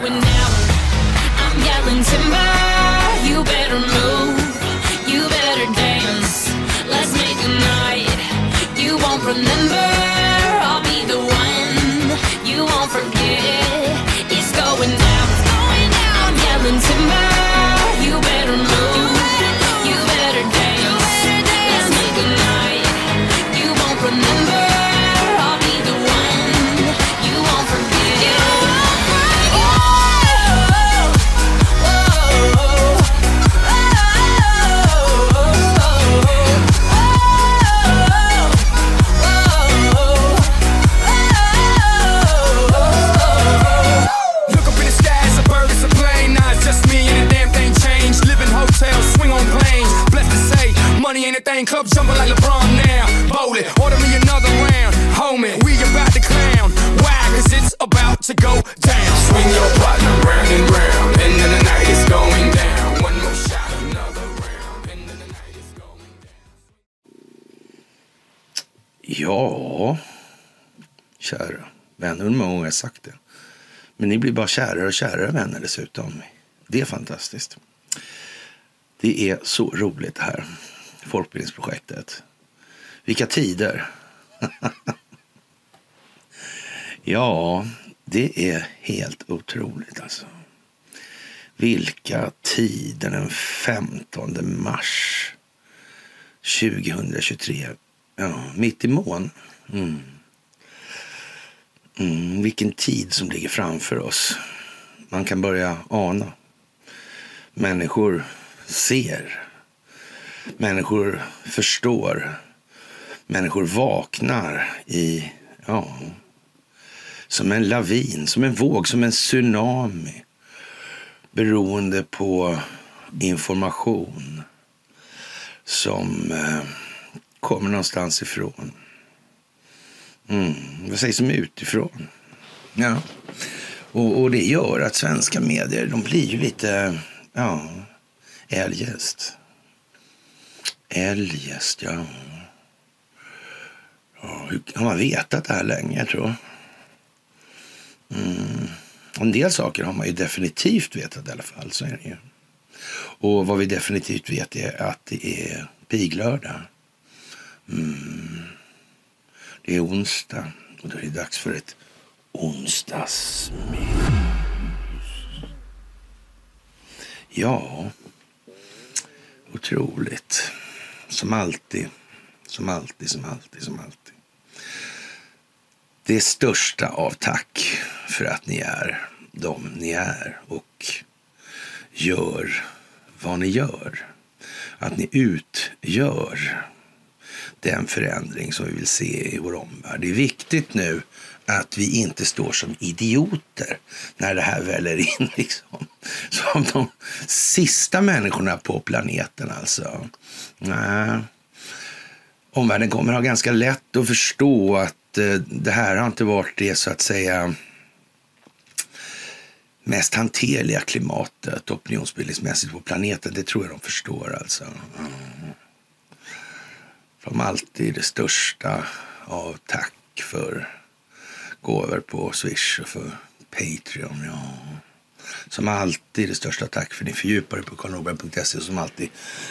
going down. I'm yelling timber. You better move. You better dance. Let's make a night. You won't remember. Ja, kära vänner. Hur många gånger har jag sagt det? Men ni blir bara kärare och kärare vänner dessutom. Det är fantastiskt. Det är så roligt det här folkbildningsprojektet. Vilka tider! ja, det är helt otroligt alltså. Vilka tider den 15 mars 2023. Ja, mitt i mån. Mm. Mm, vilken tid som ligger framför oss. Man kan börja ana. Människor ser. Människor förstår. Människor vaknar i, ja, som en lavin, som en våg, som en tsunami. Beroende på information som eh, kommer någonstans ifrån. Mm, vad sägs om utifrån? Ja. Och, och det gör att svenska medier, de blir ju lite, ja, eljest. Eljest, ja. ja. hur- Har man vetat det här länge, jag tror mm. En del saker har man ju definitivt vetat i alla fall, så är det ju. Och vad vi definitivt vet är att det är piglördag. Mm. Det är onsdag och då är det dags för ett onsdagsmys. Ja, otroligt. Som alltid, som alltid, som alltid, som alltid. Det största av tack för att ni är de ni är och gör vad ni gör. Att ni utgör den förändring som vi vill se i vår omvärld. Det är viktigt nu att vi inte står som idioter när det här väller in. Liksom. Som de sista människorna på planeten alltså. Nej. Omvärlden kommer ha ganska lätt att förstå att eh, det här har inte varit det så att säga mest hanterliga klimatet opinionsbildningsmässigt på planeten. Det tror jag de förstår alltså. Mm. Som alltid det största av tack för gåvor på Swish och för Patreon. Ja. Som alltid det största tack för att ni fördjupar er på karlnorberg.se. Som alltid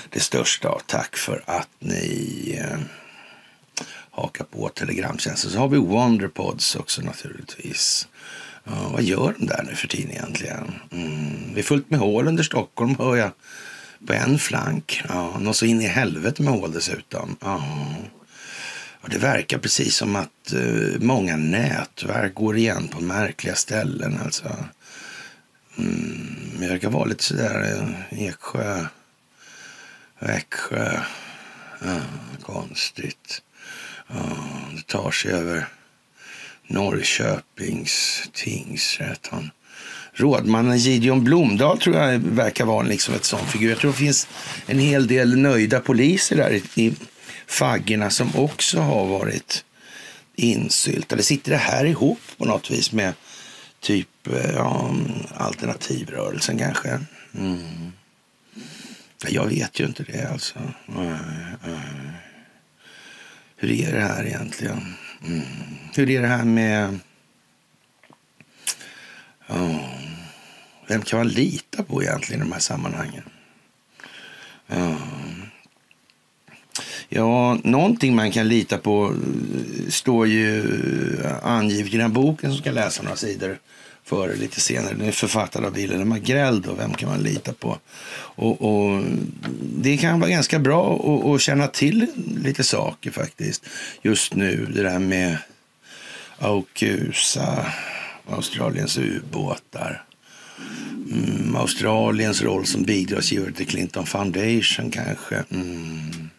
det största av tack för att ni eh, hakar på telegramtjänsten. Så har vi Wonderpods också naturligtvis. Ja, vad gör de där nu för tiden egentligen? Mm, det är fullt med hål under Stockholm hör jag. På en flank. Ja, något så in i helvete med hål dessutom. Ja. Och det verkar precis som att uh, många nätverk går igen på märkliga ställen. Alltså. Mm, det verkar vara lite sådär där... Eksjö, Växjö. Ja, konstigt. Ja, det tar sig över Norrköpings tingsrätt. Han, rådmannen Gideon Blomdahl tror jag verkar vara liksom ett sån figur. Jag tror det finns en hel del nöjda poliser där i, i faggorna som också har varit insyltade. Sitter det här ihop på något vis med typ eh, ja, alternativrörelsen kanske? Mm. Jag vet ju inte det alltså. Mm. Hur är det här egentligen? Mm. Hur är det här med... Oh vem kan man lita på egentligen i de här sammanhangen? Ja. Ja, någonting man kan lita på eh, står ju eh, angivet i den här boken som ska läsa några sidor före lite senare. Den är författad av Wilhelm Agrell då, vem kan man lita på? Och, och det kan vara ganska bra att, att känna till lite saker faktiskt. Just nu, det där med Aukusa, Australiens ubåtar. Mm, Australiens roll som bidragsgivare till Clinton Foundation kanske. Mm.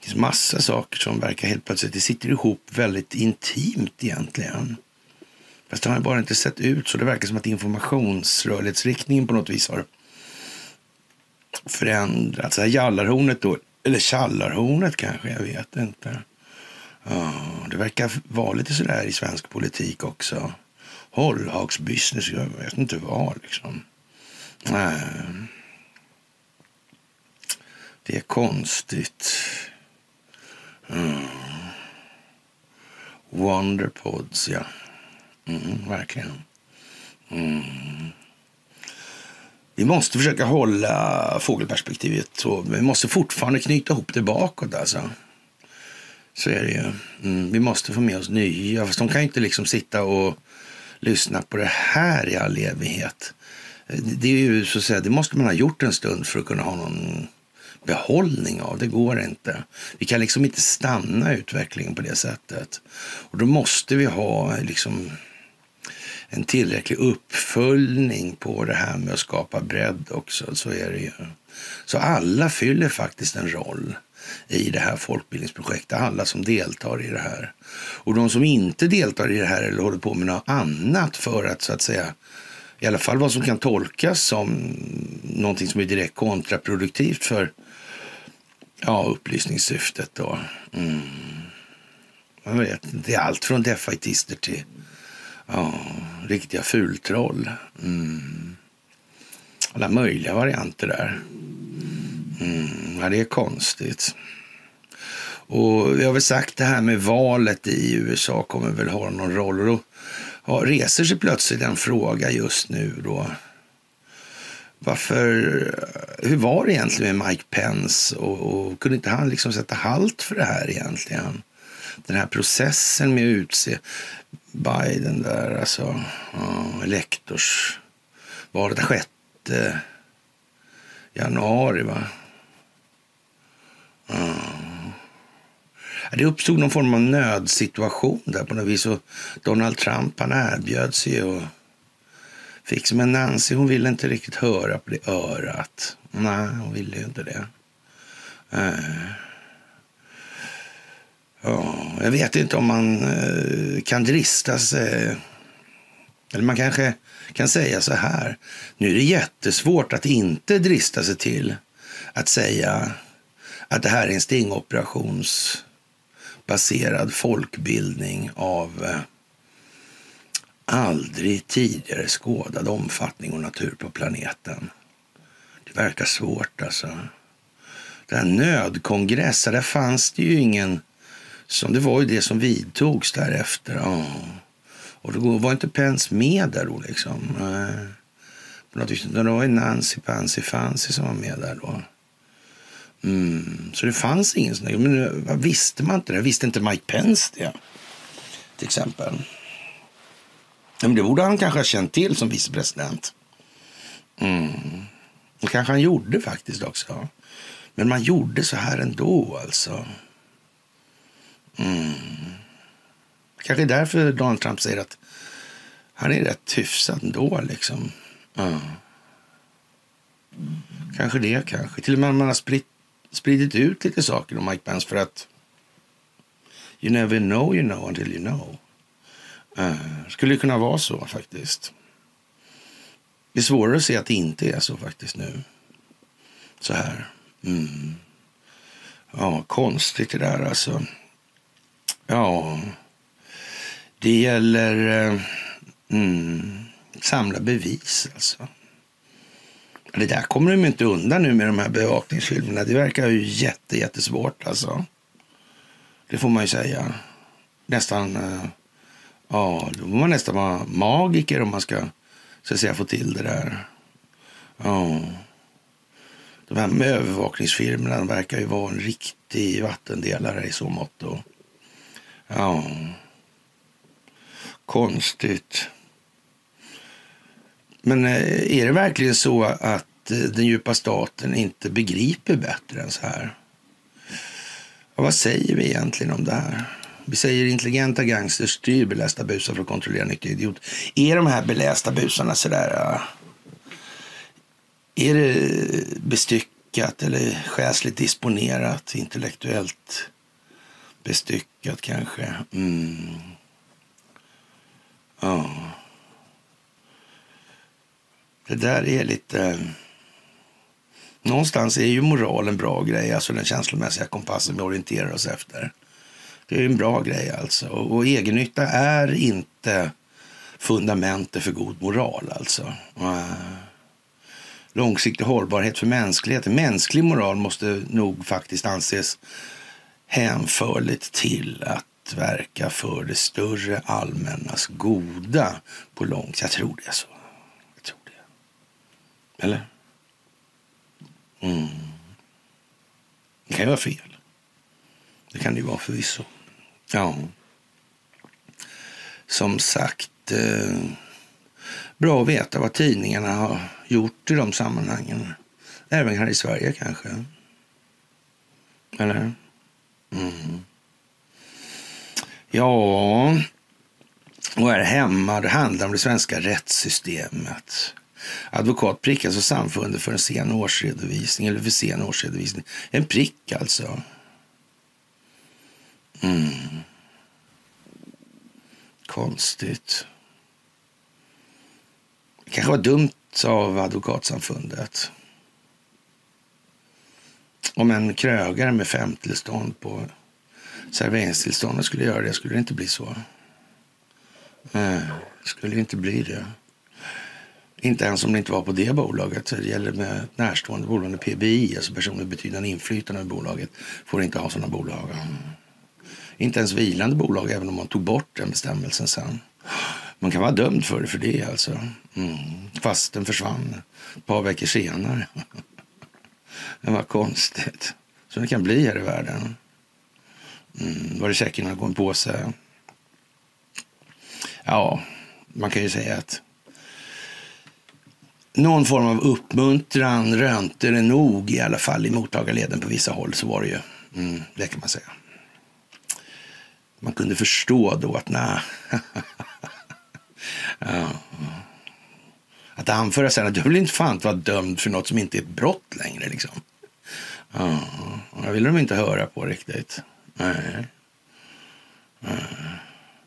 Det finns massa saker som verkar helt plötsligt, det sitter ihop väldigt intimt egentligen. Fast det har bara inte sett ut så. Det verkar som att informationsrörlighetsriktningen på något vis har förändrats. Jallarhornet då, eller Tjallarhornet kanske, jag vet inte. Ja, det verkar vara lite sådär i svensk politik också hållhaksbusiness. jag vet inte vad liksom. Eh, det är konstigt. Mm. Wonderpods, ja. Mm, verkligen. Mm. Vi måste försöka hålla fågelperspektivet. Och vi måste fortfarande knyta ihop det bakåt. Alltså. Så är det ju. Mm, vi måste få med oss nya. Fast de kan ju inte liksom sitta och lyssna på det här i all evighet. Det, är ju, så att säga, det måste man ha gjort en stund för att kunna ha någon behållning av. Det går inte. Vi kan liksom inte stanna utvecklingen på det sättet. Och då måste vi ha liksom en tillräcklig uppföljning på det här med att skapa bredd också. Så är det ju. Så alla fyller faktiskt en roll i det här folkbildningsprojektet. Alla som deltar i det här. Och de som inte deltar i det här eller håller på med något annat för att så att säga i alla fall vad som kan tolkas som någonting som är direkt kontraproduktivt för ja, upplysningssyftet. Då. Mm. Man vet, det är allt från defaitister till Ja, riktiga fultroll. Mm. Alla möjliga varianter där. Mm. Ja, det är konstigt. Och vi har väl sagt det här med valet i USA kommer väl ha någon roll. Och då ja, reser sig plötsligt en fråga just nu då. Varför, hur var det egentligen med Mike Pence och, och kunde inte han liksom sätta halt för det här egentligen? Den här processen med att utse Biden där, alltså ja, elektorsvalet 6 januari. va? Det uppstod någon form av nödsituation där på något vis. Och Donald Trump han erbjöd sig och fick Men Nancy hon ville inte riktigt höra på det örat. Nej, hon ville ju inte det. Eh. Ja, jag vet inte om man eh, kan drista sig. Eller man kanske kan säga så här. Nu är det jättesvårt att inte drista sig till att säga att det här är en stingoperationsbaserad folkbildning av eh, aldrig tidigare skådad omfattning och natur på planeten. Det verkar svårt alltså. Den nödkongressen, där fanns det ju ingen som det var ju det som vidtogs därefter. Ja. Och då var inte Pence med där då liksom. På något vis, det var ju Nancy Pansy Fancy som var med där då. Mm. Så det fanns ingen sån där. Men visste man inte det? Visste inte Mike Pence det? Till exempel. Men det borde han kanske ha känt till som vicepresident. Mm. Det kanske han gjorde faktiskt också. Men man gjorde så här ändå alltså. Mm. Kanske därför Donald Trump säger att han är rätt hyfsad ändå. Liksom. Mm. Kanske det, kanske. Till och med man har spritt, spridit ut lite saker om Mike Pence för att you never know you know until you know. Uh, skulle det kunna vara så faktiskt. Det är svårare att se att det inte är så faktiskt nu. Så här. Mm. Ja, konstigt det där alltså. Ja, det gäller Uh, mm, samla bevis alltså. Det där kommer de inte undan nu med de här bevakningsfilmerna. Det verkar ju jätte, jättesvårt alltså. Det får man ju säga. Nästan, eh, ja, då får man nästan vara magiker om man ska så att säga få till det där. Ja. De här med övervakningsfirmorna verkar ju vara en riktig vattendelare i så mått. Ja. Konstigt. Men eh, är det verkligen så att Eh, den djupa staten inte begriper bättre än så här? Och vad säger vi egentligen om det här? Vi säger intelligenta gangsters styr belästa busar för att kontrollera nykter idiot. Är de här belästa busarna sådär... Är det bestyckat eller själsligt disponerat, intellektuellt bestyckat kanske? Mm. Ja. Det där är lite... Någonstans är ju moral en bra grej, alltså den känslomässiga kompassen vi orienterar oss efter. Det är en bra grej alltså. Och egennytta är inte fundamentet för god moral alltså. Eh, långsiktig hållbarhet för mänskligheten. Mänsklig moral måste nog faktiskt anses hänförligt till att verka för det större allmännas goda på långt. Jag tror det är så. Jag tror det. Eller? Mm. Det kan ju vara fel. Det kan det ju vara förvisso. Ja. Som sagt, eh, bra att veta vad tidningarna har gjort i de sammanhangen. Även här i Sverige kanske. Eller? Mm. Ja, och här hemma det handlar om det svenska rättssystemet. Advokat prickas av alltså samfundet för en sen årsredovisning, eller för sen årsredovisning. En prick alltså. Mm. Konstigt. Det kanske var dumt av Advokatsamfundet. Om en krögare med femtillstånd på serveringstillstånd skulle göra det skulle det inte bli så. Nej, skulle inte bli det. Inte ens om det inte var på det bolaget. Det gäller med närstående bolag, PBI, alltså personer med betydande inflytande över bolaget, får inte ha sådana bolag. Mm. Inte ens vilande bolag, även om man tog bort den bestämmelsen sen. Man kan vara dömd för det, för det alltså. Mm. Fast den försvann ett par veckor senare. det var konstigt. Så det kan bli här i världen. Mm. Var det säkert några gånger på sig? Ja, man kan ju säga att någon form av uppmuntran rönte det nog i alla fall i mottagarleden på vissa håll. Så var det ju. Mm, det kan man säga. Man kunde förstå då att nej. ja. Att anföra sen att jag vill inte fan vara dömd för något som inte är ett brott längre. Liksom. Ja. Jag ville de inte höra på riktigt. Nej.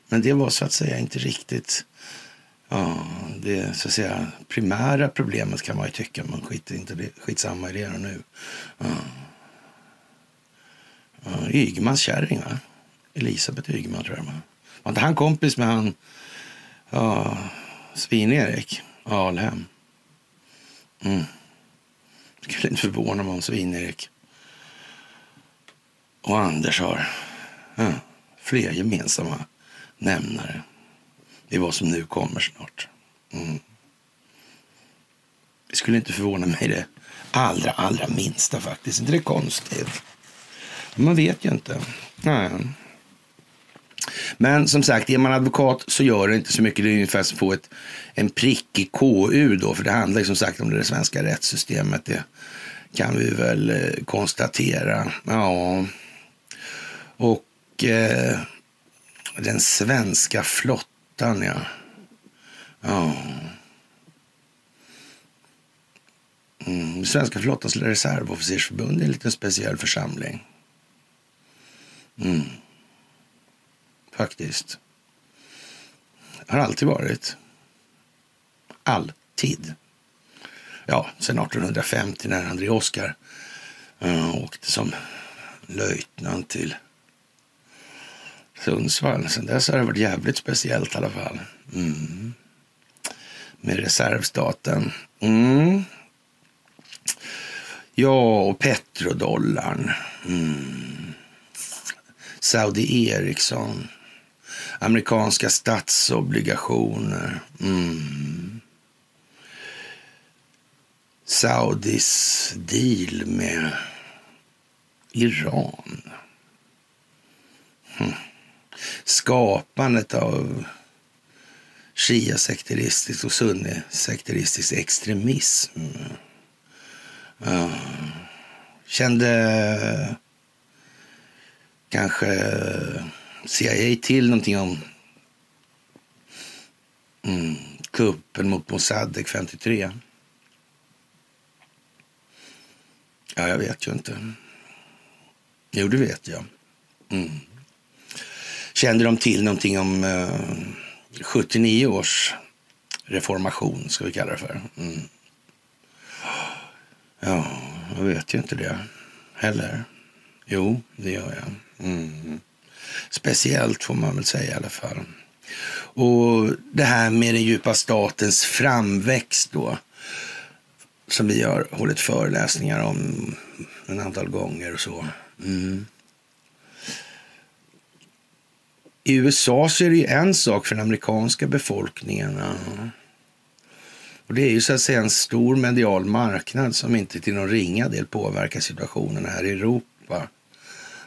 Men det var så att säga inte riktigt ja, det så att säga, primära problemet kan man ju tycka, men skit inte skitsamma i det nu. Ja. Ja, Ygmans kärring, va? Elisabeth Ygeman tror jag. Var inte han kompis med han ja, Svin-Erik Alhem? Mm. Skulle inte förvåna mig om Svin-Erik och Anders har ja, fler gemensamma nämnare i vad som nu kommer snart. Mm. Det skulle inte förvåna mig det allra, allra minsta faktiskt. Inte det är konstigt? Man vet ju inte. Nej. Men som sagt, är man advokat så gör det inte så mycket. Det är ungefär som att få ett, en prick i KU då, för det handlar ju som sagt om det svenska rättssystemet. Det kan vi väl eh, konstatera. Ja, och eh, den svenska flottan, ja. Ja. Mm. Svenska flottans reservofficersförbund är en liten speciell församling. Mm faktiskt. Har alltid varit. Alltid. Ja, sen 1850 när André Oskar uh, åkte som löjtnant till Sundsvall. Sen dess har det varit jävligt speciellt i alla fall. Mm. Med reservstaten. Mm. Ja, och petrodollarn. Mm. Saudi Eriksson amerikanska statsobligationer. Mm. Saudis deal med Iran. Hm. Skapandet av shia-sekteristisk och sunni-sekteristisk extremism. Ja. Kände kanske CIA till någonting om mm, kuppen mot Mossadeq 53? Ja, jag vet ju inte. Jo, det vet jag. Mm. Kände de till någonting om eh, 79 års reformation, ska vi kalla det för? Mm. Ja, jag vet ju inte det heller. Jo, det gör jag. Mm. Speciellt får man väl säga i alla fall. Och det här med den djupa statens framväxt då som vi har hållit föreläsningar om en antal gånger och så. Mm. I USA så är det ju en sak för den amerikanska befolkningen. Och det är ju så att säga en stor medial marknad som inte till någon ringa del påverkar situationen här i Europa.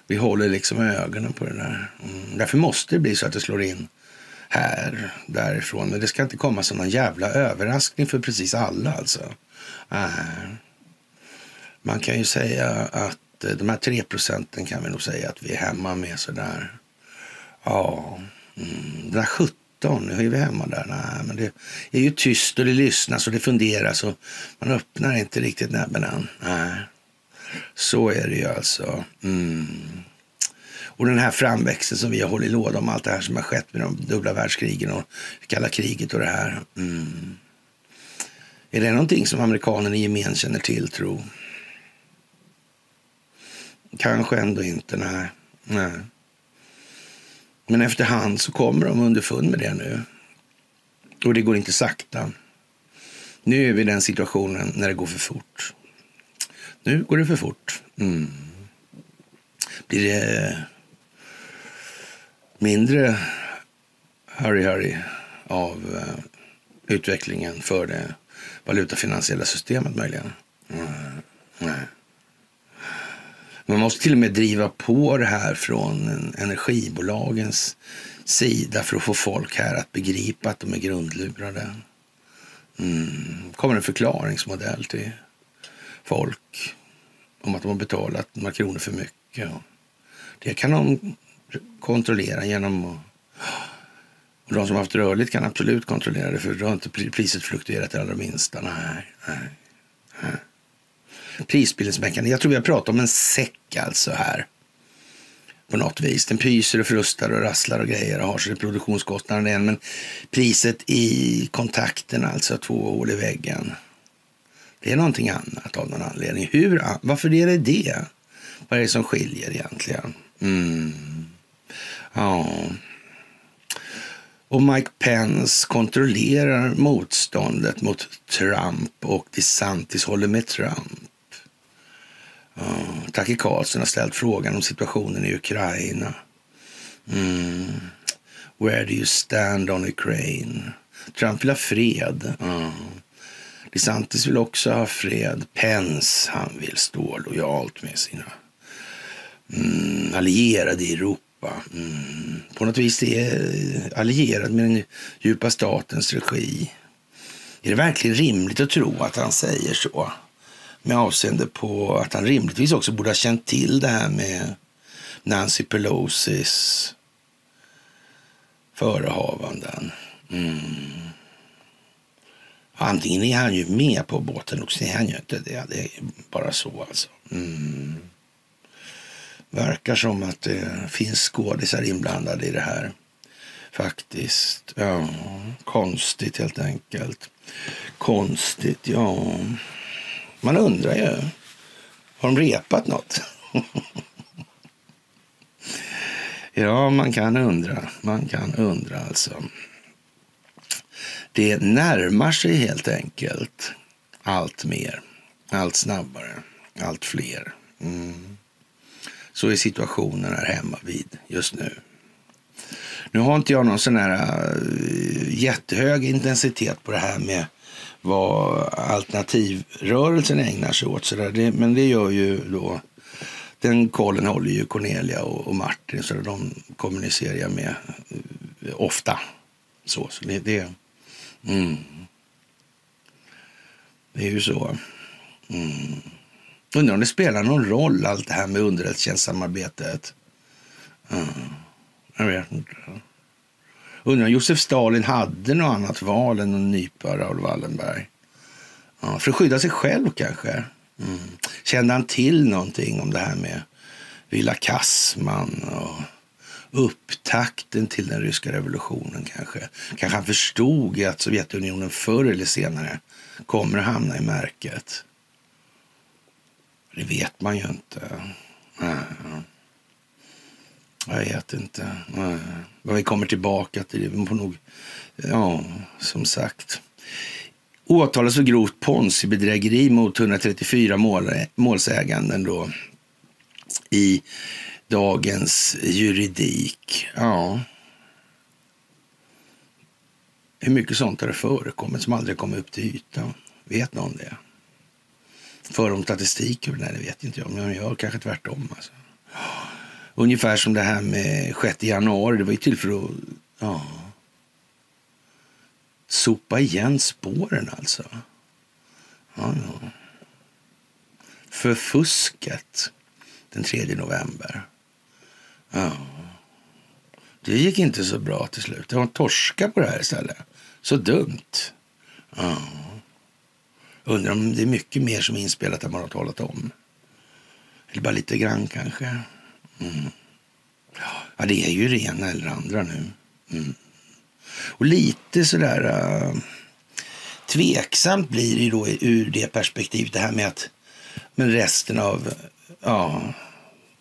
Vi håller liksom ögonen på det där. Mm. Därför måste det bli så att det slår in här, därifrån. Men det ska inte komma som någon jävla överraskning för precis alla alltså. Äh. Man kan ju säga att eh, de här tre procenten kan vi nog säga att vi är hemma med sådär. Ja, mm. den 17, nu är vi hemma där. Nej, men det är ju tyst och det lyssnas och det funderas och man öppnar inte riktigt näbben än. Nej. Så är det ju alltså. Mm. Och den här framväxten som vi har hållit i låda om allt det här som har skett med de dubbla världskrigen och kalla kriget och det här. Mm. Är det någonting som amerikanerna i gemen känner till, tro? Kanske ändå inte, nej. nej. Men efterhand så kommer de underfund med det nu. Och det går inte sakta. Nu är vi i den situationen när det går för fort. Nu går det för fort. Mm. Blir det mindre hurry-hurry av eh, utvecklingen för det valutafinansiella systemet möjligen? Mm. Nej. Man måste till och med driva på det här från energibolagens sida för att få folk här att begripa att de är grundlurade. Mm. kommer en förklaringsmodell till folk om att de har betalat några kronor för mycket. Det kan de kontrollera genom att och de som har haft rörligt kan absolut kontrollera det för då har inte priset fluktuerat det allra minsta. Nej, nej, nej. Prisbildningsmekanism. Jag tror vi har pratat om en säck alltså här. På något vis. Den pyser och frustar och rasslar och grejer och har sig produktionskostnaden än. Men priset i kontakten, alltså två hål i väggen. Det är någonting annat av någon anledning. Hur, varför är det det? Vad är det som skiljer egentligen? Mm. Ja. Och Mike Pence kontrollerar motståndet mot Trump och DeSantis håller med Trump. Uh, Taki Karlsson har ställt frågan om situationen i Ukraina. Mm. Where do you stand on Ukraine? Trump vill ha fred. Mm. DeSantis vill också ha fred. Pence, han vill stå lojalt med sina mm, allierade i Europa. Mm. På något vis är eh, allierad med den djupa statens regi. Är det verkligen rimligt att tro att han säger så? Med avseende på att han rimligtvis också borde ha känt till det här med Nancy Pelosis förehavanden. Mm. Antingen är han ju med på båten och så är han ju inte det. Det är bara så alltså. Mm. Verkar som att det finns skådisar inblandade i det här. Faktiskt. Ja, konstigt helt enkelt. Konstigt, ja. Man undrar ju. Har de repat något? ja, man kan undra. Man kan undra alltså. Det närmar sig helt enkelt allt mer, allt snabbare, allt fler. Mm. Så är situationen här hemma vid just nu. Nu har inte jag någon sån här äh, jättehög intensitet på det här med vad alternativrörelsen ägnar sig åt. Så det, men det gör ju då, den kollen håller ju Cornelia och, och Martin, så de kommunicerar jag med eh, ofta. Så, så det, det, mm. det är ju så. Mm. Undrar om det spelar någon roll allt det här med underrättelsetjänstsamarbetet. Mm. Jag vet inte. Undrar om Josef Stalin hade något annat val än att nypa Raoul Wallenberg. Ja, för att skydda sig själv kanske. Mm. Kände han till någonting om det här med Villa Kassman och upptakten till den ryska revolutionen kanske? Kanske han förstod att Sovjetunionen förr eller senare kommer att hamna i märket. Det vet man ju inte. Mm. Jag vet inte. Men Vi kommer tillbaka till det. Vi får nog, ja, som sagt. Åtalas för grovt ponzi-bedrägeri mot 134 mål, målsäganden då i dagens juridik. Ja. Hur mycket sånt har det förekommit som aldrig kommit upp till ytan? Vet någon det? För om statistik? Nej, det vet inte jag. Men jag gör kanske tvärtom. Alltså. Ungefär som det här med 6 januari. Det var ju till för att ja, sopa igen spåren alltså. Ja, ja. För fusket den 3 november. Ja. Det gick inte så bra till slut. Det var torska på det här istället. Så dumt. Ja. Undrar om det är mycket mer som är inspelat än man har talat om. Eller bara lite grann kanske. Mm. Ja, det är ju det ena eller andra nu. Mm. Och lite sådär äh, tveksamt blir det då ur det perspektivet det här med att men resten av ja,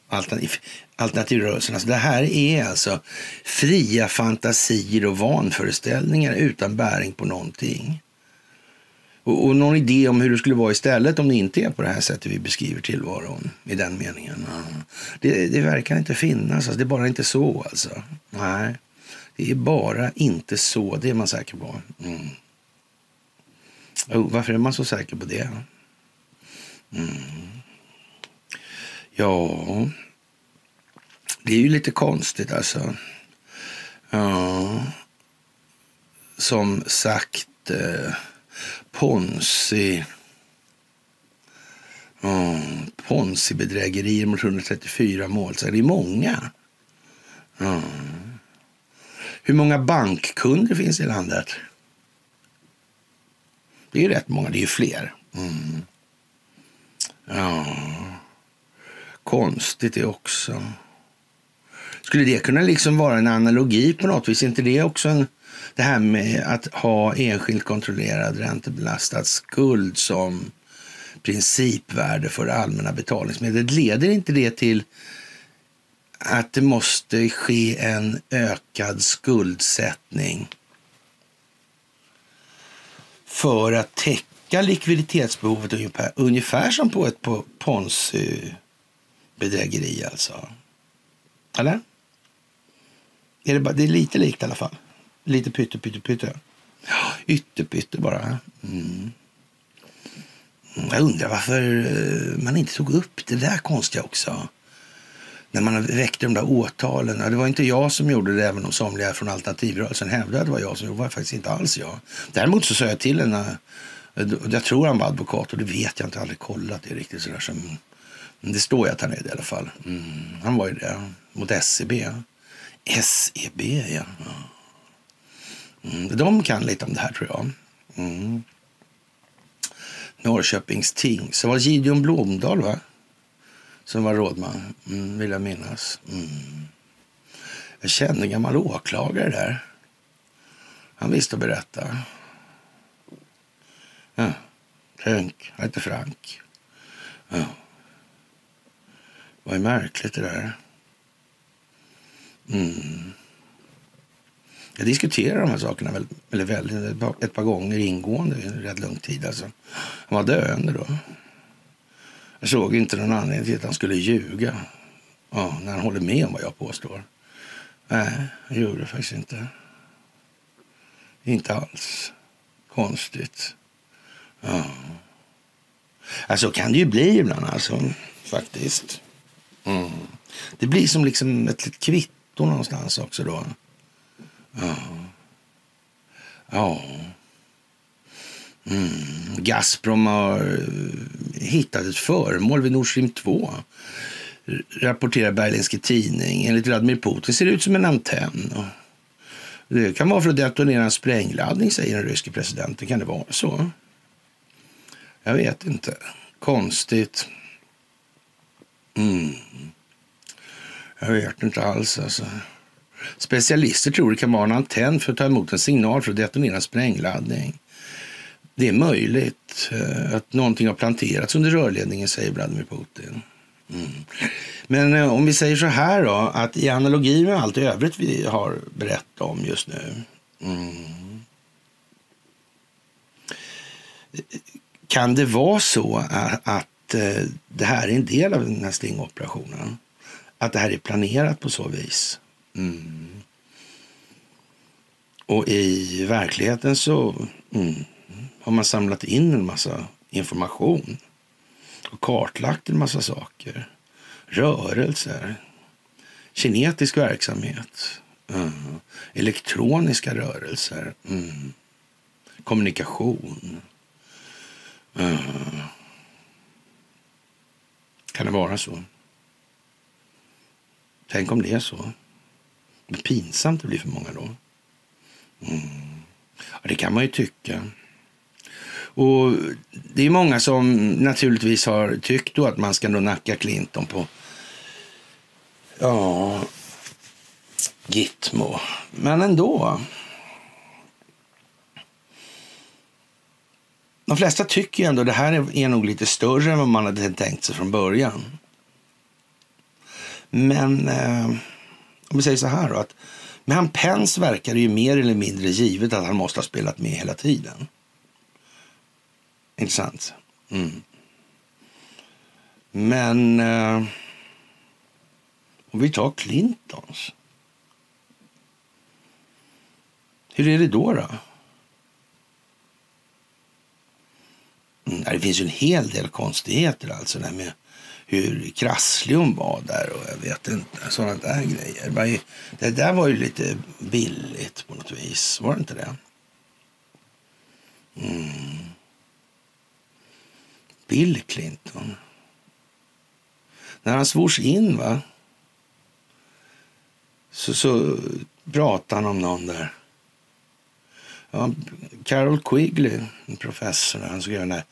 alternativ, alternativrörelsen. Alltså det här är alltså fria fantasier och vanföreställningar utan bäring på någonting. Och, och, någon idé om hur det skulle vara istället om det inte är på det här sättet vi beskriver tillvaron i den meningen. Det, det verkar inte finnas. Alltså, det är bara inte så alltså. Nej, det är bara inte så. Det är man säker på. Mm. Oh, varför är man så säker på det? Mm. Ja, det är ju lite konstigt alltså. Ja, som sagt. Eh, Ponzi. Mm, Ponzi-bedrägerier mot 134 mål. Så det är många. Mm. Hur många bankkunder finns i landet? Det är ju rätt många. Det är ju fler. Mm. Ja. Konstigt det också. Skulle det kunna liksom vara en analogi på något vis? Är inte det också en det här med att ha enskilt kontrollerad räntebelastad skuld som principvärde för allmänna betalningsmedel. Leder inte det till att det måste ske en ökad skuldsättning för att täcka likviditetsbehovet ungefär, ungefär som på ett Ponzi-bedrägeri alltså? Eller? Är det, bara, det är lite likt i alla fall. Lite pytte, pytte, pytte. Ytterpytte bara. Mm. mm. Jag undrar varför eh, man inte tog upp det där konstiga också. När man väckte de där åtalen. Det var inte jag som gjorde det, även om somliga från alternativrörelsen hävdade att det var jag som gjorde det. var faktiskt inte alls jag. Däremot så sa jag till henne, eh, jag tror han var advokat och det vet jag inte, aldrig kollat det riktigt sådär. Som, mm, det står ju att han är det i alla fall. Mm, han var ju det, mot SEB. SEB, ja. ja. Mm, de kan lite om det här tror jag. Mm. Norrköpings ting. Så var det Gideon Blomdahl va? Som var rådman, mm, vill jag minnas. Mm. Jag kände en gammal åklagare där. Han visste att berätta. Ja. Tänk, han hette Frank. Ja. Det var ju märkligt det där. Mm. Jag diskuterar de här sakerna väldigt, eller väldigt, ett par gånger ingående i en rätt lång tid. Alltså. Han var döende då. Jag såg inte någon anledning till att han skulle ljuga ja, när han håller med om vad jag påstår. Nej, han gjorde det faktiskt inte. Inte alls. Konstigt. Ja. Alltså kan det ju bli ibland alltså, faktiskt. Mm. Det blir som liksom ett litet kvitto någonstans också då. Ja. Ja. Mm. Gazprom har eh, hittat ett föremål vid Nord Stream 2 rapporterar Berlingske Tidning. Enligt Vladimir Putin ser det ut som en antenn. Det kan vara för att detonera en sprängladdning, säger den ryske presidenten. Kan det vara så? Jag vet inte. Konstigt. Mm. Jag vet inte alls alltså. Specialister tror det kan vara en antenn för att ta emot en signal för att detonera en sprängladdning. Det är möjligt eh, att någonting har planterats under rörledningen, säger Vladimir Putin. Mm. Men eh, om vi säger så här då, att i analogi med allt övrigt vi har berättat om just nu. Mm. Kan det vara så att, eh, det här är en del av den här stingoperationen? Att det här är planerat på så vis? Mm. Och i verkligheten så mm, har man samlat in en massa information och kartlagt en massa saker. Rörelser, kinetisk verksamhet, mm. elektroniska rörelser, mm. kommunikation. Mm. Kan det vara så? Tänk om det är så. Det pinsamt det blir för många då. Mm. Ja, det kan man ju tycka. Och det är många som naturligtvis har tyckt då att man ska då nacka Clinton på ja, Gitmo. Men ändå. De flesta tycker ju ändå att det här är nog lite större än vad man hade tänkt sig från början. Men eh, om vi säger så här då. Att med han Pence verkar det ju mer eller mindre givet att han måste ha spelat med hela tiden. Intressant. Mm. Men eh, om vi tar Clintons. Hur är det då? då? Mm, det finns ju en hel del konstigheter alltså. Där med hur krasslig hon var där och jag vet inte. Sådana där grejer. Det där var ju lite billigt på något vis. Var det inte det? Mm. Bill Clinton. När han svors in va? Så, så pratade han om någon där. Ja, Carol Quigley, professor, han skrev den där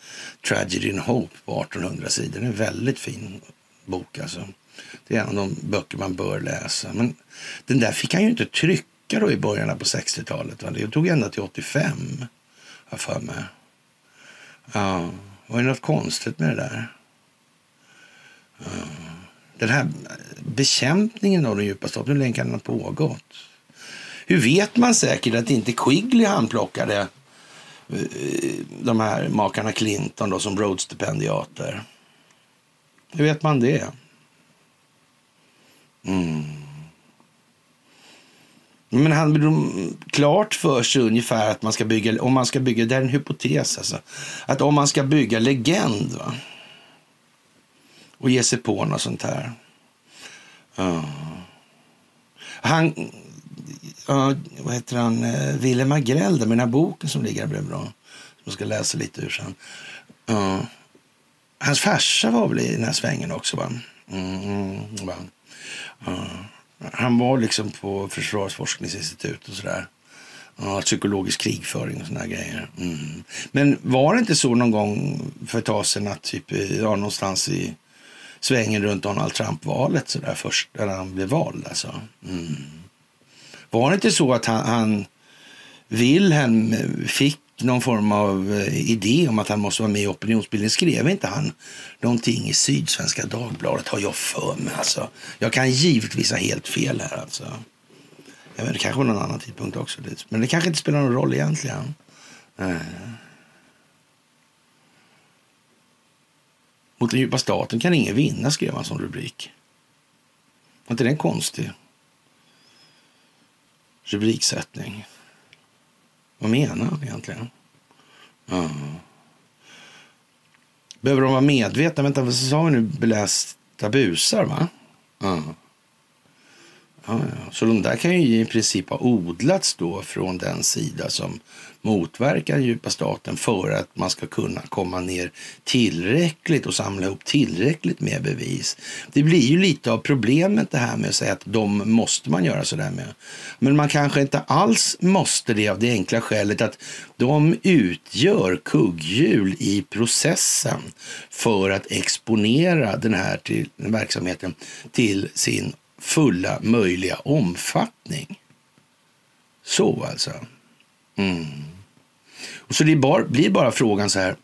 Tragedy and Hope på 1800 sidor. Det är en väldigt fin bok alltså. Det är en av de böcker man bör läsa. Men den där fick han ju inte trycka då i början på 60-talet. Det tog ända till 85, har för mig. Ja. Var det något konstigt med det där? Den här bekämpningen av den djupa staten, hur länge kan den ha pågått? Hur vet man säkert att inte Quigley handplockade eh, de här makarna Clinton då, som Rhodes-stipendiater? Hur vet man det? Mm. Men han blir klart för sig ungefär att man ska bygga, om man ska bygga, det är en hypotes alltså, att om man ska bygga legend va, och ge sig på något sånt här. Uh. Han, uh, vad heter han, eh, uh, Willem Agrell med den här boken som ligger där blev bra, som jag ska läsa lite ur sen. Uh. Hans farsa var väl i den här svängen också va? Mm, va? Uh. Han var liksom på Försvarsforskningsinstitut och sådär. Ja, psykologisk krigföring och sådana grejer. Mm. Men var det inte så någon gång för ett tag sedan att typ, ja, någonstans i svängen runt Donald Trump-valet sådär först, när han blev vald alltså. Mm. Var det inte så att han, han Wilhelm fick någon form av eh, idé om att han måste vara med i opinionsbildningen. Skrev inte han någonting i Sydsvenska Dagbladet har jag för mig. Alltså. Jag kan givetvis ha helt fel här. Alltså. Jag vet, det kanske var någon annan tidpunkt också. Men det kanske inte spelar någon roll egentligen. Eh. Mot den djupa staten kan ingen vinna, skrev han som rubrik. Var inte den konstig? Rubriksättning. Vad menar han egentligen? Ja. Behöver de vara medvetna? Vänta, vad sa vi nu? Belästa busar, va? Ja. Ja, ja. Så de där kan ju i princip ha odlats då från den sida som motverkar den djupa staten för att man ska kunna komma ner tillräckligt och samla ihop tillräckligt med bevis. Det blir ju lite av problemet det här med att säga att de måste man göra sådär med. Men man kanske inte alls måste det av det enkla skälet att de utgör kugghjul i processen för att exponera den här till, den verksamheten till sin fulla möjliga omfattning. Så alltså. Mm. Och så det bara, blir bara frågan så här.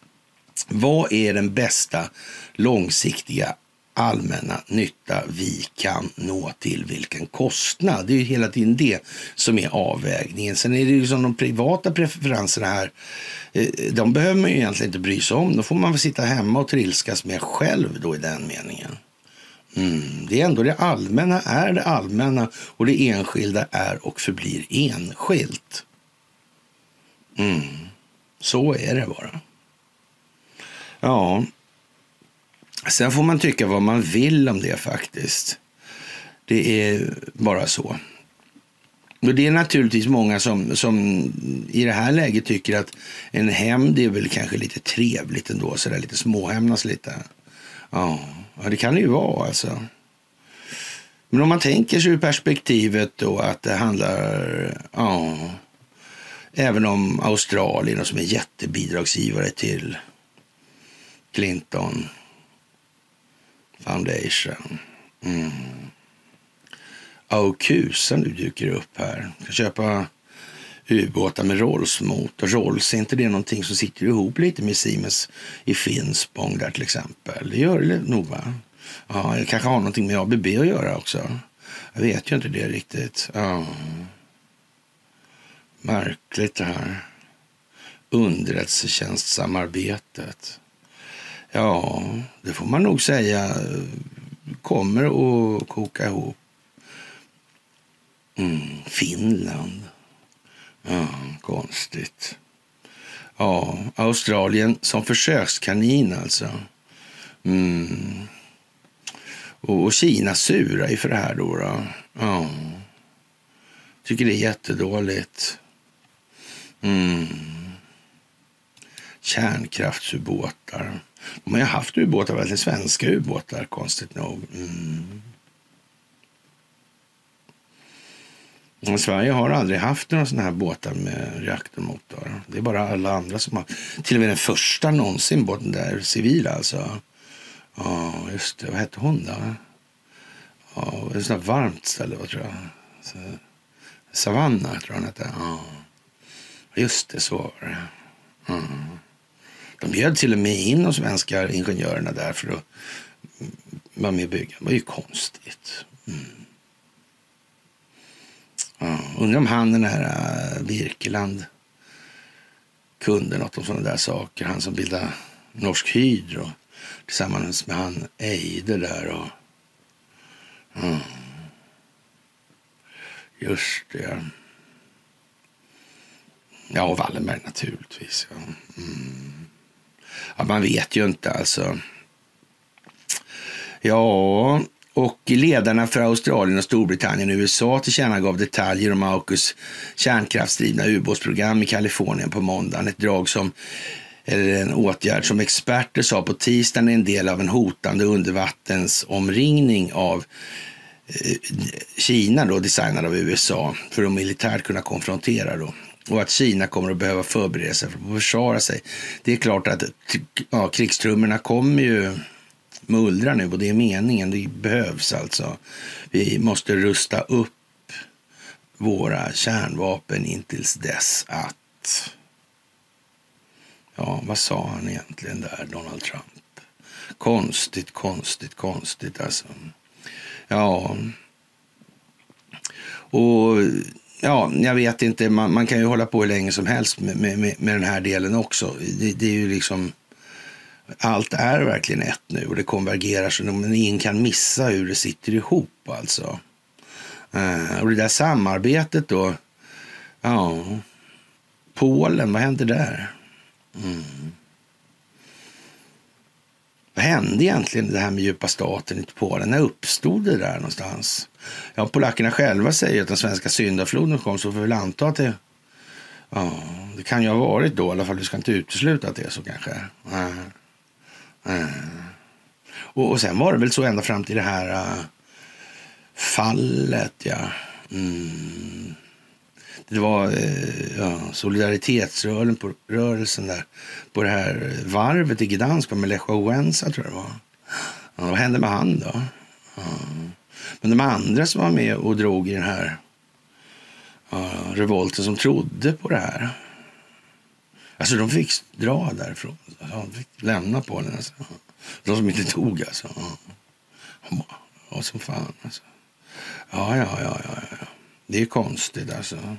Vad är den bästa långsiktiga allmänna nytta vi kan nå till vilken kostnad? Det är ju hela tiden det som är avvägningen. Sen är det ju som de privata preferenserna här. Eh, de behöver man ju egentligen inte bry sig om. Då får man väl sitta hemma och trilskas med själv då i den meningen. Mm. Det är ändå det allmänna är det allmänna och det enskilda är och förblir enskilt. Mm. Så är det bara. Ja, sen får man tycka vad man vill om det faktiskt. Det är bara så. Och Det är naturligtvis många som, som i det här läget tycker att en hämnd är väl kanske lite trevligt ändå, så där lite småhämnas lite. Ja, ja, det kan det ju vara alltså. Men om man tänker sig ur perspektivet då att det handlar, ja, även om Australien som är jättebidragsgivare till Clinton Foundation. Mm. Aukusa nu dyker upp här. Ska köpa ubåtar med Rolls-motor. Rolls, är inte det någonting som sitter ihop lite med Siemens i Finspång där till exempel? Det gör det nog va? Ja, det kanske har någonting med ABB att göra också. Jag vet ju inte det riktigt. Ja. Märkligt det här. Underrättelsetjänstsamarbetet. Ja, det får man nog säga eh, kommer att koka ihop. Mm, Finland. Ja, konstigt. Ja, Australien som försökskanin alltså. Mm. Och, Kina sura för det här då. då. Ja. Tycker det är jättedåligt. Mm. Kärnkraftsubåtar. De har ju haft ubåtar, väldigt svenska ubåtar, konstigt nog. Mm. Sverige har aldrig haft några sådana här båtar med reaktormotor. Det är bara alla andra som har. Till och med den första någonsin båten där, civila alltså. Ja, just det. Vad hette hon då? Ja, ett sånt varmt ställe, vad tror jag. Så, Savanna, tror jag hon hette. Ja. Just det, så var det. Mm. De bjöd till och med in de svenska ingenjörerna där för att vara med och bygga. Det var ju konstigt. Mm. Ja, undrar om han den här äh, Birkeland kunde något om sådana där saker. Han som bildade Norsk Hydro tillsammans med han Eide där. Och, mm. Just det. Ja, och Wallenberg naturligtvis. Ja. Mm. ja, man vet ju inte alltså. Ja, och ledarna för Australien och Storbritannien och USA tillkännagav detaljer om Aukus kärnkraftsdrivna ubåtsprogram i Kalifornien på måndagen. Ett drag som eller en åtgärd som experter sa på tisdagen är en del av en hotande undervattensomringning av eh, Kina då, designad av USA för att militärt kunna konfrontera då. Och att Kina kommer att behöva förbereda sig för att försvara sig. Det är klart att ja, krigstrummorna kommer ju mullra nu och det är meningen. Det behövs alltså. Vi måste rusta upp våra kärnvapen intills dess att Ja, vad sa han egentligen där, Donald Trump? Konstigt, konstigt, konstigt alltså. Ja. Och ja, jag vet inte, man, man, kan ju hålla på hur länge som helst med, med, med med den här delen också. Det, det, är ju liksom, allt är verkligen ett nu och det konvergerar så men ingen kan missa hur det sitter ihop alltså. Uh, och det där samarbetet då Ja. Polen, vad hände där? Mm. Vad hände egentligen det här med djupa staten i Polen? När uppstod det där någonstans? Ja, polackerna själva säger att den svenska syndafloden kom, så får vi väl anta att det... Ja, det kan ju ha varit då i alla fall. Vi ska inte utesluta att det är så kanske. Äh. Äh. Och, och sen var det väl så ända fram till det här äh, fallet, ja. Mm. Det var uh, ja, solidaritetsrörelsen där på det här varvet i Gdansk med Lech Wałęsa tror jag det var. Ja, vad hände med han då? Ja. Men de andra som var med och drog i den här uh, revolten som trodde på det här. Alltså de fick dra därifrån. Alltså, de fick lämna Polen. Alltså. De som inte tog alltså. Ja, ja som fan alltså. Ja, ja, ja, ja, ja. Det är konstigt alltså.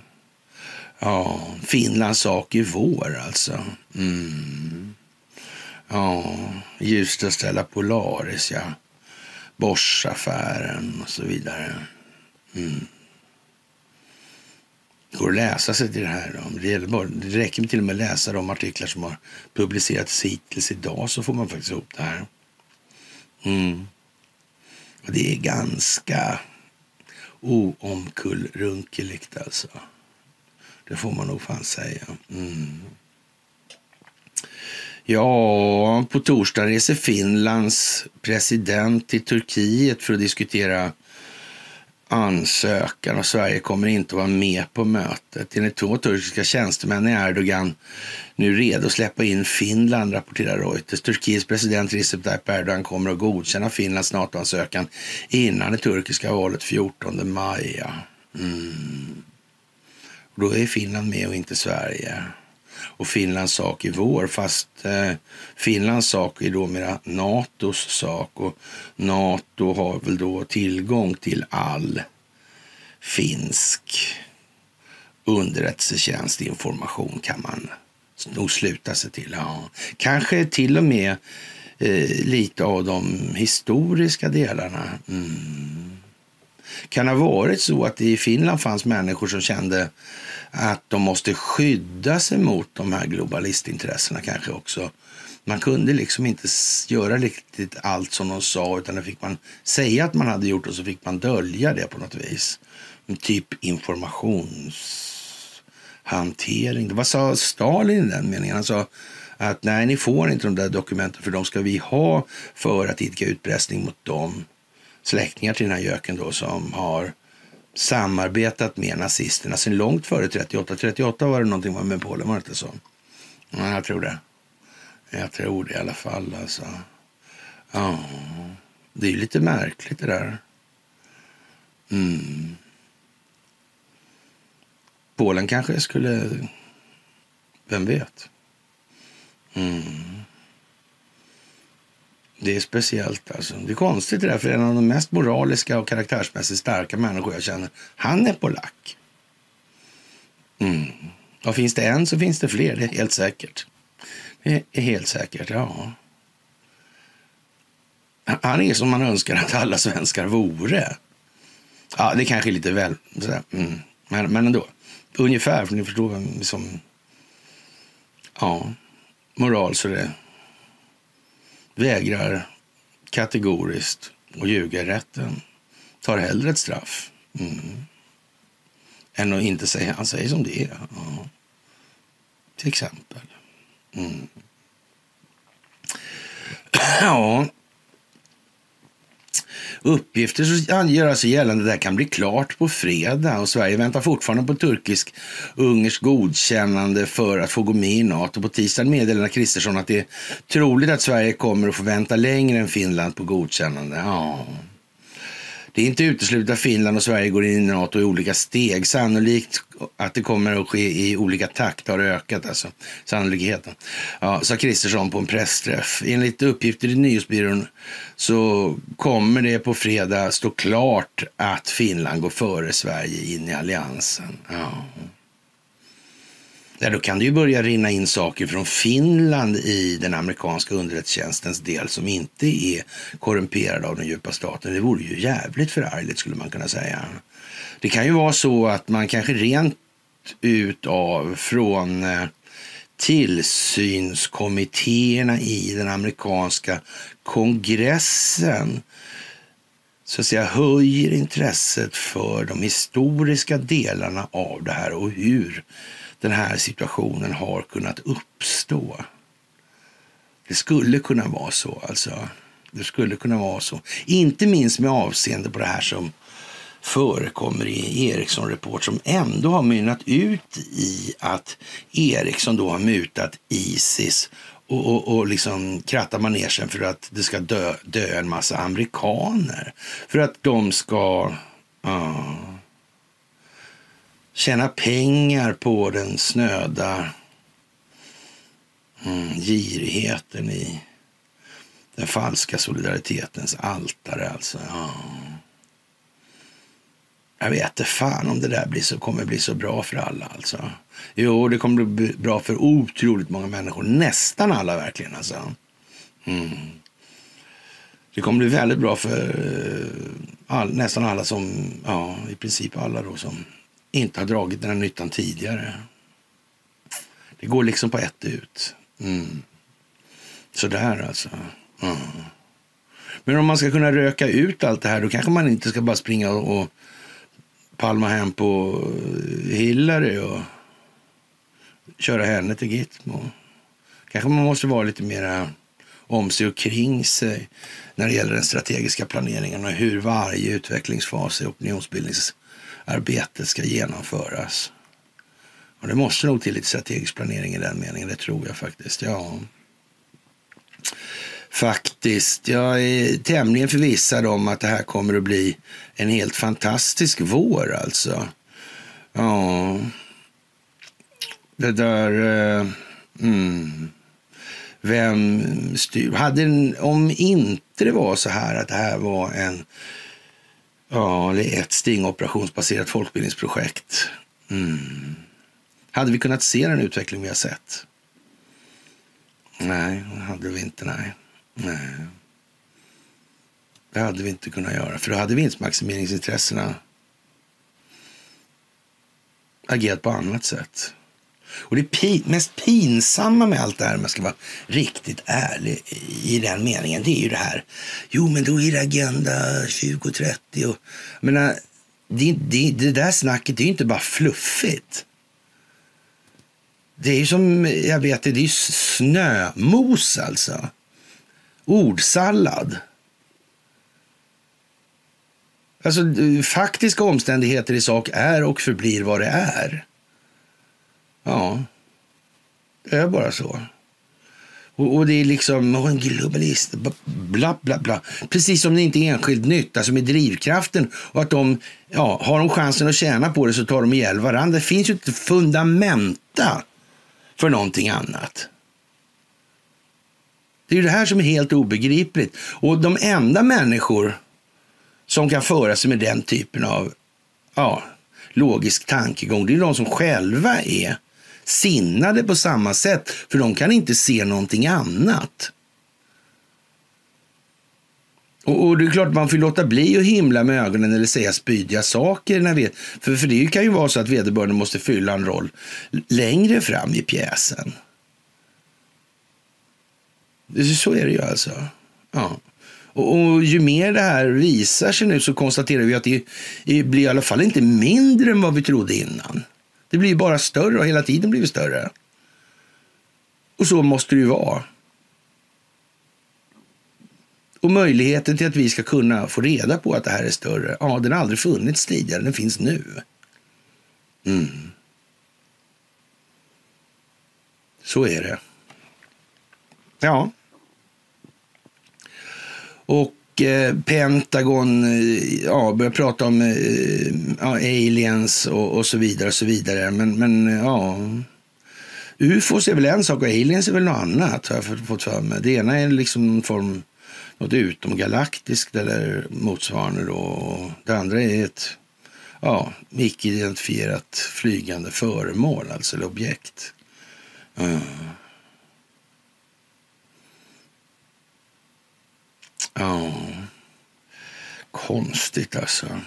Ja, Finlands sak i vår alltså. Mm. Ja, Ljusdal ställa Polaris, ja. Boschaffären och så vidare. Mm. Det går att läsa sig till det här. Det, bara, det räcker med till och med att läsa de artiklar som har publicerats hittills idag så får man faktiskt ihop det här. Mm. Och det är ganska oomkullrunkeligt alltså. Det får man nog fan säga. Mm. Ja, på torsdag reser Finlands president till Turkiet för att diskutera ansökan och Sverige kommer inte att vara med på mötet. Enligt två turkiska tjänstemän är Erdogan nu redo att släppa in Finland, rapporterar Reuters. Turkiets president Recep Tayyip Erdogan kommer att godkänna Finlands NATO-ansökan innan det turkiska valet 14 maj. Mm. då är Finland med och inte Sverige och Finlands sak i vår. Fast eh, Finlands sak är då mera Natos sak och Nato har väl då tillgång till all finsk underrättelsetjänstinformation kan man nog sluta sig till. Ja. Kanske till och med eh, lite av de historiska delarna. Mm. Kan ha varit så att det i Finland fanns människor som kände att de måste skydda sig mot de här globalistintressena kanske också. Man kunde liksom inte göra riktigt allt som de sa utan då fick man säga att man hade gjort och så fick man dölja det på något vis. Typ informationshantering. Vad sa Stalin i den meningen? Han sa att nej, ni får inte de där dokumenten för de ska vi ha för att idka utpressning mot de släktingar till den här göken då som har samarbetat med nazisterna sen långt före 38. 38 var det någonting med Polen, var det inte så? Ja, jag tror det. Jag tror det i alla fall. Alltså. Ja, det är ju lite märkligt det där. Mm. Polen kanske skulle... Vem vet? Mm. Det är speciellt alltså. Det är konstigt det där, för en av de mest moraliska och karaktärsmässigt starka människor jag känner, han är polack. Mm. Och finns det en så finns det fler, det är helt säkert. Det är helt säkert, ja. Han är som man önskar att alla svenskar vore. Ja, det kanske är lite väl... Sådär. Mm. Men, men ändå. Ungefär, för ni förstår vem som... Ja, moral så det vägrar kategoriskt att ljuga i rätten. Tar hellre ett straff. Mm. Än att inte säga, han säger som det är. Ja. Till exempel. Mm. Ja, Uppgifter som gör alltså gällande det här kan bli klart på fredag och Sverige väntar fortfarande på turkisk-ungersk godkännande för att få gå med i Nato. På tisdagen meddelade Kristersson att det är troligt att Sverige kommer att få vänta längre än Finland på godkännande. Ja. Det är inte uteslutet att Finland och Sverige går in i Nato i olika steg. Sannolikt att det kommer att ske i olika takt har ökat, alltså sannolikheten. Ja, sa Kristersson på en pressträff. Enligt uppgifter i Nyhetsbyrån så kommer det på fredag stå klart att Finland går före Sverige in i alliansen. Ja. Ja, då kan det ju börja rinna in saker från Finland i den amerikanska underrättelsetjänstens del som inte är korrumperad av den djupa staten. Det vore ju jävligt förargligt skulle man kunna säga. Det kan ju vara så att man kanske rent utav från eh, tillsynskommittéerna i den amerikanska kongressen så att säga höjer intresset för de historiska delarna av det här och hur den här situationen har kunnat uppstå. Det skulle kunna vara så alltså. Det skulle kunna vara så. Inte minst med avseende på det här som förekommer i Ericsson Report som ändå har mynnat ut i att Ericsson då har mutat Isis och, och, och liksom krattar manegen för att det ska dö, dö en massa amerikaner. För att de ska uh, tjäna pengar på den snöda mm, girigheten i den falska solidaritetens altare. Alltså. Ja. Jag vet inte fan om det där blir så, kommer bli så bra för alla. Alltså. Jo, det kommer bli bra för otroligt många människor. Nästan alla verkligen. Alltså. Mm. Det kommer bli väldigt bra för eh, all, nästan alla som, ja, i princip alla då som inte har dragit den här nyttan tidigare. Det går liksom på ett ut. Mm. Sådär alltså. Mm. Men om man ska kunna röka ut allt det här då kanske man inte ska bara springa och palma hem på Hillary och köra henne till Gitmo. Kanske man måste vara lite mera om sig och kring sig när det gäller den strategiska planeringen och hur varje utvecklingsfas i Arbetet ska genomföras. Och det måste nog till lite strategisk planering i den meningen, det tror jag faktiskt. Ja. Faktiskt. Jag är tämligen förvissad om att det här kommer att bli en helt fantastisk vår alltså. Ja. Det där... Eh, mm. Vem styr? Hade, om inte det var så här att det här var en... Ja, ett stingoperationsbaserat folkbildningsprojekt. Mm. Hade vi kunnat se den utveckling vi har sett? Nej, det hade vi inte. Nej. Nej. Det hade vi inte kunnat göra, för då hade vinstmaximeringsintressena agerat på annat sätt. Och det pin mest pinsamma med allt det här, om jag ska vara riktigt ärlig i den meningen, det är ju det här. Jo, men då är det Agenda 2030 och... menar, det, det, det där snacket det är ju inte bara fluffigt. Det är ju som, jag vet det, det är ju snömos alltså. Ordsallad. Alltså, faktiska omständigheter i sak är och förblir vad det är. Ja, det är bara så. Och, och det är liksom, oh, en globalist, bla bla bla. Precis som det inte är enskild nytta alltså som är drivkraften och att de, ja, har de chansen att tjäna på det så tar de ihjäl varandra. Det finns ju ett fundamenta för någonting annat. Det är ju det här som är helt obegripligt. Och de enda människor som kan föra sig med den typen av ja, logisk tankegång, det är de som själva är sinnade på samma sätt, för de kan inte se någonting annat. Och, och, det är klart man får låta bli att himla med ögonen eller säga spydiga saker. När vi, för, för det kan ju vara så att vederbörande måste fylla en roll längre fram i pjäsen. Så är det ju alltså. Ja. Och, och, ju mer det här visar sig nu så konstaterar vi att det, det blir i alla fall inte mindre än vad vi trodde innan. Det blir bara större och hela tiden blivit större. Och så måste det ju vara. Och möjligheten till att vi ska kunna få reda på att det här är större, ja, den har aldrig funnits tidigare, den finns nu. Mm. Så är det. Ja. Och eh, Pentagon eh, ja, börjar prata om eh, ja, aliens och, och, så vidare. och så vidare. Men, men ja, ufos är väl en sak och aliens är väl något annat har jag fått för mig. Det ena är liksom någon form något utomgalaktiskt eller motsvarande. Då. Det andra är ett ja, icke-identifierat flygande föremål, alltså eller objekt. Mm. Ja, konstigt alltså.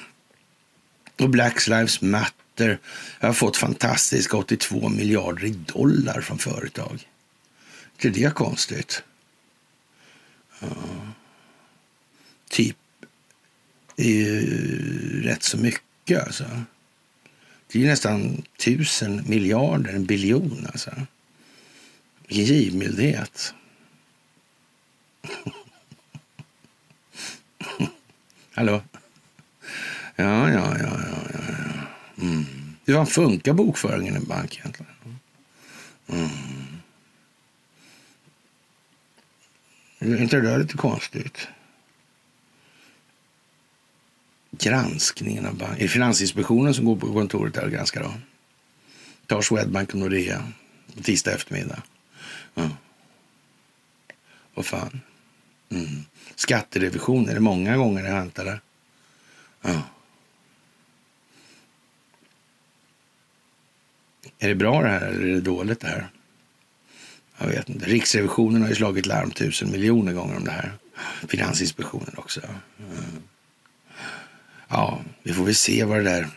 Och Black Lives Matter har fått fantastiska 82 miljarder i dollar från företag. Är inte det konstigt? Ja. Typ det är ju rätt så mycket alltså. Det är ju nästan tusen miljarder, en biljon alltså. Vilken givmildhet. Hallå? Ja, ja, ja, ja, ja. Mm. Hur funkar bokföringen i en bank egentligen? Mm. Är inte det där lite konstigt? Granskningen av bank. Är det Finansinspektionen som går på kontoret där och granskar då? Tar Swedbank och Nordea på tisdag eftermiddag. Ja. Vad fan. Mm. Skatterevision, är det många gånger det hänt eller? Ja. Är det bra det här eller är det dåligt det här? Jag vet inte. Riksrevisionen har ju slagit larm tusen miljoner gånger om det här. Finansinspektionen också. Mm. Ja, vi får väl se vad det där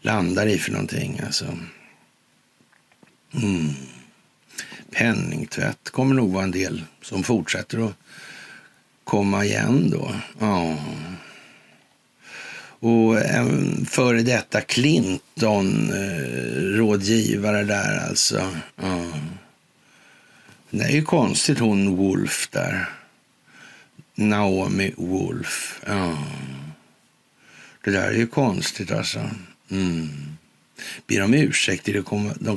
landar i för någonting. Alltså. Mm. Penningtvätt kommer nog vara en del som fortsätter att komma igen då. Ja. Och en före detta Clinton-rådgivare där alltså. Ja. Det är ju konstigt hon Wolf där. Naomi Wolf. Ja. Det där är ju konstigt alltså. Mm. Ber de ursäkt till de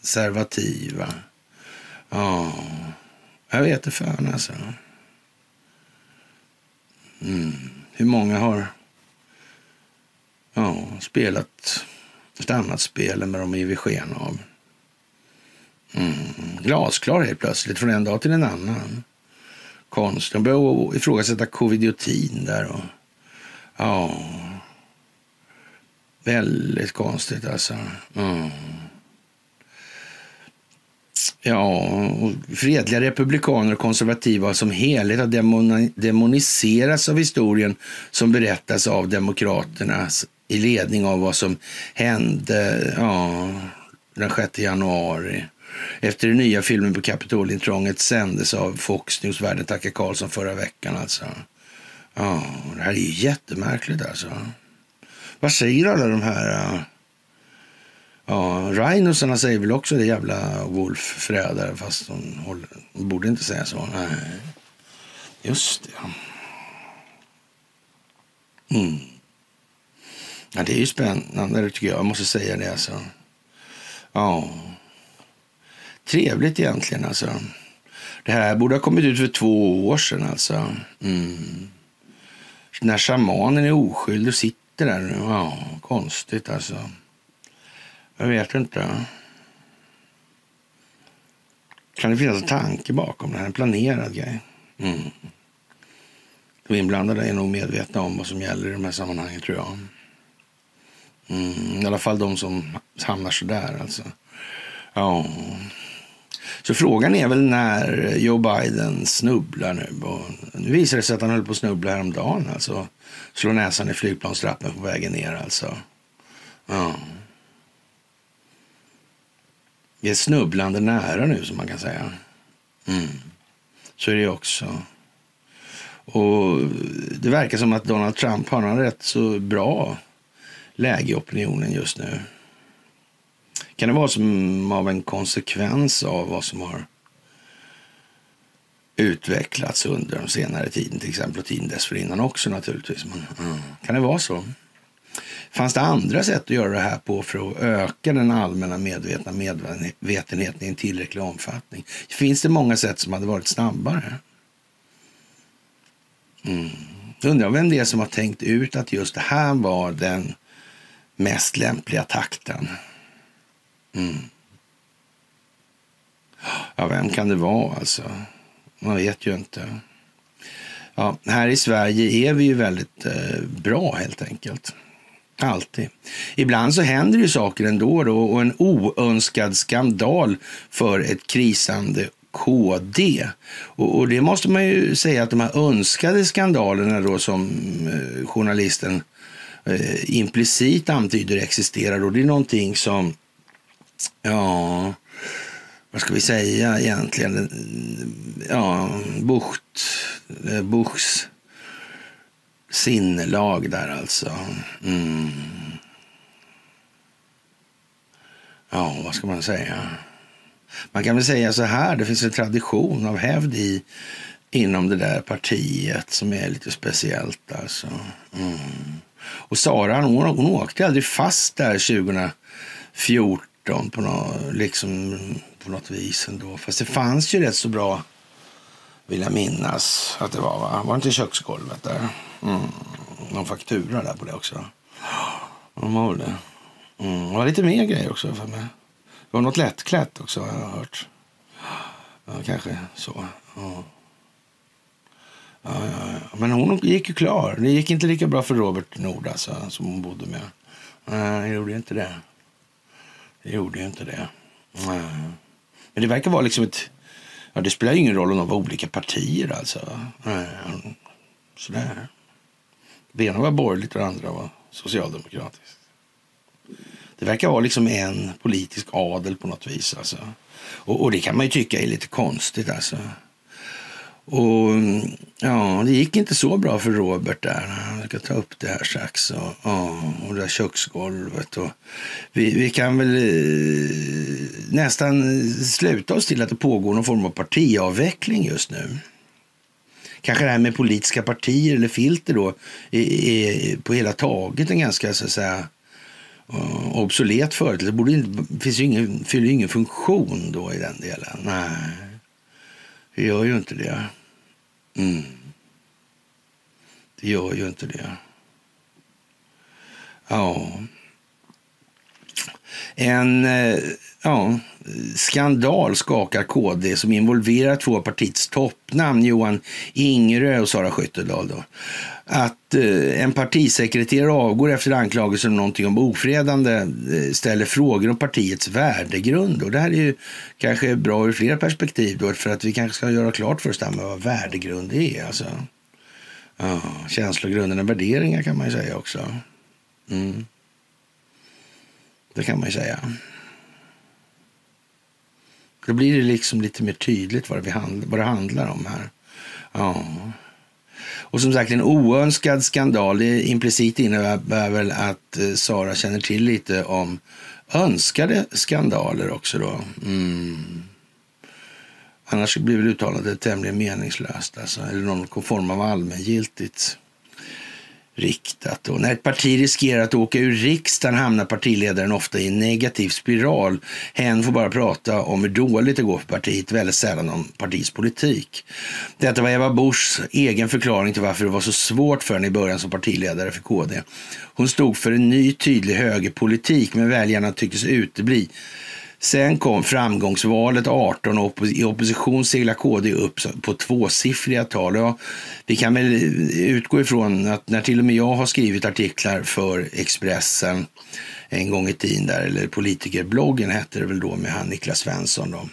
konservativa? Ja, jag vet inte fan alltså. Mm. Hur många har ja, spelat ett annat spel än vad de givit sken av? Mm. Glasklar helt plötsligt från en dag till en annan. Konst. De börjar ifrågasätta covidiotin där. Och, ja, väldigt konstigt alltså. Mm. Ja, fredliga republikaner och konservativa som helhet har demoniserats av historien som berättas av demokraterna i ledning av vad som hände ja, den 6 januari. Efter den nya filmen på Kapitolintrånget sändes av Fox News Världen tackar Karlsson förra veckan alltså. Ja, det här är ju jättemärkligt alltså. Vad säger alla de här äh, Ja, rhinosarna säger väl också det jävla Wolf-förrädare fast de, håller, de borde inte säga så. Nej. Just det. Mm. Ja, det är ju spännande tycker jag. Jag måste säga det alltså. Ja. Trevligt egentligen alltså. Det här borde ha kommit ut för två år sedan alltså. Mm. När shamanen är oskyldig och sitter där. Ja, konstigt alltså. Jag vet inte. Kan det finnas en tanke bakom det här? En planerad grej? Mm. De inblandade är nog medvetna om vad som gäller i de här sammanhangen tror jag. Mm. I alla fall de som hamnar så där alltså. Ja. Så frågan är väl när Joe Biden snubblar nu. Och nu visar det sig att han höll på att snubbla häromdagen. Alltså. Slå näsan i flygplanstrappen på vägen ner alltså. Ja. Vi är snubblande nära nu som man kan säga. Mm. Så är det också. Och det verkar som att Donald Trump har en rätt så bra läge i opinionen just nu. Kan det vara som av en konsekvens av vad som har utvecklats under de senare tiden, till exempel och tiden dessförinnan också naturligtvis. Men, mm. Kan det vara så? Fanns det andra sätt att göra det här på för att öka den allmänna medvetna medvetenheten i en tillräcklig omfattning? Finns det många sätt som hade varit snabbare? Mm. Undrar vem det är som har tänkt ut att just det här var den mest lämpliga takten. Mm. Ja, vem kan det vara alltså? Man vet ju inte. Ja, här i Sverige är vi ju väldigt eh, bra helt enkelt. Alltid. Ibland så händer ju saker ändå då, och en oönskad skandal för ett krisande KD. Och, och, det måste man ju säga att de här önskade skandalerna då som eh, journalisten eh, implicit antyder existerar. Och det är någonting som, ja, vad ska vi säga egentligen? Ja, Bucht, eh, Buchs sinnelag där alltså. Mm. Ja, vad ska man säga? Man kan väl säga så här, det finns en tradition av hävd i inom det där partiet som är lite speciellt alltså. Mm. Och Sara hon, hon åkte aldrig fast där 2014 på, något, liksom, på något vis ändå. Fast det fanns ju rätt så bra, vill jag minnas att det var. Va? Var det inte köksgolvet där? Mm. Någon faktura där på det också. De har det. Mm. Det var lite mer grejer också för mig. Det var något lättklätt också har jag hört. Ja, kanske så. Ja. Ja, ja, ja. Men hon gick ju klar. Det gick inte lika bra för Robert Nord alltså, som hon bodde med. Nej, det gjorde inte det. Det gjorde ju inte det. Nej. Men det verkar vara liksom ett... Ja, det spelar ingen roll om de var olika partier alltså. Nej, sådär. Det ena var borgerligt och det andra var socialdemokratiskt. Det verkar vara liksom en politisk adel på något vis. Alltså. Och, och det kan man ju tycka är lite konstigt. Alltså. Och ja, det gick inte så bra för Robert där. Han ska ta upp det här strax. Och, ja, och det där köksgolvet. Och vi, vi kan väl eh, nästan sluta oss till att det pågår någon form av partiavveckling just nu. Kanske det här med politiska partier eller filter då är, är på hela taget en ganska så att säga eh, obsolet företeelse. Det borde inte, finns ju ingen, fyller ju ingen funktion då i den delen. Nej, det gör ju inte det. Mm. Det gör ju inte det. Ja. En eh, ja, skandal skakar KD som involverar två av partiets toppnamn, Johan Ingerö och Sara Skyttedal. Då. Att eh, en partisekreterare avgår efter anklagelser om någonting om ofredande eh, ställer frågor om partiets värdegrund. Och det här är ju kanske bra ur flera perspektiv då, för att vi kanske ska göra klart för oss vad värdegrund är. Alltså. Ja, känslogrunden värderingar kan man ju säga också. Mm. Det kan man ju säga. Då blir det liksom lite mer tydligt vad det, handl vad det handlar om här. Ja. Och som sagt, en oönskad skandal. Det implicit innebär väl att eh, Sara känner till lite om önskade skandaler också då. Mm. Annars blir väl uttalandet tämligen meningslöst, alltså, eller någon form av allmängiltigt riktat. Och när ett parti riskerar att åka ur riksdagen hamnar partiledaren ofta i en negativ spiral. Hen får bara prata om hur dåligt det går för partiet, väldigt sällan om partiets politik. Detta var Eva Buschs egen förklaring till varför det var så svårt för henne i början som partiledare för KD. Hon stod för en ny tydlig högerpolitik, men väljarna tycktes utebli. Sen kom framgångsvalet 18 och i opposition seglade KD upp på tvåsiffriga tal. Ja, vi kan väl utgå ifrån att när till och med jag har skrivit artiklar för Expressen en gång i tiden där, eller politikerbloggen hette det väl då med han Niklas Svensson då.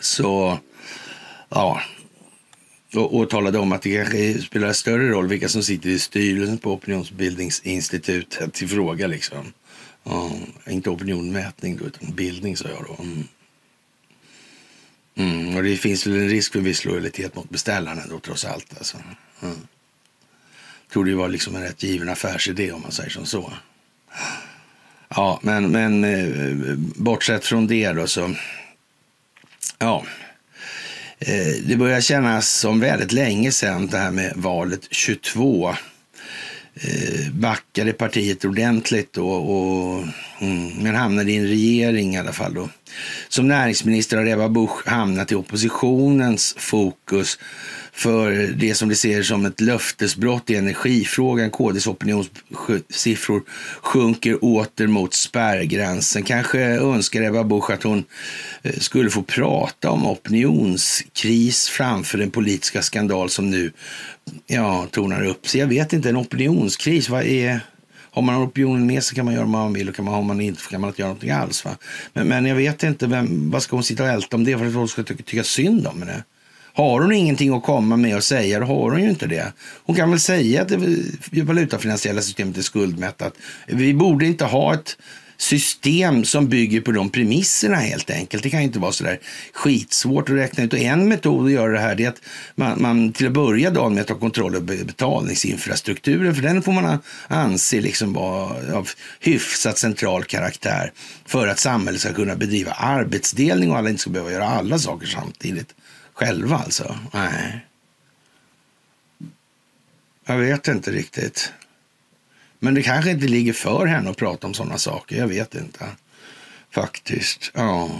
Så, ja, och, och, talade om att det kanske spelar större roll vilka som sitter i styrelsen på opinionsbildningsinstitutet i fråga liksom. Ja, inte opinionmätning då, utan bildning sa jag då. Mm. Mm, och det finns väl en risk för viss lojalitet mot beställaren då trots allt. Alltså. Mm. Tror det var liksom en rätt given affärsidé om man säger som så. Ja, men, men eh, bortsett från det då så. Ja, eh, det börjar kännas som väldigt länge sedan det här med valet 22 Eh, backade partiet ordentligt då, och, men mm, hamnade i en regering i alla fall. Då. Som näringsminister har Ebba Busch hamnat i oppositionens fokus för det som de ser som ett löftesbrott i energifrågan. KDs opinionssiffror sjunker åter mot spärrgränsen. Kanske önskar Ebba Busch att hon eh, skulle få prata om opinionskris framför den politiska skandal som nu ja, tornar upp sig. Jag vet inte, en opinionskris, vad är... Har man opinionen med sig kan man göra vad man vill och kan man, har man inte kan man inte göra någonting alls. Va? Men, men jag vet inte, vem, vad ska hon sitta och älta om det för att folk ska tycka, tycka synd om henne? Har hon ingenting att komma med och säga, då har hon ju inte det. Hon kan väl säga att det valutafinansiella systemet är skuldmättat. Vi borde inte ha ett system som bygger på de premisserna helt enkelt. Det kan inte vara så där skitsvårt att räkna ut. Och en metod att göra det här är att man, man till att börja dagen med att ta kontroll över betalningsinfrastrukturen, för den får man anse liksom vara av hyfsat central karaktär för att samhället ska kunna bedriva arbetsdelning och alla inte ska behöva göra alla saker samtidigt själva alltså. Nej. Jag vet inte riktigt. Men det kanske inte ligger för henne att prata om sådana saker. Jag vet inte. Faktiskt. Ja.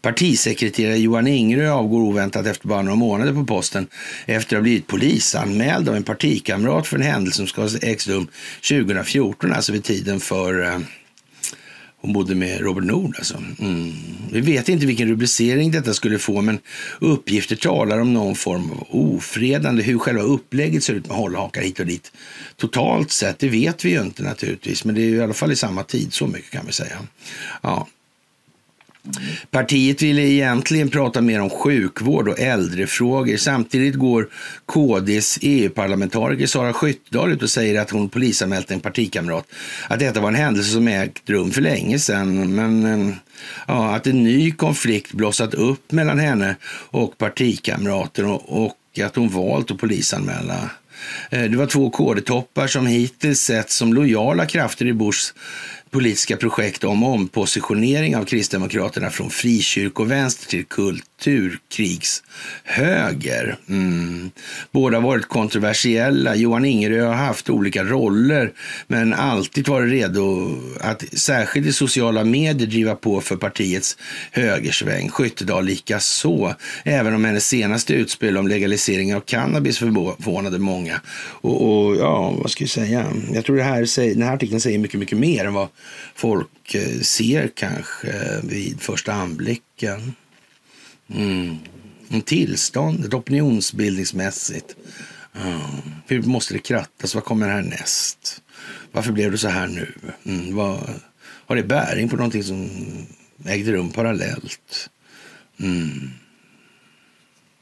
Partisekreterare Johan Ingerö avgår oväntat efter bara några månader på posten efter att ha blivit polisanmäld av en partikamrat för en händelse som ska ha ägt rum 2014, alltså vid tiden för eh, hon bodde med Robert Nord alltså. Mm. Vi vet inte vilken rubricering detta skulle få, men uppgifter talar om någon form av ofredande. Hur själva upplägget ser ut med hållhakar hit och dit. Totalt sett, det vet vi ju inte naturligtvis, men det är i alla fall i samma tid, så mycket kan vi säga. Ja. Partiet ville egentligen prata mer om sjukvård och äldrefrågor. Samtidigt går KDs EU-parlamentariker Sara Skyttedal ut och säger att hon polisanmält en partikamrat. Att detta var en händelse som ägt rum för länge sedan. Men ja, att en ny konflikt blossat upp mellan henne och partikamraten och, och att hon valt att polisanmäla eh, det var två KD-toppar som hittills setts som lojala krafter i Bushs politiska projekt om ompositionering av Kristdemokraterna från frikyrkovänster till kulturkrigshöger. Mm. Båda har varit kontroversiella. Johan Ingerö har haft olika roller men alltid varit redo att särskilt i sociala medier driva på för partiets högersväng. Skyttedal lika så. Även om hennes senaste utspel om legalisering av cannabis förvånade många. Och, och ja, vad ska jag säga? Jag tror det här, den här artikeln säger mycket, mycket mer än vad folk eh, ser kanske vid första anblicken. Mm. Tillståndet opinionsbildningsmässigt. Mm. Hur måste det krattas? Vad kommer härnäst? Varför blev det så här nu? Mm. Vad, har det bäring på någonting som ägde rum parallellt? Mm.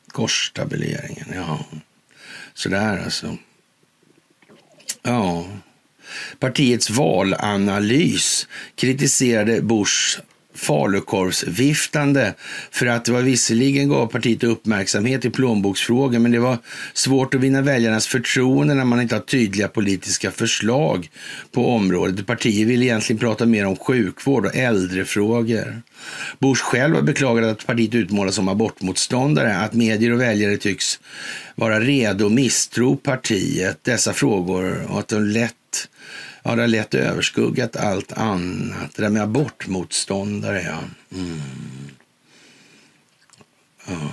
Korstabuleringen, ja. Sådär alltså. Ja. Partiets valanalys kritiserade Bush falukorvsviftande för att det var visserligen gav partiet uppmärksamhet i plånboksfrågor men det var svårt att vinna väljarnas förtroende när man inte har tydliga politiska förslag på området. Partiet vill egentligen prata mer om sjukvård och äldrefrågor. Bush själv har beklagat att partiet utmålas som abortmotståndare, att medier och väljare tycks vara redo att misstro partiet, dessa frågor och att de lätt Ja, det har lätt överskuggat allt annat. Det där med abortmotståndare, ja. Mm. ja.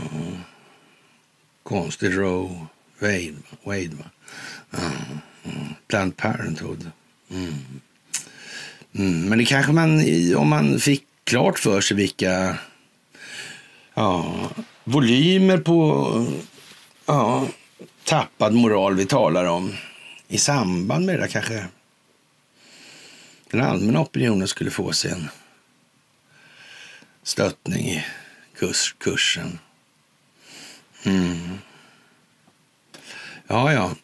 Konstig Roe Wade, Wade va? Ja. Mm. Planned Parenthood. Mm. Mm. Men det kanske man, om man fick klart för sig vilka ja, volymer på ja, tappad moral vi talar om i samband med det där kanske den allmänna opinionen skulle få sig en stöttning i kurs, kursen. Mm. Ja, ja.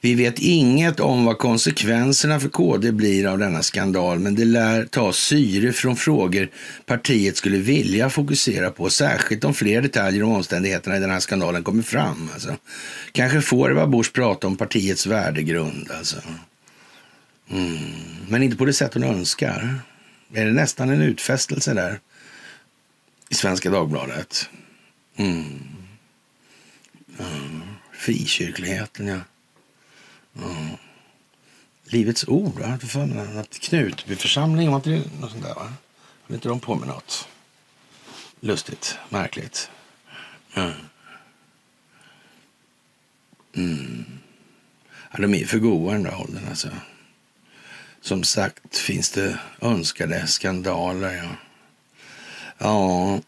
Vi vet inget om vad konsekvenserna för KD blir av denna skandal, men det lär ta syre från frågor partiet skulle vilja fokusera på, särskilt om fler detaljer om omständigheterna i den här skandalen kommer fram. Alltså. Kanske får Eva Busch prata om partiets värdegrund. Alltså. Mm. Men inte på det sätt hon önskar. Är det nästan en utfästelse där i Svenska Dagbladet? Mm. Mm. Frikyrkligheten, ja. Mm. Livets ord, va? Att Knutbyförsamlingen, var inte det något sånt där? Va? Inte de på med något? Lustigt, märkligt. Mm. Mm. Ja, de är för goa den där åldern alltså. Som sagt finns det önskade skandaler. Ja. ja.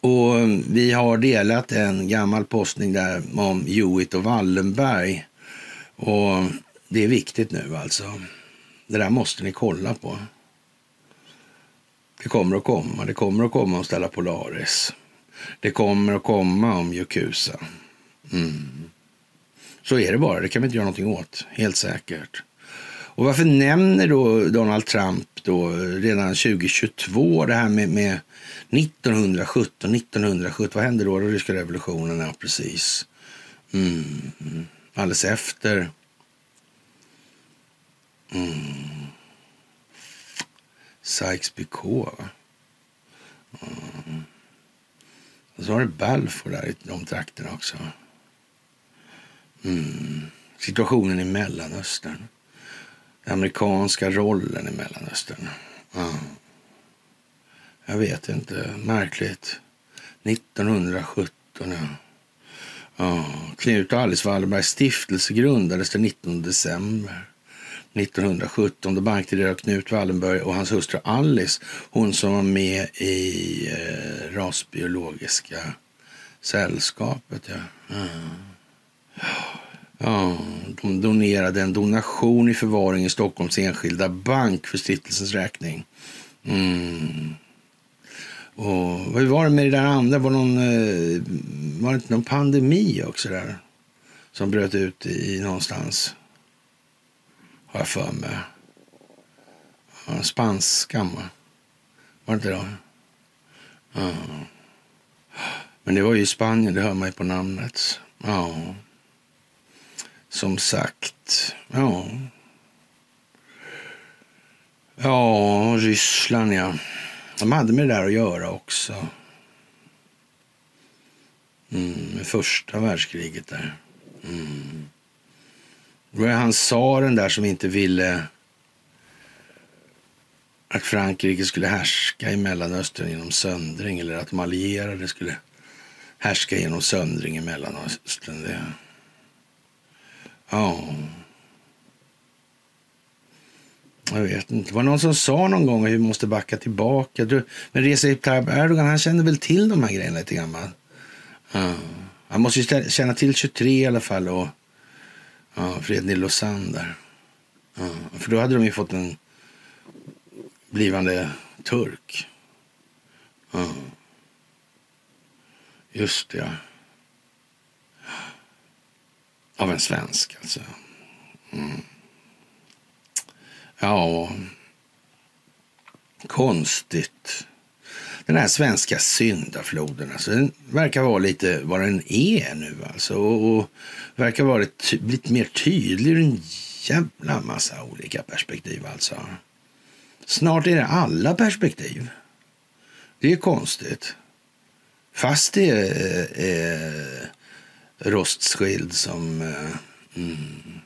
Och mm, vi har delat en gammal postning där om Hewitt och Wallenberg. Och mm, det är viktigt nu alltså. Det där måste ni kolla på. Det kommer att komma. Det kommer att komma om Stella Polaris. Det kommer att komma om Yakuza. Mm. Så är det bara. Det kan vi inte göra någonting åt. Helt säkert. Och varför nämner då Donald Trump då redan 2022 det här med, med 1917, 1917, vad hände då? Den ryska revolutionen, ja precis. Mm. Alldeles efter. Mm. Sykes-Picot, va? Mm. Och så har du Balfour där i de trakterna också. Mm. Situationen i Mellanöstern. Den amerikanska rollen i Mellanöstern. Ja. Jag vet inte. Märkligt. 1917, ja. ja. Knut och Alice Wallenbergs stiftelse grundades den 19 december 1917 då bankdirektör Knut Wallenberg och hans hustru Alice, hon som var med i eh, rasbiologiska sällskapet. Ja. ja. Ja, de donerade en donation i förvaring i Stockholms enskilda bank för stiftelsens räkning. Mm. Och vad var det med det där andra? Var, någon, eh, var det inte någon pandemi också där? Som bröt ut i någonstans? Har jag för mig. Ja, spanskan, va? Var det inte då? Ja. Men det var ju i Spanien, det hör man ju på namnet. Ja. Som sagt, ja. Ja, Ryssland ja. De hade med det där att göra också. Mm, första världskriget där. Mm. Det var han tsaren där som inte ville att Frankrike skulle härska i Mellanöstern genom söndring eller att de allierade skulle härska genom söndring i Mellanöstern. Det... Ja. Jag vet inte. Det var någon som sa någon gång att vi måste backa tillbaka. Men Recep Tayyip Erdogan, han kände väl till de här grejerna lite grann? Ja. Han måste ju känna till 23 i alla fall och ja, freden i Lausanne där. Ja. För då hade de ju fått en blivande turk. Ja. Just det, ja. Av en svensk alltså. Mm. Ja, konstigt. Den här svenska syndafloden, alltså, den verkar vara lite vad den är nu. Alltså, och, och verkar vara lite mer tydlig ur en jävla massa olika perspektiv. Alltså. Snart är det alla perspektiv. Det är konstigt. Fast det är, är Rostskild som eh, mm,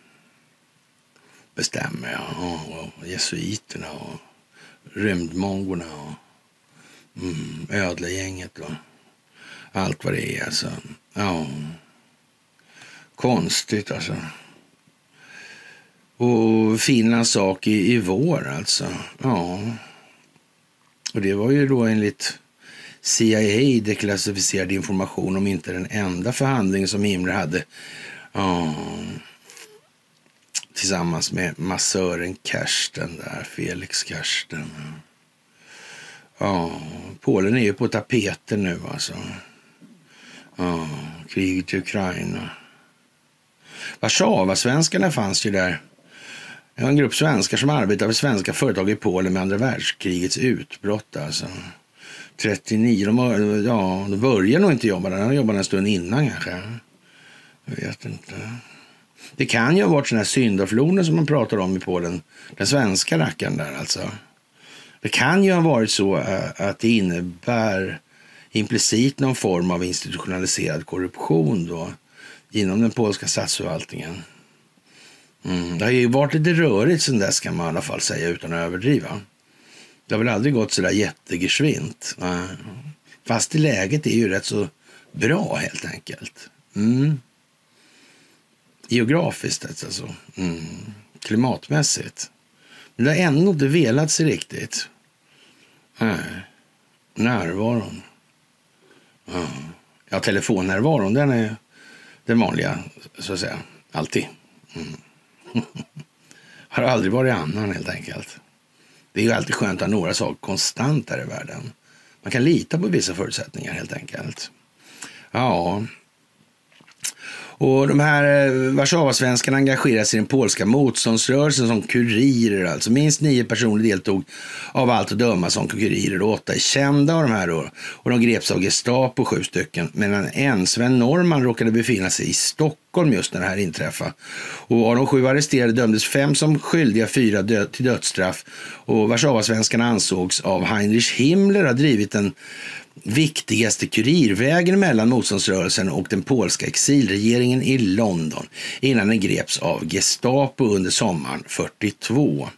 bestämmer. Ja. Och jesuiterna och rymdmongorna och mm, ödlegänget och allt vad det är. Alltså. Ja. Konstigt alltså. Och Finlands sak i, i vår alltså. Ja. Och det var ju då enligt CIA deklassificerad information om inte den enda förhandling som Himmler hade oh. tillsammans med massören Kersten där, Felix Kersten. Ja, Polen är ju på tapeten nu alltså. Ja, kriget i Ukraina. Warszawasvenskarna fanns ju där. Det var en grupp svenskar som arbetade för svenska företag i Polen med andra världskrigets utbrott. Alltså. 39. De, ja, de började nog inte jobba där. De jobbade en stund innan kanske. Jag vet inte. Det kan ju ha varit sådana här syndafloden som man pratar om i Polen. Den svenska rackaren där alltså. Det kan ju ha varit så eh, att det innebär implicit någon form av institutionaliserad korruption då inom den polska statsförvaltningen. Mm. Det har ju varit lite rörigt sen dess kan man i alla fall säga utan att överdriva. Det har väl aldrig gått så där jättegeschwint. Fast i läget är ju rätt så bra helt enkelt. Mm. Geografiskt alltså. Mm. Klimatmässigt. Men det har ändå inte velat sig riktigt. Nej. Närvaron. Ja, telefonnärvaron den är den vanliga, så att säga. Alltid. Mm. har aldrig varit annan helt enkelt. Det är ju alltid skönt att ha några saker konstant här i världen. Man kan lita på vissa förutsättningar helt enkelt. Ja, och de här eh, Warszawasvenskarna engagerade sig i den polska motståndsrörelsen som kurirer. Alltså minst nio personer deltog av allt att döma som kurirer och åtta är kända av de här då. Och de greps av Gestapo, sju stycken. Medan en, Sven Norman, råkade befinna sig i Stockholm just när det här inträffade. Och av de sju arresterade dömdes fem som skyldiga, fyra dö till dödsstraff. Och Warszawasvenskarna ansågs av Heinrich Himmler ha drivit en viktigaste kurirvägen mellan motståndsrörelsen och den polska exilregeringen i London innan den greps av Gestapo under sommaren 42.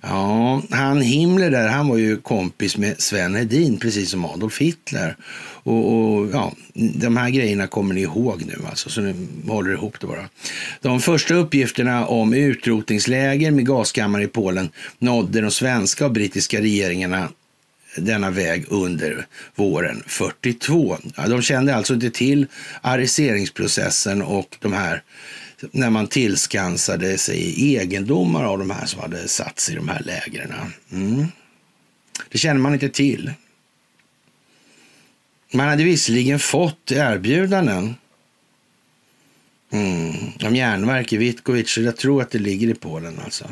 Ja, han Himmler där, han var ju kompis med Sven Hedin, precis som Adolf Hitler. Och, och, ja, de här grejerna kommer ni ihåg nu alltså, så nu håller ihop det bara. De första uppgifterna om utrotningsläger med gaskammare i Polen nådde de svenska och brittiska regeringarna denna väg under våren 42. De kände alltså inte till arresteringsprocessen och de här när man tillskansade sig egendomar av de här som hade satts i de här lägren. Mm. Det kände man inte till. Man hade visserligen fått erbjudanden mm, om järnverk i Witkowicz. Jag tror att det ligger i Polen alltså.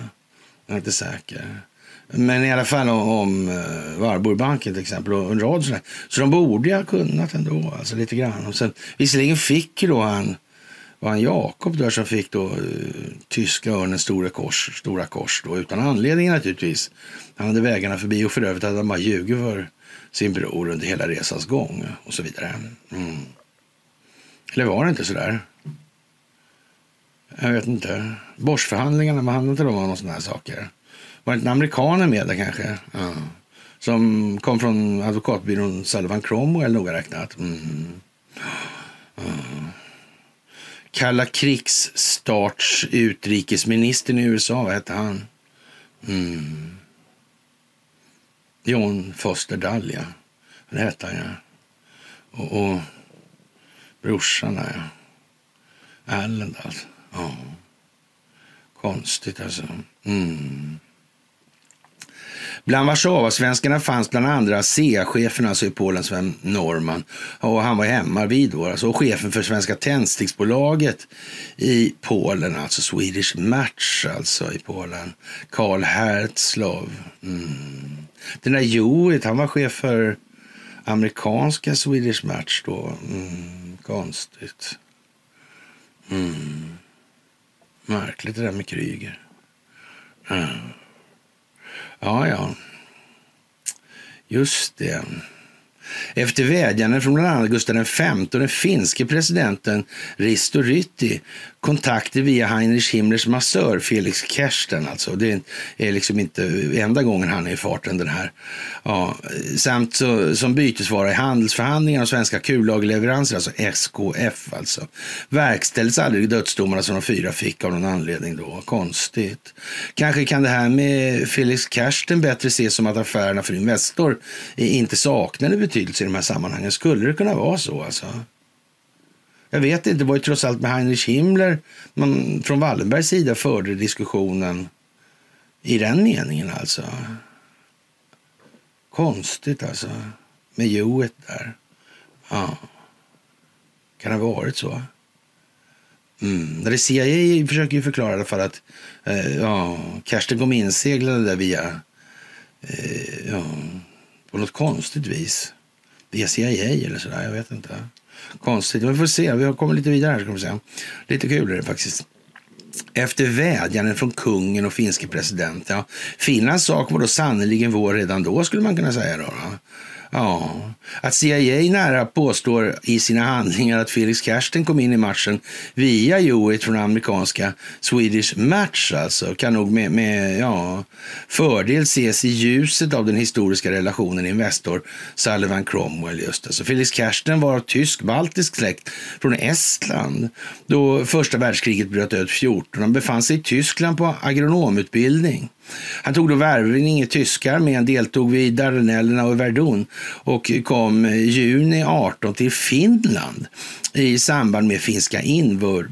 Jag är inte säker. Men i alla fall om, om uh, Warburgbanken till exempel och en rad sådär. Så de borde ju ha kunnat ändå, alltså lite grann. Och sen, visserligen fick ju då han, var han Jakob där som fick då uh, tyska örnens stora kors, stora kors då, utan anledning naturligtvis. Han hade vägarna förbi och för övrigt hade han bara ljugit för sin bror under hela resans gång och så vidare. Mm. Eller var det inte sådär? Jag vet inte. Borsförhandlingarna, vad handlade inte de om sådana här saker? Var det inte amerikaner med där kanske? Ja. Som kom från advokatbyrån Sullivan Cromwell noga räknat. Mm. Ja. Kalla krigsstarts utrikesministern i USA, vad hette han? Mm. John Foster Dull, ja. Det hette han, ja. Och, och brorsan, ja. Allen, alltså. Ja. Konstigt, alltså. Mm. Bland Warszawasvenskarna fanns bland andra CA-chefen, alltså i Polen, Sven Norman. Och han var hemma vid då, alltså, och chefen för Svenska Tändsticksbolaget i Polen, alltså Swedish Match, alltså i Polen. Karl Herzlow. Mm. Den där Jorit, han var chef för amerikanska Swedish Match då. Mm, konstigt. Mm. Märkligt det där med Kryger. Mm. Ja, ja. Just det. Efter vädjanden från bland annat Gustav V och den finske presidenten Risto Ryti kontakter via Heinrich Himmlers massör Felix Kersten. Alltså. Det är liksom inte enda gången han är i farten den här. Ja, samt så, som bytesvara i handelsförhandlingar och svenska kullagerleveranser, alltså SKF alltså. Verkställdes aldrig dödsdomarna som de fyra fick av någon anledning då. Konstigt. Kanske kan det här med Felix Kersten bättre ses som att affärerna för Investor inte saknade betydelse i de här sammanhangen. Skulle det kunna vara så alltså? Jag vet inte, det var ju trots allt med Heinrich Himmler man från Wallenbergs sida förde diskussionen i den meningen alltså. Konstigt alltså, med Joet där. Ja. Kan det ha varit så? Mm. Det CIA försöker ju förklara i alla fall att eh, ja, Kerstin kom inseglade där via, eh, ja, på något konstigt vis. Via CIA eller sådär, jag vet inte. Konstigt. Vi får se. Vi har kommit lite vidare här. Ska vi säga. Lite kul är det faktiskt. Efter vädjanden från kungen och finske presidenten. Ja, Finlands sak var då sannerligen vår redan då, skulle man kunna säga. Då, då. Ja, att CIA nära påstår i sina handlingar att Felix Kersten kom in i matchen via Hewitt från amerikanska Swedish Match alltså, kan nog med, med ja, fördel ses i ljuset av den historiska relationen Investor Sullivan Cromwell. Just alltså. Felix Kersten var av tysk-baltisk släkt från Estland då första världskriget bröt ut 14. Han befann sig i Tyskland på agronomutbildning. Han tog då värvning i tyska armén, deltog vid Dardanellerna och Verdun och kom juni 18 till Finland i samband med finska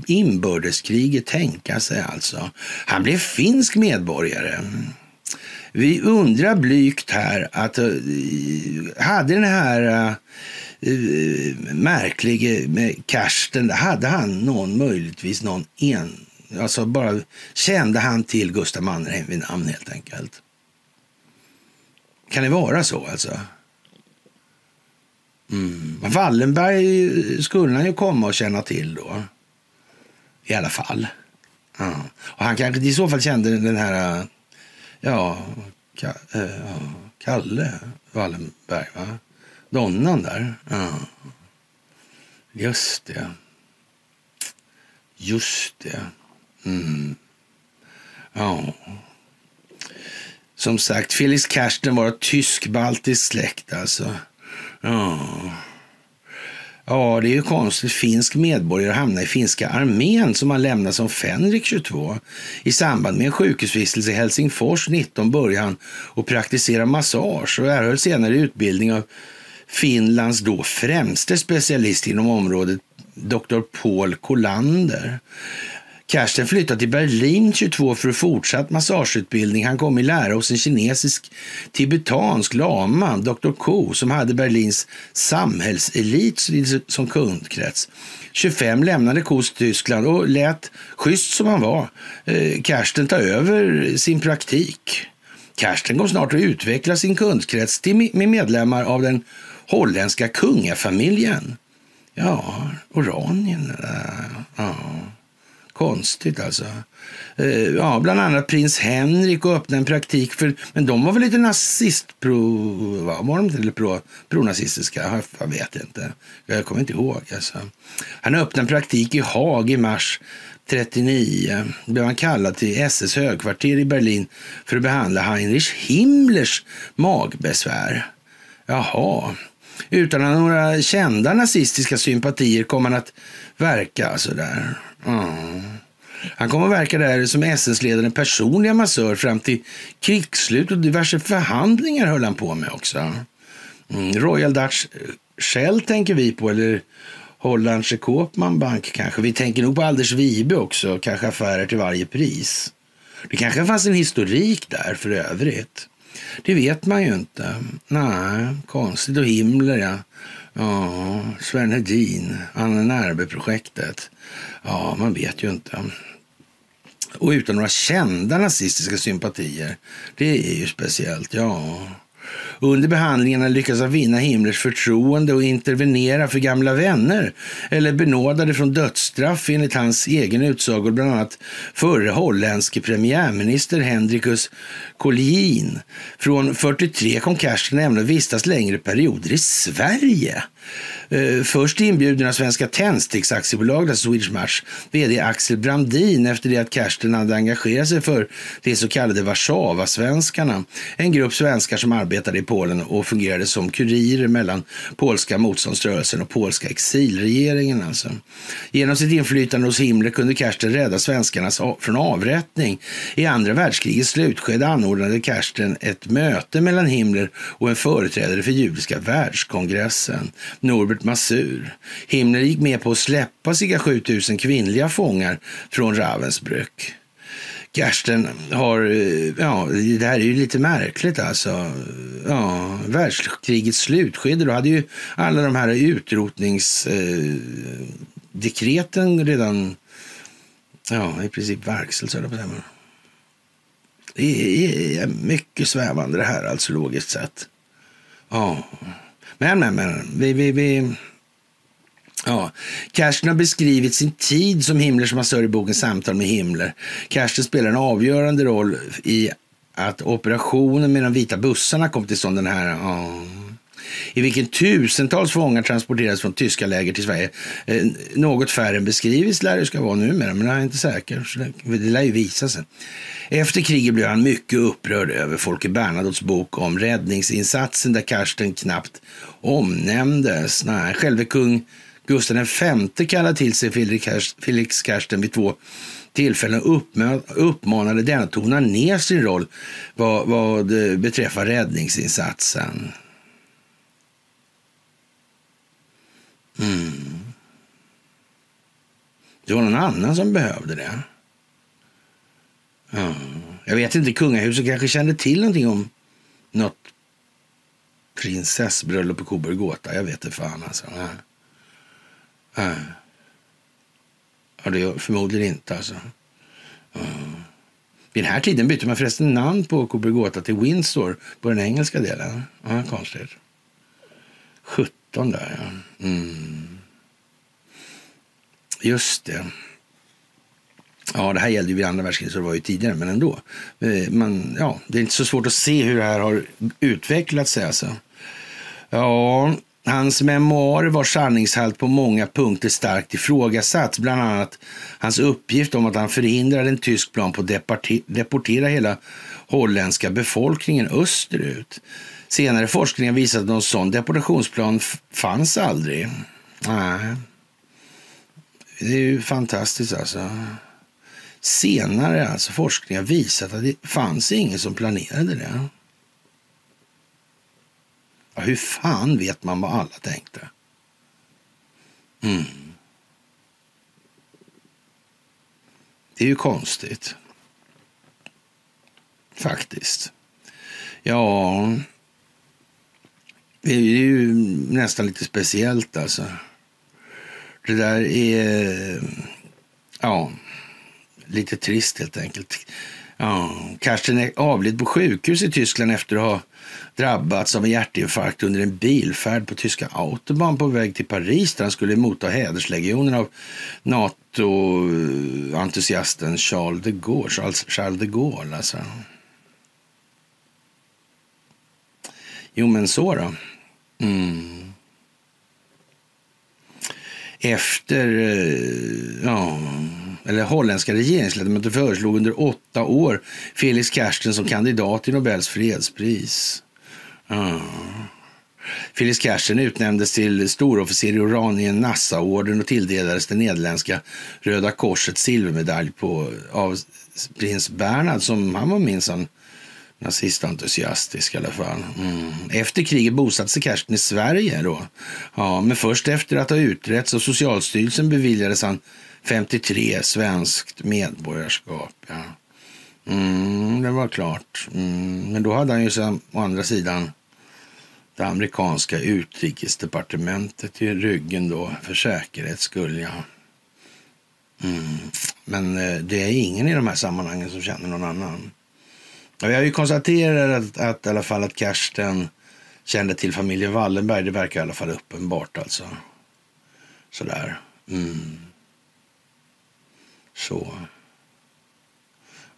inbördeskriget, tänka sig alltså. Han blev finsk medborgare. Vi undrar blygt här att eh, hade den här uh, märklige med Karsten, hade han någon möjligtvis någon en, alltså bara kände han till Gustav Mannerheim vid namn helt enkelt? Kan det vara så alltså? Mm. Wallenberg skulle han ju komma och känna till då. I alla fall. Ja. Och han kanske i så fall kände den här, ja, Ka, äh, Kalle Wallenberg, va? Donnan där. Ja. Just det. Just det. Mm. Ja. Som sagt, Felix Kersten var tysk-baltisk släkt alltså. Ja. Ja, det är ju konstigt. Finsk medborgare hamnar i finska armén som han lämnade som Fänrik 22. I samband med en sjukhusvistelse i Helsingfors 19 började han att praktisera massage och erhöll senare utbildning av Finlands då främste specialist inom området, Dr. Paul Kolander. Karsten flyttade till Berlin 22 för fortsatt massageutbildning. Han kom i lära hos en kinesisk tibetansk lama, Dr. Ko, som hade Berlins samhällselit som kundkrets. 25 lämnade Kos Tyskland och lät, schysst som han var, eh, Karsten ta över sin praktik. Karsten kom snart att utveckla sin kundkrets till med medlemmar av den holländska kungafamiljen. Ja, Oranien. Eh, ja. Konstigt alltså. Eh, ja, bland annat prins Henrik och öppnade en praktik för, men de var väl lite nazistpro, var de eller pro, pronazistiska? Jag vet inte. Jag kommer inte ihåg alltså. Han öppnade en praktik i Haag i mars 39 blev han kallad till SS högkvarter i Berlin för att behandla Heinrich Himmlers magbesvär. Jaha. Utan några kända nazistiska sympatier kom han att verka alltså där. Mm. Han kommer att verka där som SS-ledaren personliga massör fram till krigsslut och diverse förhandlingar höll han på med också. Mm. Royal Dutch eh, Shell tänker vi på, eller Hollandse Koopman Bank kanske. Vi tänker nog på Alders Vibe också, kanske affärer till varje pris. Det kanske fanns en historik där för övrigt. Det vet man ju inte. Nej, konstigt. Och Himmler, ja. Ja, Sven Hedin, Anna Närbe-projektet. Ja, man vet ju inte. Och utan några kända nazistiska sympatier. Det är ju speciellt, ja. Under behandlingarna lyckas han vinna Himmlers förtroende och intervenera för gamla vänner eller benådade från dödsstraff enligt hans egen utsago, bland annat förre holländske premiärminister Hendrikus Collin. Från 43 kom Karsten att vistas längre perioder i Sverige. Eh, först inbjuden av Svenska Tändsticks Tändsticksaktiebolaget, alltså Swedish Match, vd Axel Brandin efter det att Karsten hade engagerat sig för de så kallade Warszawa-svenskarna. En grupp svenskar som arbetade i Polen och fungerade som kurirer mellan polska motståndsrörelsen och polska exilregeringen. Alltså. Genom sitt inflytande hos Himmler kunde Kersten rädda svenskarna från avrättning. I andra världskrigets slutskede anordnade Kersten ett möte mellan Himmler och en företrädare för judiska världskongressen. Norbert Masur. Himmler gick med på att släppa cirka 7000 kvinnliga fångar från Ravensbrück. Gersten har, eh, ja, det här är ju lite märkligt alltså. Ja, världskrigets slutskede, då hade ju alla de här utrotningsdekreten eh, redan, ja, i princip verkställts, höll jag på Det är mycket svävande det här, alltså logiskt sett. Ja. Men, men, men. Vi, vi, vi. Ja. Karsten har beskrivit sin tid som Himmlers massör i boken Samtal med Himmler. Kersten spelar en avgörande roll i att operationen med de vita bussarna kom till stånd. Den här, ja, i vilken tusentals fångar transporterades från tyska läger till Sverige. Eh, något färre än beskrivits lär det ska vara numera, men jag är inte säker. Så det, det lär ju visa sig. Efter kriget blev han mycket upprörd över Folke Bernadottes bok om räddningsinsatsen där Karsten knappt omnämndes. Nej, själve kung Gustav V kallade till sig Felix Karsten vid två tillfällen och uppmanade den att tona ner sin roll vad, vad eh, beträffar räddningsinsatsen. Mm. Det var någon annan som behövde det. Mm. Jag vet inte, kungahuset kanske kände till någonting om något prinsessbröllop på Coburg Jag vet inte fan alltså. Mm. Nej. Ja, det gör förmodligen inte alltså. Eh, vid den här tiden bytte man förresten namn på Coburg till Windsor på den engelska delen. Ja, konstigt. 17 där ja. Mm. Just det. Ja, det här gällde ju vid andra världskriget så det var ju tidigare, men ändå. Eh, men, ja, det är inte så svårt att se hur det här har utvecklat sig. Alltså. Ja, hans memoarer var sanningshalt på många punkter starkt ifrågasatt. Bland annat hans uppgift om att han förhindrade en tysk plan på att deportera hela holländska befolkningen österut. Senare forskning har visat att någon sån deportationsplan fanns aldrig. Nej. Det är ju fantastiskt alltså. Senare alltså forskning har visat att det fanns ingen som planerade det. Ja, hur fan vet man vad alla tänkte? Mm. Det är ju konstigt. Faktiskt. Ja, det är ju nästan lite speciellt alltså. Det där är... Ja, lite trist helt enkelt. Ja, Karsten avled på sjukhus i Tyskland efter att ha drabbats av en hjärtinfarkt under en bilfärd på tyska autobahn på väg till Paris där han skulle motta hederslegionen av NATO-entusiasten Charles de Gaulle. Charles, Charles de Gaulle alltså. Jo, men så då. Mm. Efter, eh, ja, eller holländska regeringsledamöter föreslog under åtta år Felix Kersten som kandidat till Nobels fredspris. Ja. Felix Kersten utnämndes till storofficer i Oranien-Nassaorden och tilldelades det nederländska Röda Korsets silvermedalj på, av prins Bernhard som han var minsann nazistentusiastisk i alla fall. Mm. Efter kriget bosatte sig Kersten i Sverige då. Ja, men först efter att ha utretts av Socialstyrelsen beviljades han 53 svenskt medborgarskap. Ja. Mm, det var klart. Mm, men då hade han ju sen, å andra sidan det amerikanska utrikesdepartementet i ryggen då för säkerhets skull. Ja. Mm. Men eh, det är ingen i de här sammanhangen som känner någon annan. Vi har ju konstaterat att, att, i alla fall att Karsten kände till familjen Wallenberg. Det verkar i alla fall uppenbart alltså. Sådär. Mm. Så.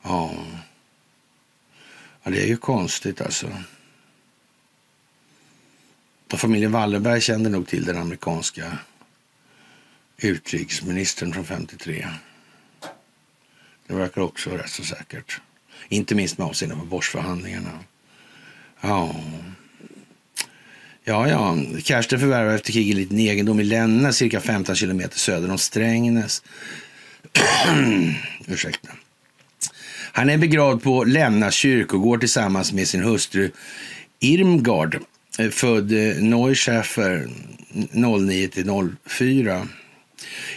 Ja. ja. Det är ju konstigt alltså. Och familjen Wallenberg kände nog till den amerikanska utrikesministern från 53. Det verkar också rätt så säkert. Inte minst med avseende på Borsförhandlingarna. Ja. Ja, ja. Karsten förvärvade efter kriget en liten egendom i Länna, cirka 15 kilometer söder om Strängnäs. Ursäkta. Han är begravd på Länna kyrkogård tillsammans med sin hustru Irmgard, eh, född eh, Neuschäfer 09 04.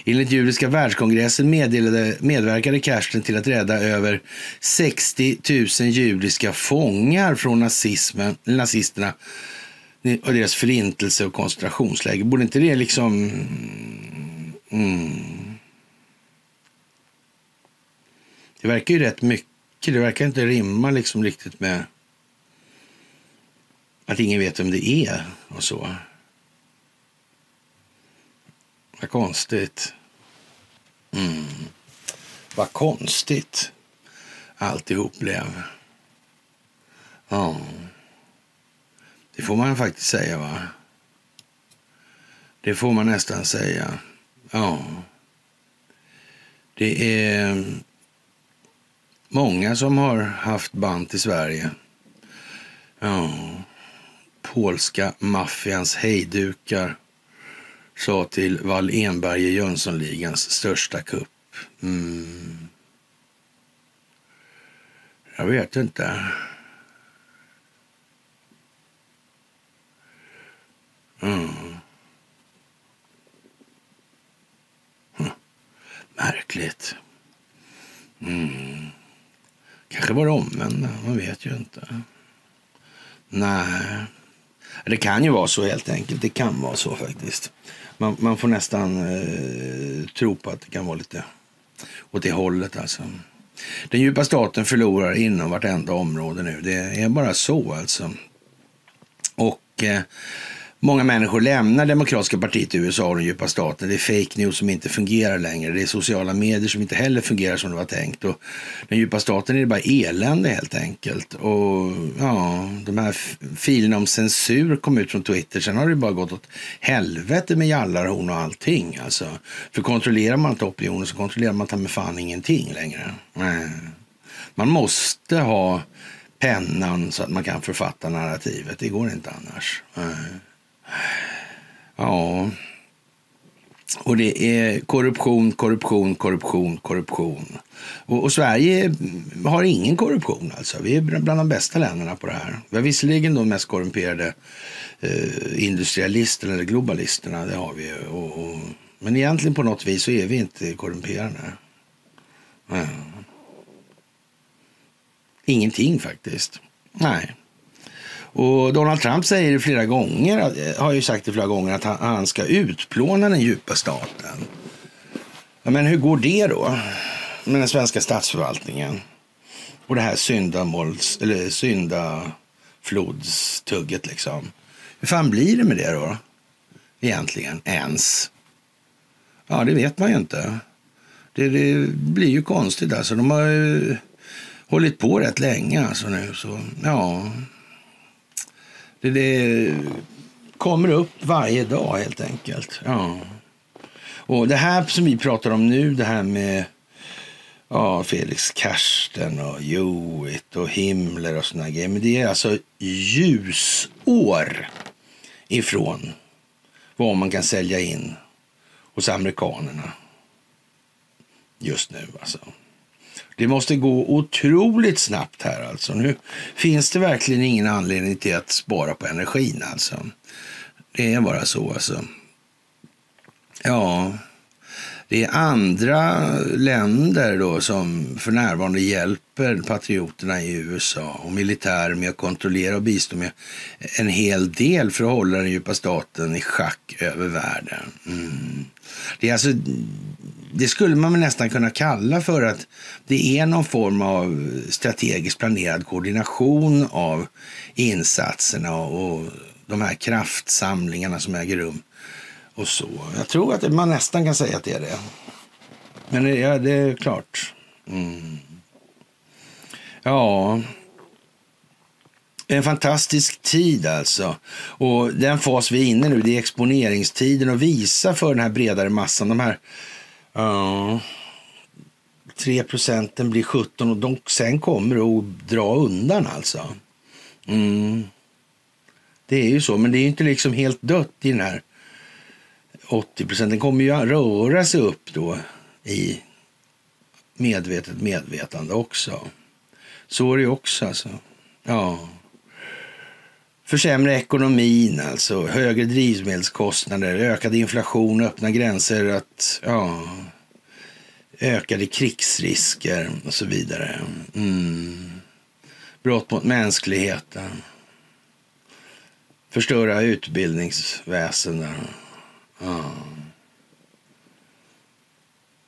Enligt Judiska världskongressen meddelade, medverkade Kersten till att rädda över 60 000 judiska fångar från nazismen, nazisterna och deras förintelse och koncentrationsläger. Borde inte det liksom... Mm, mm. Det verkar ju rätt mycket. Det verkar inte rimma liksom riktigt med att ingen vet vem det är och så. Vad konstigt. Mm. Vad konstigt alltihop blev. Ja, det får man faktiskt säga va. Det får man nästan säga. Ja. Det är många som har haft band till Sverige. Ja. Polska maffians hejdukar sa till Wall Enberg i Jönssonligans största kupp. Mm. Jag vet inte. Mm. Hm. Märkligt. Mm. Kanske var det omvända. Man vet ju inte. Nej. Det kan ju vara så helt enkelt. Det kan vara så faktiskt. Man, man får nästan eh, tro på att det kan vara lite åt det hållet alltså. Den djupa staten förlorar inom vartenda område nu. Det är bara så alltså. Och eh, Många människor lämnar Demokratiska partiet i USA och den djupa staten. Det är fake news som inte fungerar längre. Det är sociala medier som inte heller fungerar som det var tänkt. Och den djupa staten är det bara elände helt enkelt. Och ja, de här filerna om censur kom ut från Twitter. Sen har det bara gått åt helvete med jallarhorn och allting. Alltså, för kontrollerar man inte opinionen så kontrollerar man ta med fan ingenting längre. Nej. Man måste ha pennan så att man kan författa narrativet. Det går inte annars. Nej. Ja. Och det är korruption, korruption, korruption, korruption. Och, och, Sverige har ingen korruption alltså. Vi är bland de bästa länderna på det här. Vi har visserligen de mest korrumperade eh, industrialisterna eller globalisterna, det har vi och, och, Men egentligen på något vis så är vi inte korrumperade. Mm. Ingenting faktiskt. Nej. Och Donald Trump säger flera gånger, har ju sagt det flera gånger, att han ska utplåna den djupa staten. Men hur går det då med den svenska statsförvaltningen? Och det här syndamåls, eller syndaflodstugget liksom. Hur fan blir det med det då? Egentligen, ens? Ja, det vet man ju inte. Det, det blir ju konstigt alltså. De har ju hållit på rätt länge alltså nu. Så ja, det, det kommer upp varje dag helt enkelt. Ja. Och det här som vi pratar om nu, det här med ja, Felix Karsten och Hewitt och Himmler och såna grejer. Men det är alltså ljusår ifrån vad man kan sälja in hos amerikanerna just nu. Alltså. Det måste gå otroligt snabbt här alltså. Nu finns det verkligen ingen anledning till att spara på energin alltså. Det är bara så alltså. Ja, det är andra länder då som för närvarande hjälper patrioterna i USA och militär med att kontrollera och bistå med en hel del för att hålla den djupa staten i schack över världen. Mm. Det, är alltså, det skulle man nästan kunna kalla för att det är någon form av strategiskt planerad koordination av insatserna och de här kraftsamlingarna som äger rum och så. Jag tror att man nästan kan säga att det är det. Men det, ja, det är klart. Mm. Ja, en fantastisk tid alltså. Och den fas vi är inne nu, det är exponeringstiden och visa för den här bredare massan, de här uh, 3 procenten blir 17 och de sen kommer att dra undan alltså. Mm. Det är ju så, men det är inte liksom helt dött i den här 80 procent. Den kommer ju att röra sig upp då i medvetet medvetande också. Så är det ju också alltså. Ja. Försämra ekonomin alltså, högre drivmedelskostnader, ökad inflation, öppna gränser, att, ja, ökade krigsrisker och så vidare. Mm. Brott mot mänskligheten. Förstöra utbildningsväsendet. Ja.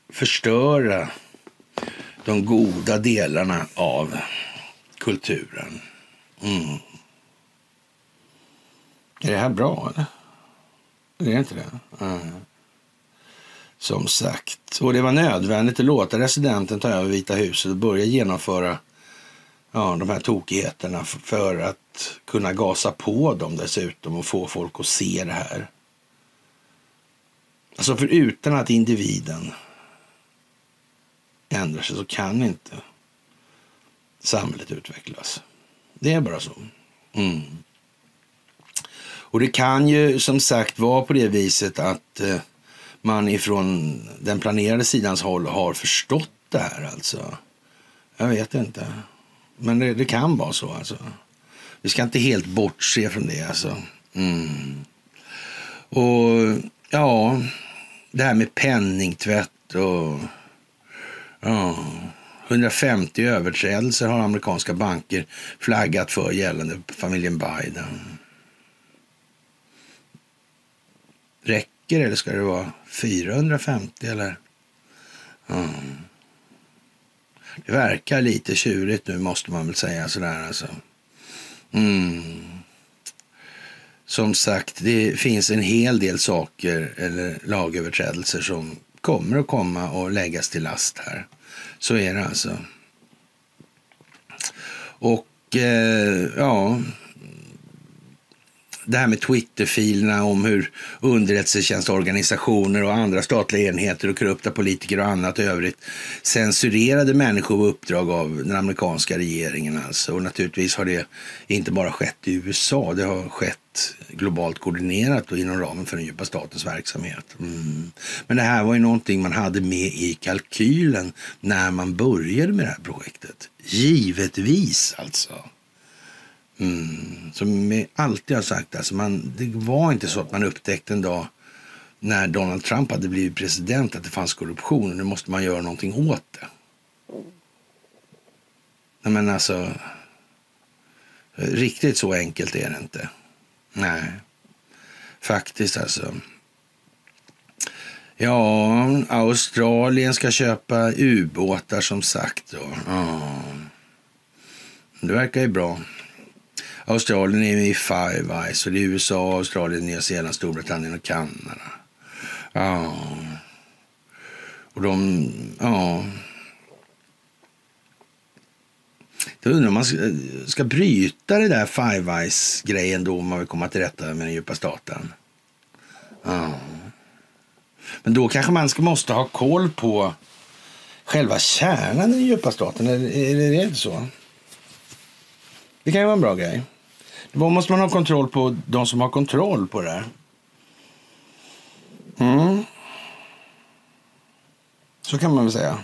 Förstöra de goda delarna av kulturen. Mm. Är det här bra eller? Det är inte det? Mm. Som sagt. Och det var nödvändigt att låta residenten ta över Vita huset och börja genomföra ja, de här tokigheterna för att kunna gasa på dem dessutom och få folk att se det här. Alltså för utan att individen ändrar sig så kan inte samhället utvecklas. Det är bara så. Mm. Och det kan ju som sagt vara på det viset att eh, man ifrån den planerade sidans håll har förstått det här alltså. Jag vet inte. Men det, det kan vara så alltså. Vi ska inte helt bortse från det alltså. Mm. Och ja, det här med penningtvätt och ja, 150 överträdelser har amerikanska banker flaggat för gällande familjen Biden. Räcker det, eller ska det vara 450 eller? Mm. Det verkar lite tjurigt nu måste man väl säga sådär alltså. Mm. Som sagt, det finns en hel del saker eller lagöverträdelser som kommer att komma och läggas till last här. Så är det alltså. Och eh, ja, det här med Twitterfilerna om hur underrättelsetjänstorganisationer och andra statliga enheter och korrupta politiker och annat övrigt censurerade människor på uppdrag av den amerikanska regeringen. Alltså. Och naturligtvis har det inte bara skett i USA, det har skett globalt koordinerat och inom ramen för den djupa statens verksamhet. Mm. Men det här var ju någonting man hade med i kalkylen när man började med det här projektet. Givetvis alltså. Mm. Som alltid har sagt, alltså man, det var inte så att man upptäckte en dag när Donald Trump hade blivit president att det fanns korruption och nu måste man göra någonting åt det. Nej, men alltså, riktigt så enkelt är det inte. Nej, faktiskt alltså. Ja, Australien ska köpa ubåtar som sagt. Då. Ja. Det verkar ju bra. Australien är i Five Eyes och det är USA, Australien, Nya Zeeland, Storbritannien och Kanada. Ja. Och de, ja. Då undrar om man ska, eh, ska bryta det där Five Eyes-grejen då om man vill komma till rätta med den djupa staten. Ja. Men då kanske man ska, måste ha koll på själva kärnan i den djupa staten. Är, är är det så? Det kan ju vara en bra grej. Då måste man ha kontroll på de som har kontroll på det. Mm. Så kan man väl säga.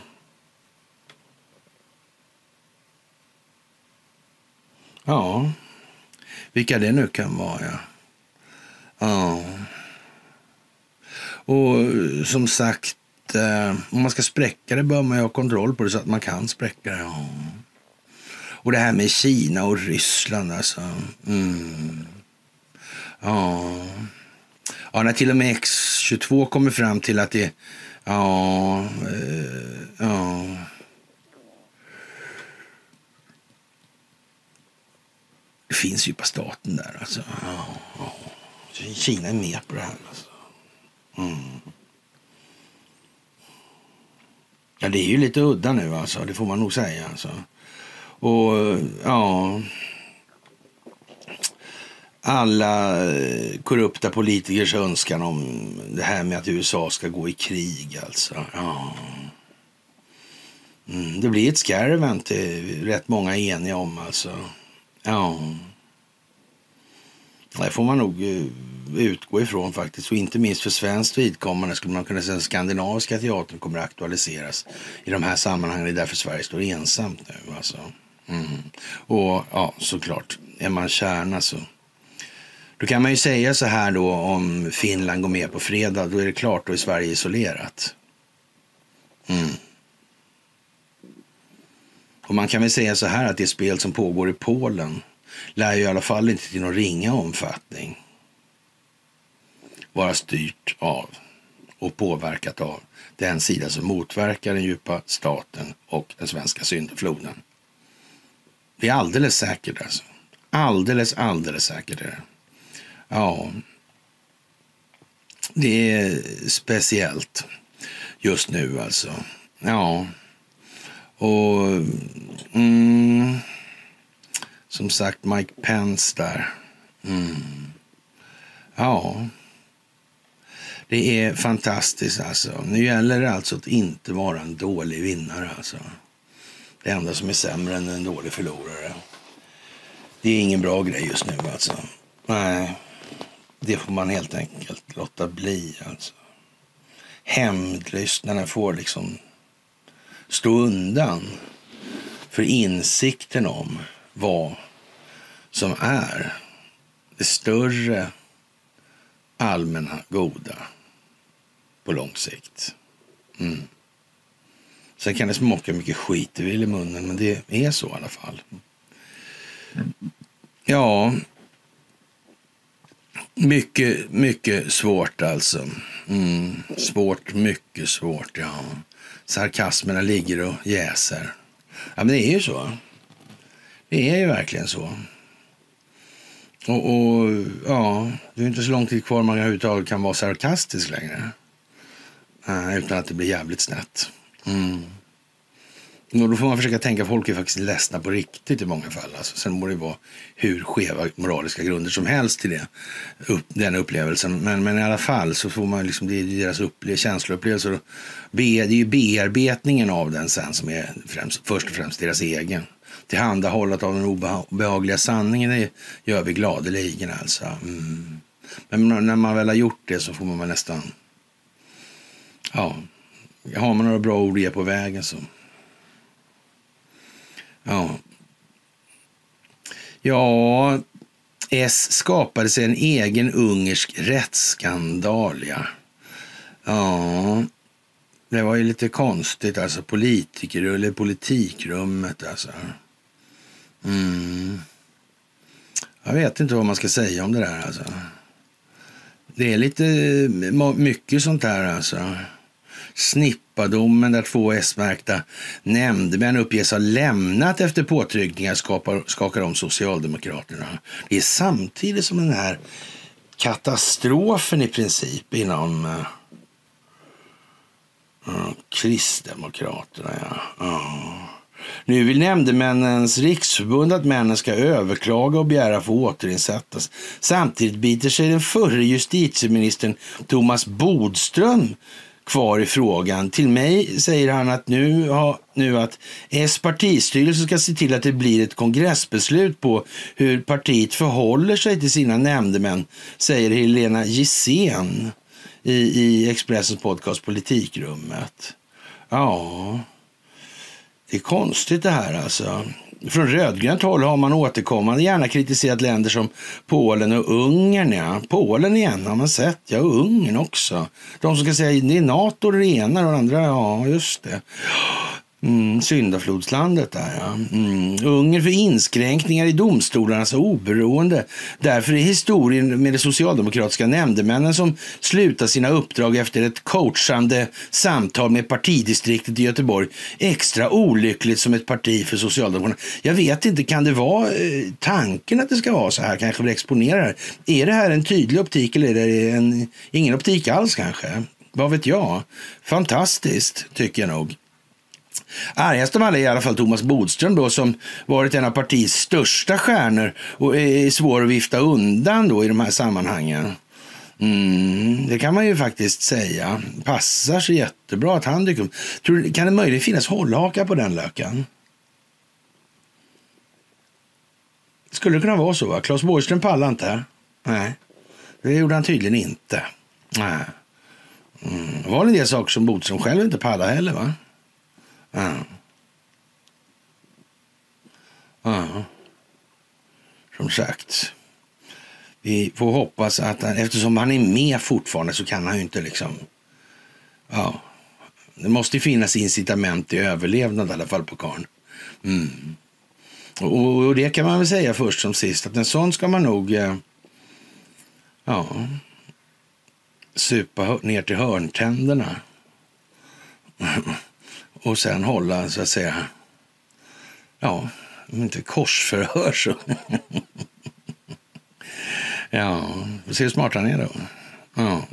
Ja, vilka det nu kan vara, ja. Ja. Och som sagt, eh, om man ska spräcka det bör man ju ha kontroll på det så att man kan spräcka det. Ja. Och det här med Kina och Ryssland alltså. Mm. Ja. ja, när till och med X22 kommer fram till att det... Ja, eh, ja. Finns djupa staten där alltså. Ja, ja. Kina är med på det här alltså. Mm. Ja, det är ju lite udda nu alltså. Det får man nog säga alltså. Och ja... Alla eh, korrupta politikers önskan om det här med att USA ska gå i krig alltså. Ja. Mm, det blir ett skärv, inte rätt många är eniga om alltså. Ja. Det får man nog eh, utgå ifrån faktiskt. Och inte minst för svenskt vidkommande skulle man kunna säga att skandinaviska teatern kommer att aktualiseras i de här sammanhangen. Det är därför Sverige står ensamt nu alltså. Mm. Och ja, såklart, är man kärna så. Då kan man ju säga så här då om Finland går med på fredag, då är det klart, då är Sverige isolerat. Mm. Och man kan väl säga så här att det spel som pågår i Polen lär ju i alla fall inte till någon ringa omfattning vara styrt av och påverkat av den sida som motverkar den djupa staten och den svenska syndfloden. Det är alldeles säkert alltså. Alldeles, alldeles säkert är det. Ja. Det är speciellt just nu alltså. Ja. Och mm, som sagt Mike Pence där. Mm. Ja. Det är fantastiskt alltså. Nu gäller det alltså att inte vara en dålig vinnare alltså det enda som är sämre än en dålig förlorare. Det är ingen bra grej just nu alltså. Nej, det får man helt enkelt låta bli alltså. Hämndlystnaden får liksom stå undan för insikten om vad som är det större allmänna goda på lång sikt. Mm. Sen kan det smaka mycket skit vill i munnen, men det är så i alla fall. Ja, mycket, mycket svårt alltså. Mm, svårt, mycket svårt, ja. Sarkasmerna ligger och jäser. Ja, men det är ju så. Det är ju verkligen så. Och, och ja, det är inte så lång tid kvar man överhuvudtaget kan vara sarkastisk längre. Äh, utan att det blir jävligt snett. Mm. Och då får man försöka tänka folk är faktiskt ledsna på riktigt i många fall. Alltså, sen må det vara hur skeva moraliska grunder som helst till det, upp, den upplevelsen. Men, men i alla fall så får man liksom, det är deras upple känsloupplevelser. Be, det är ju bearbetningen av den sen som är främst, först och främst deras egen. Tillhandahållet av den obehagliga sanningen det gör vi gladeligen alltså. Mm. Men när man väl har gjort det så får man nästan, ja, har man några bra ord att ge på vägen så Ja. Ja, S skapade sig en egen ungersk rättsskandal, ja. Ja, det var ju lite konstigt, alltså politiker eller politikrummet, alltså. Mm. Jag vet inte vad man ska säga om det där, alltså. Det är lite mycket sånt där, alltså. Snippadomen där två S-märkta nämndemän uppges ha lämnat efter påtryckningar skapar, skakar om Socialdemokraterna. Det är samtidigt som den här katastrofen i princip inom uh, Kristdemokraterna. Ja. Uh. Nu vill nämndemännens riksförbund att männen ska överklaga och begära att få återinsättas. Samtidigt biter sig den förre justitieministern Thomas Bodström kvar i frågan. Till mig säger han att nu, ha, nu att S partistyrelse ska se till att det blir ett kongressbeslut på hur partiet förhåller sig till sina nämndemän, säger Helena Gissén i, i Expressens podcast Politikrummet. Ja, det är konstigt det här alltså. Från rödgrönt håll har man återkommande gärna kritiserat länder som Polen och Ungern. Ja. Polen igen har man sett, ja, och Ungern också. De som ska säga det är Nato det ena och det andra, ja just det. Mm, syndaflodslandet där ja. Mm. Ungern för inskränkningar i domstolarnas oberoende. Därför är historien med de socialdemokratiska nämndemännen som slutar sina uppdrag efter ett coachande samtal med partidistriktet i Göteborg extra olyckligt som ett parti för Socialdemokraterna. Jag vet inte, kan det vara eh, tanken att det ska vara så här? Kanske vi exponerar. Är det här en tydlig optik eller är det en, ingen optik alls kanske? Vad vet jag? Fantastiskt, tycker jag nog. Argast av alla är i alla fall Thomas Bodström då, som varit en av partiets största stjärnor och är svår att vifta undan då i de här sammanhangen. Mm, det kan man ju faktiskt säga. Passar sig jättebra att han dyker upp. Tror, kan det möjligen finnas hållhaka på den löken? Skulle det kunna vara så? Va? Claes Borgström pallar inte. Nej, det gjorde han tydligen inte. Nej. Mm. Det var en del saker som Bodström själv inte pallade heller. va? Ja. Ja. Som sagt. Vi får hoppas att han, eftersom han är med fortfarande så kan han ju inte liksom... Ja. Det måste finnas incitament till överlevnad i alla fall på karln. Mm. Och, och, det kan man väl säga först som sist att en sån ska man nog... Eh, ja. Supa ner till hörntänderna. och sen hålla, så att säga, ja, inte korsförhör så. ja, se hur smart han är då. Ja.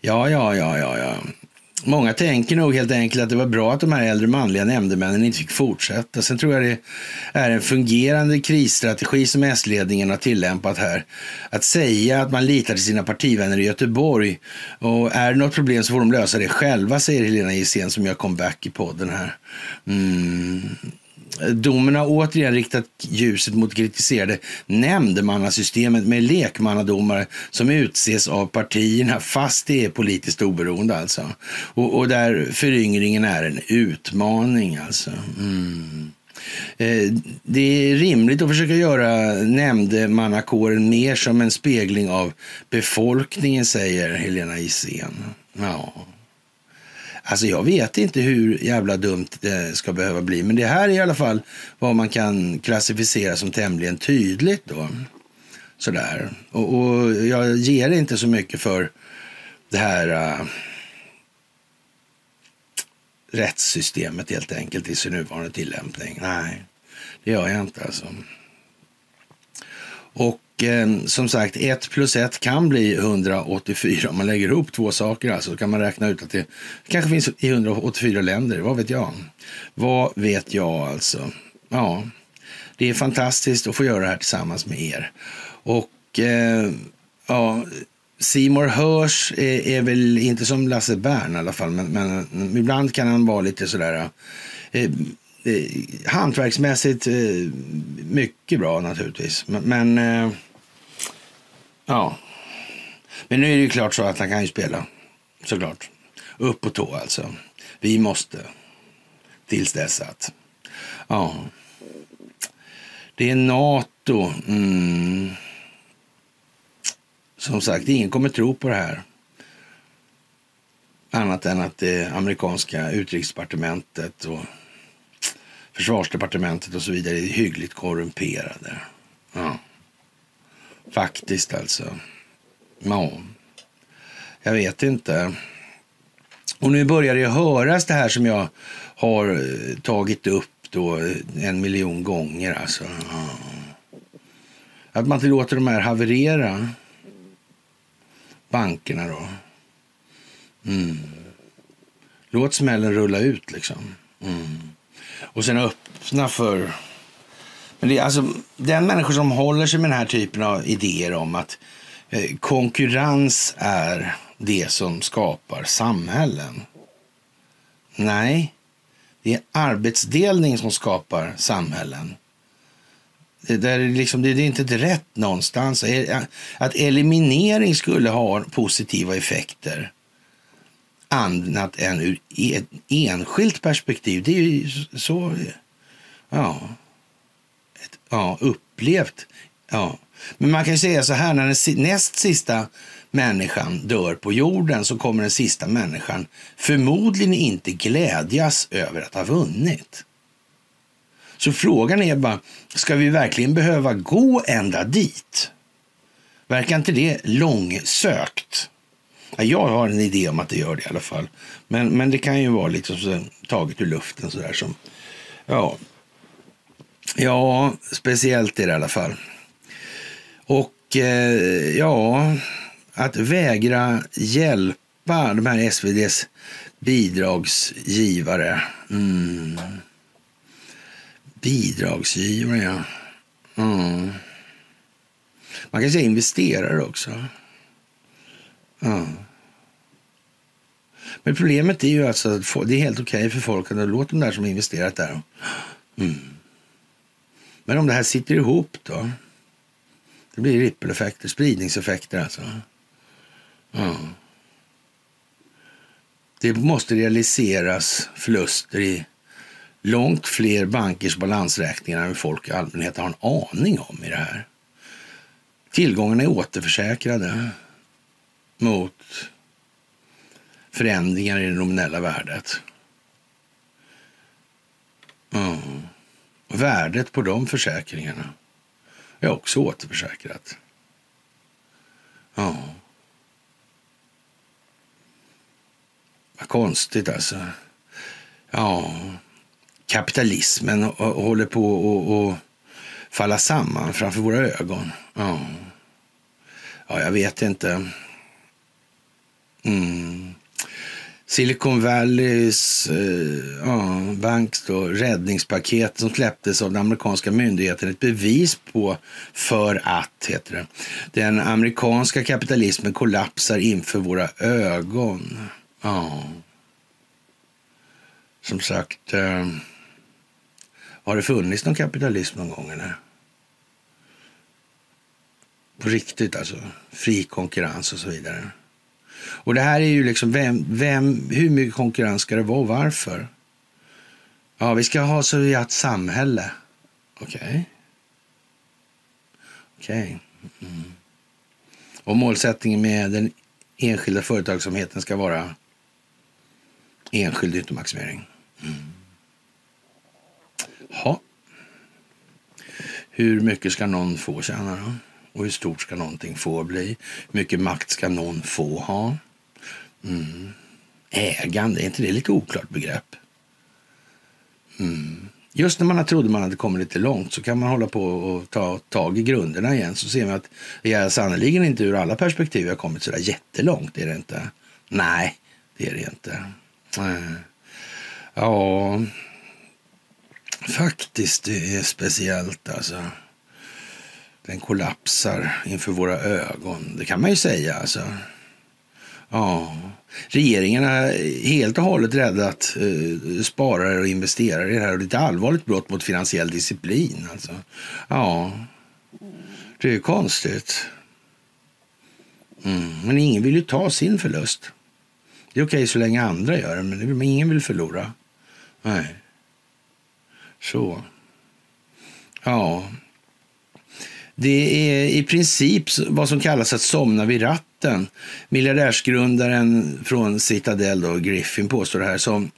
Ja, ja, ja, ja, ja. Många tänker nog helt enkelt att det var bra att de här äldre manliga nämndemännen inte fick fortsätta. Sen tror jag det är en fungerande krisstrategi som S-ledningen har tillämpat här. Att säga att man litar till sina partivänner i Göteborg och är det något problem så får de lösa det själva, säger Helena Gissén som gör comeback i podden här. Mm. Domen har återigen riktat ljuset mot kritiserade nämndemannasystemet med lekmannadomare som utses av partierna fast det är politiskt oberoende alltså. Och, och där föryngringen är en utmaning alltså. Mm. Eh, det är rimligt att försöka göra nämndemannakåren mer som en spegling av befolkningen, säger Helena Isén. Ja. Alltså jag vet inte hur jävla dumt det ska behöva bli. Men det här är i alla fall vad man kan klassificera som tämligen tydligt då. Sådär. Och, och jag ger inte så mycket för det här uh, rättssystemet helt enkelt i sin nuvarande tillämpning. Nej, det gör jag inte alltså. Och eh, som sagt, 1 plus 1 kan bli 184 om man lägger ihop två saker. Alltså kan man räkna ut att det kanske finns i 184 länder. Vad vet jag? Vad vet jag alltså? Ja, det är fantastiskt att få göra det här tillsammans med er. Och eh, ja, Simor hörs är, är, väl inte som Lasse Bern i alla fall, men, men ibland kan han vara lite sådär eh, eh, hantverksmässigt eh, mycket bra naturligtvis. Men, men eh, ja, men nu är det ju klart så att han kan ju spela såklart. Upp på tå alltså. Vi måste tills dess att. Ja. Det är Nato. Mm. Som sagt, ingen kommer tro på det här. Annat än att det amerikanska utrikesdepartementet och försvarsdepartementet och så vidare är hyggligt korrumperade. Ja. Faktiskt alltså. Ja. Jag vet inte. Och nu börjar det höras det här som jag har eh, tagit upp då eh, en miljon gånger. Alltså. Ja. Att man inte låter de här haverera bankerna då. Mm. Låt smällen rulla ut liksom. Mm. Och sen öppna för... Men det alltså den människor som håller sig med den här typen av idéer om att eh, konkurrens är det som skapar samhällen. Nej, det är arbetsdelning som skapar samhällen. Det, där är liksom, det är inte rätt någonstans. Att eliminering skulle ha positiva effekter annat än ur ett enskilt perspektiv. Det är ju så ja, ett, ja, upplevt. Ja. Men man kan säga så här, när den näst sista människan dör på jorden så kommer den sista människan förmodligen inte glädjas över att ha vunnit. Så frågan är bara, ska vi verkligen behöva gå ända dit? Verkar inte det långsökt? Jag har en idé om att det gör det i alla fall. Men, men det kan ju vara liksom så, taget ur luften sådär som, ja. Ja, speciellt är det i alla fall. Och eh, ja, att vägra hjälpa de här SVDs bidragsgivare. Mm. Bidragsgivare, ja. Mm. Man kan säga investerare också. Mm. Men problemet är ju alltså att det är helt okej okay för folk att låta de där som investerat där. Mm. Men om det här sitter ihop då? Det blir rippeleffekter, spridningseffekter alltså. Mm. Det måste realiseras förluster i långt fler bankers balansräkningar än folk i allmänhet har en aning om i det här. Tillgångarna är återförsäkrade mot förändringar i det nominella värdet. Mm. Värdet på de försäkringarna är också återförsäkrat. Ja. Vad konstigt alltså. Ja, kapitalismen håller på att falla samman framför våra ögon. Ja, ja jag vet inte. Mm. Silicon Valleys eh, ja, banks då, räddningspaket som släpptes av den amerikanska myndigheten ett bevis på för att, heter det, den amerikanska kapitalismen kollapsar inför våra ögon. Ja. Som sagt, eh, har det funnits någon kapitalism någon gång eller? På riktigt alltså, fri konkurrens och så vidare. Och det här är ju liksom, vem, vem, hur mycket konkurrens ska det vara och varför? Ja, vi ska ha så vi har ett samhälle. Okej. Okay. Okej. Okay. Mm. Och målsättningen med den enskilda företagsamheten ska vara enskild utomaximering? Mm. Ha. Hur mycket ska någon få tjäna då? Och hur stort ska någonting få bli? Hur mycket makt ska någon få ha? Mm. Ägande, är inte det lite oklart begrepp? Mm. Just när man trodde man hade kommit lite långt så kan man hålla på och ta tag i grunderna igen. Så ser man att jag sannerligen inte ur alla perspektiv har kommit så där jättelångt. Är det inte? Nej, det är det inte. Mm. Ja, faktiskt det är speciellt alltså. Den kollapsar inför våra ögon. Det kan man ju säga alltså. Ja, regeringen har helt och hållet räddat eh, sparare och investerare i det här. Och det är ett allvarligt brott mot finansiell disciplin. Alltså. Ja, det är konstigt. Mm. Men ingen vill ju ta sin förlust. Det är okej så länge andra gör det, men ingen vill förlora. Nej. Så. Ja. Det är i princip vad som kallas att somna vid ratten. Miljardärsgrundaren från Citadel, då, Griffin, påstår det här, som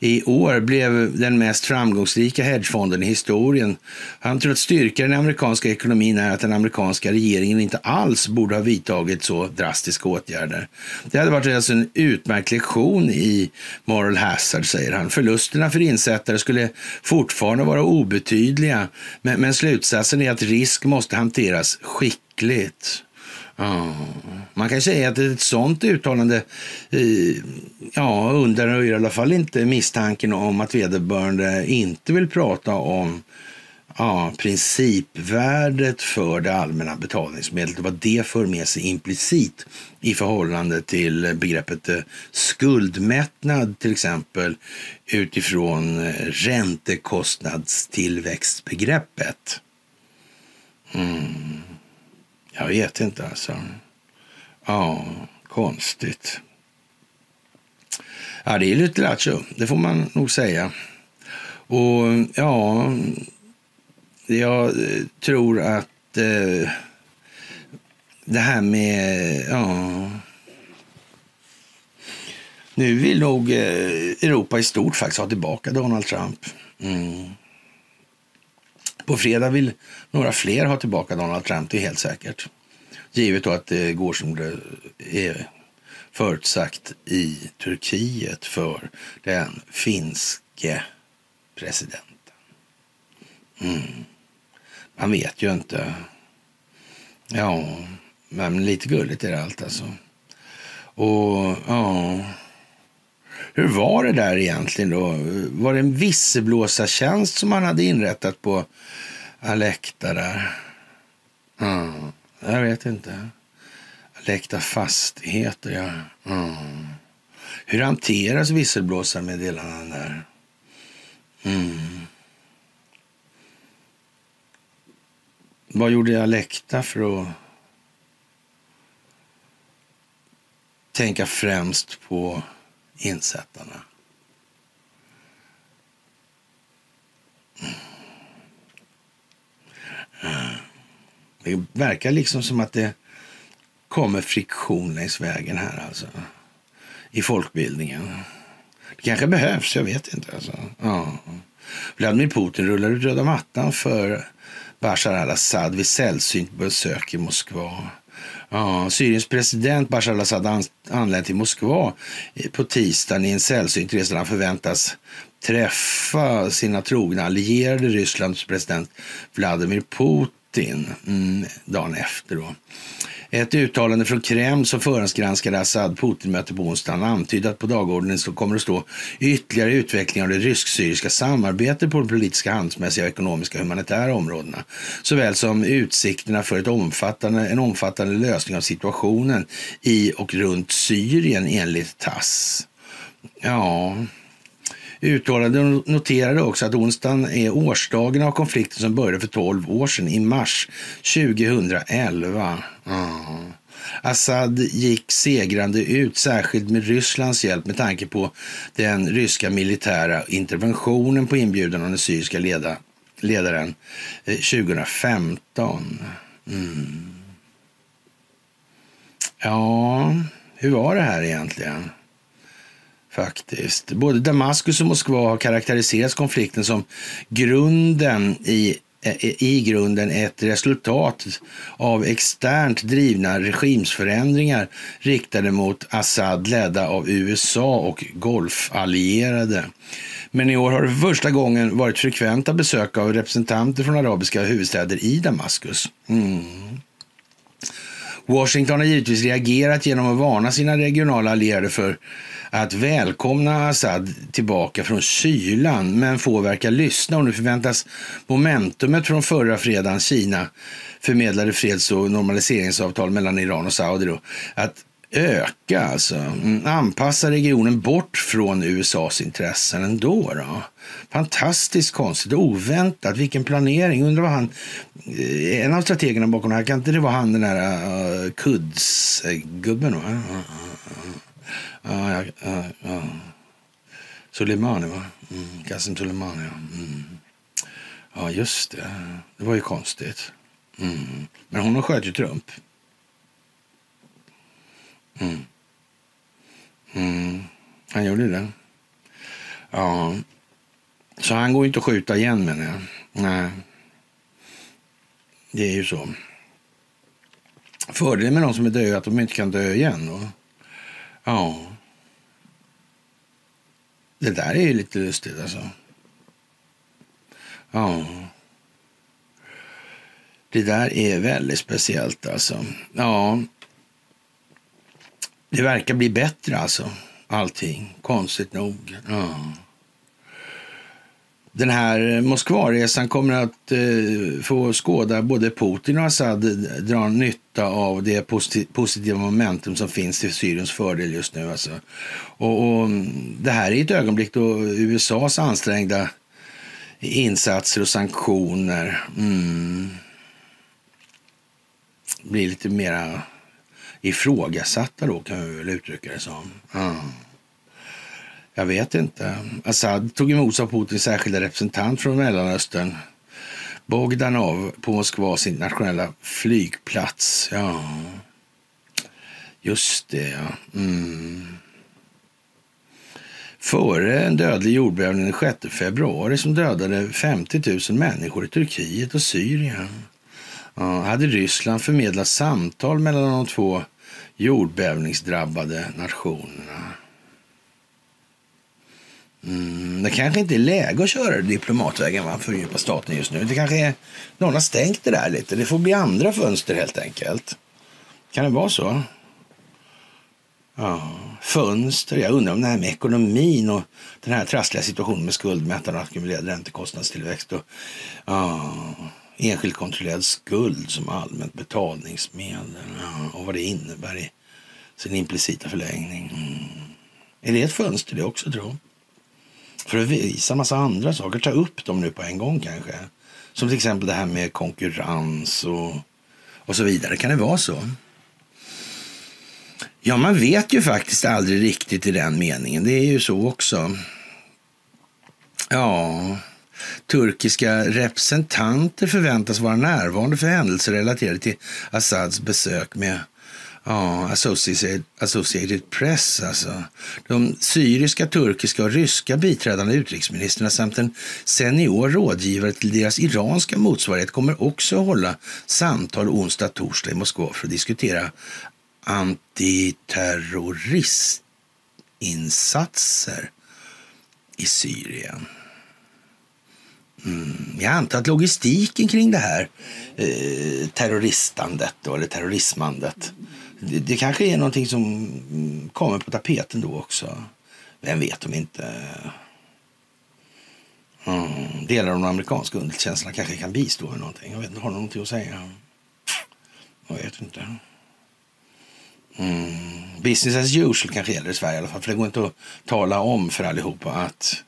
i år blev den mest framgångsrika hedgefonden i historien. Han tror att styrkan i den amerikanska ekonomin är att den amerikanska regeringen inte alls borde ha vidtagit så drastiska åtgärder. Det hade varit alltså en utmärkt lektion i moral hazard, säger han. Förlusterna för insättare skulle fortfarande vara obetydliga, men, men slutsatsen är att risk måste hanteras skickligt. Ja, man kan säga att ett sånt uttalande ja, undanröjer i alla fall inte misstanken om att vederbörande inte vill prata om ja, principvärdet för det allmänna betalningsmedlet och vad det för med sig implicit i förhållande till begreppet eh, skuldmättnad till exempel utifrån eh, räntekostnadstillväxtbegreppet. Mm. Jag vet inte alltså. Ja, konstigt. Ja, det är lite lattjo, det får man nog säga. Och ja, jag eh, tror att eh, det här med, ja, nu vill nog eh, Europa i stort faktiskt ha tillbaka Donald Trump. Mm. På fredag vill några fler ha tillbaka Donald Trump, det är helt säkert. Givet då att det går som det är förutsagt i Turkiet för den finske presidenten. Mm. Man vet ju inte. Ja, men lite gulligt är det allt alltså. Och ja, hur var det där egentligen då? Var det en visselblåsartjänst som man hade inrättat på Alekta där? Mm. Jag vet inte. Alekta Fastigheter, ja. Mm. Hur hanteras visselblåsarmeddelanden där? Mm. Vad gjorde Alekta för att tänka främst på insättarna? Det verkar liksom som att det kommer friktion längs vägen här alltså. I folkbildningen. Det kanske behövs, jag vet inte. Alltså. Ja. Vladimir Putin rullar ut röda mattan för Bashar al-Assad vid sällsynt besök i Moskva. Ja, Syriens president Bashar al-Assad anlände till Moskva på tisdagen i en sällsynt resa. Han förväntas träffa sina trogna allierade Rysslands president Vladimir Putin Putin mm, dagen efter. Då. Ett uttalande från Kreml som förhandsgranskade Assad-Putin-möte på onsdagen antydde att på dagordningen så kommer att stå ytterligare utveckling av det rysk-syriska samarbetet på de politiska, handelsmässiga, ekonomiska och humanitära områdena. Såväl som utsikterna för ett omfattande, en omfattande lösning av situationen i och runt Syrien enligt TASS. Ja, Uttalade noterade också att onsdagen är årsdagen av konflikten som började för 12 år sedan, i mars 2011. Mm. Assad gick segrande ut, särskilt med Rysslands hjälp med tanke på den ryska militära interventionen på inbjudan av den syriska leda, ledaren eh, 2015. Mm. Ja, hur var det här egentligen? Faktiskt. Både Damaskus och Moskva har karaktäriserat konflikten som grunden eh, i i grunden ett resultat av externt drivna regimsförändringar riktade mot Assad ledda av USA och Golfallierade. Men i år har det för första gången varit frekventa besök av representanter från arabiska huvudstäder i Damaskus. Mm. Washington har givetvis reagerat genom att varna sina regionala allierade för att välkomna Assad tillbaka från kylan, men få verkar lyssna och nu förväntas momentumet från förra fredagen Kina förmedlade freds och normaliseringsavtal mellan Iran och Saudi då, att öka, alltså mm, anpassa regionen bort från USAs intressen ändå. Då. Fantastiskt konstigt och oväntat. Vilken planering. Undrar vad han, eh, en av strategerna bakom det här, kan inte det vara han den där uh, eh, Kuds-gubben? Uh, uh, Ja, ja, ja, ja. Soleimani, va? Mm. Qasem Soleimani, ja. Mm. Ja, just det. Det var ju konstigt. Mm. Men hon sköt ju Trump. Mm. Mm. Han gjorde det. Ja. Så han går inte att skjuta igen menar jag. Nej. Det är ju så. Fördelen med de som är döda är att de inte kan dö igen. Då. Ja. Det där är ju lite lustigt alltså. Ja. Det där är väldigt speciellt alltså. Ja. Det verkar bli bättre alltså. Allting. Konstigt nog. Ja. Den här Moskvaresan kommer att eh, få skåda både Putin och Assad dra nytta av det positiva momentum som finns till Syriens fördel just nu. Alltså. Och, och, mm, det här är ett ögonblick då USAs ansträngda insatser och sanktioner mm, blir lite mera ifrågasatta då kan vi väl uttrycka det som. Mm. Jag vet inte. Assad tog emot av Putins särskilda representant från Mellanöstern. Bogdanov på Moskvas internationella flygplats. Ja, just det. Ja. Mm. Före en dödlig jordbävning den 6 februari som dödade 50 000 människor i Turkiet och Syrien ja, hade Ryssland förmedlat samtal mellan de två jordbävningsdrabbade nationerna. Mm, det kanske inte är läge att köra diplomatvägen va, för djupa staten just nu. Det kanske är, någon har stängt det där lite. Det får bli andra fönster helt enkelt. Kan det vara så? Ja, fönster. Jag undrar om det här med ekonomin och den här trassliga situationen med skuldmätaren och ackumulerad räntekostnadstillväxt och ja, enskilt kontrollerad skuld som allmänt betalningsmedel ja, och vad det innebär i sin implicita förlängning. Mm. Är det ett fönster det också tror jag? För att visa massa andra saker. Ta upp dem nu på en gång kanske. Som till exempel det här med konkurrens och, och så vidare. Kan det vara så? Ja, man vet ju faktiskt aldrig riktigt i den meningen. Det är ju så också. Ja, turkiska representanter förväntas vara närvarande för händelser relaterade till Assads besök med Ja, Associated, Associated Press alltså. De syriska, turkiska och ryska biträdande utrikesministrarna samt en senior rådgivare till deras iranska motsvarighet kommer också att hålla samtal onsdag torsdag i Moskva för att diskutera antiterroristinsatser i Syrien. Mm, jag antar att logistiken kring det här eh, terroristandet då, eller terrorismandet det, det kanske är någonting som mm, kommer på tapeten då också. Vem vet om inte mm, delar av den amerikanska underrättelsetjänsterna kanske kan bistå med någonting. Jag vet inte, har någonting att säga? Jag vet inte. Mm. Business as usual kanske gäller i Sverige i alla fall. För det går inte att tala om för allihopa att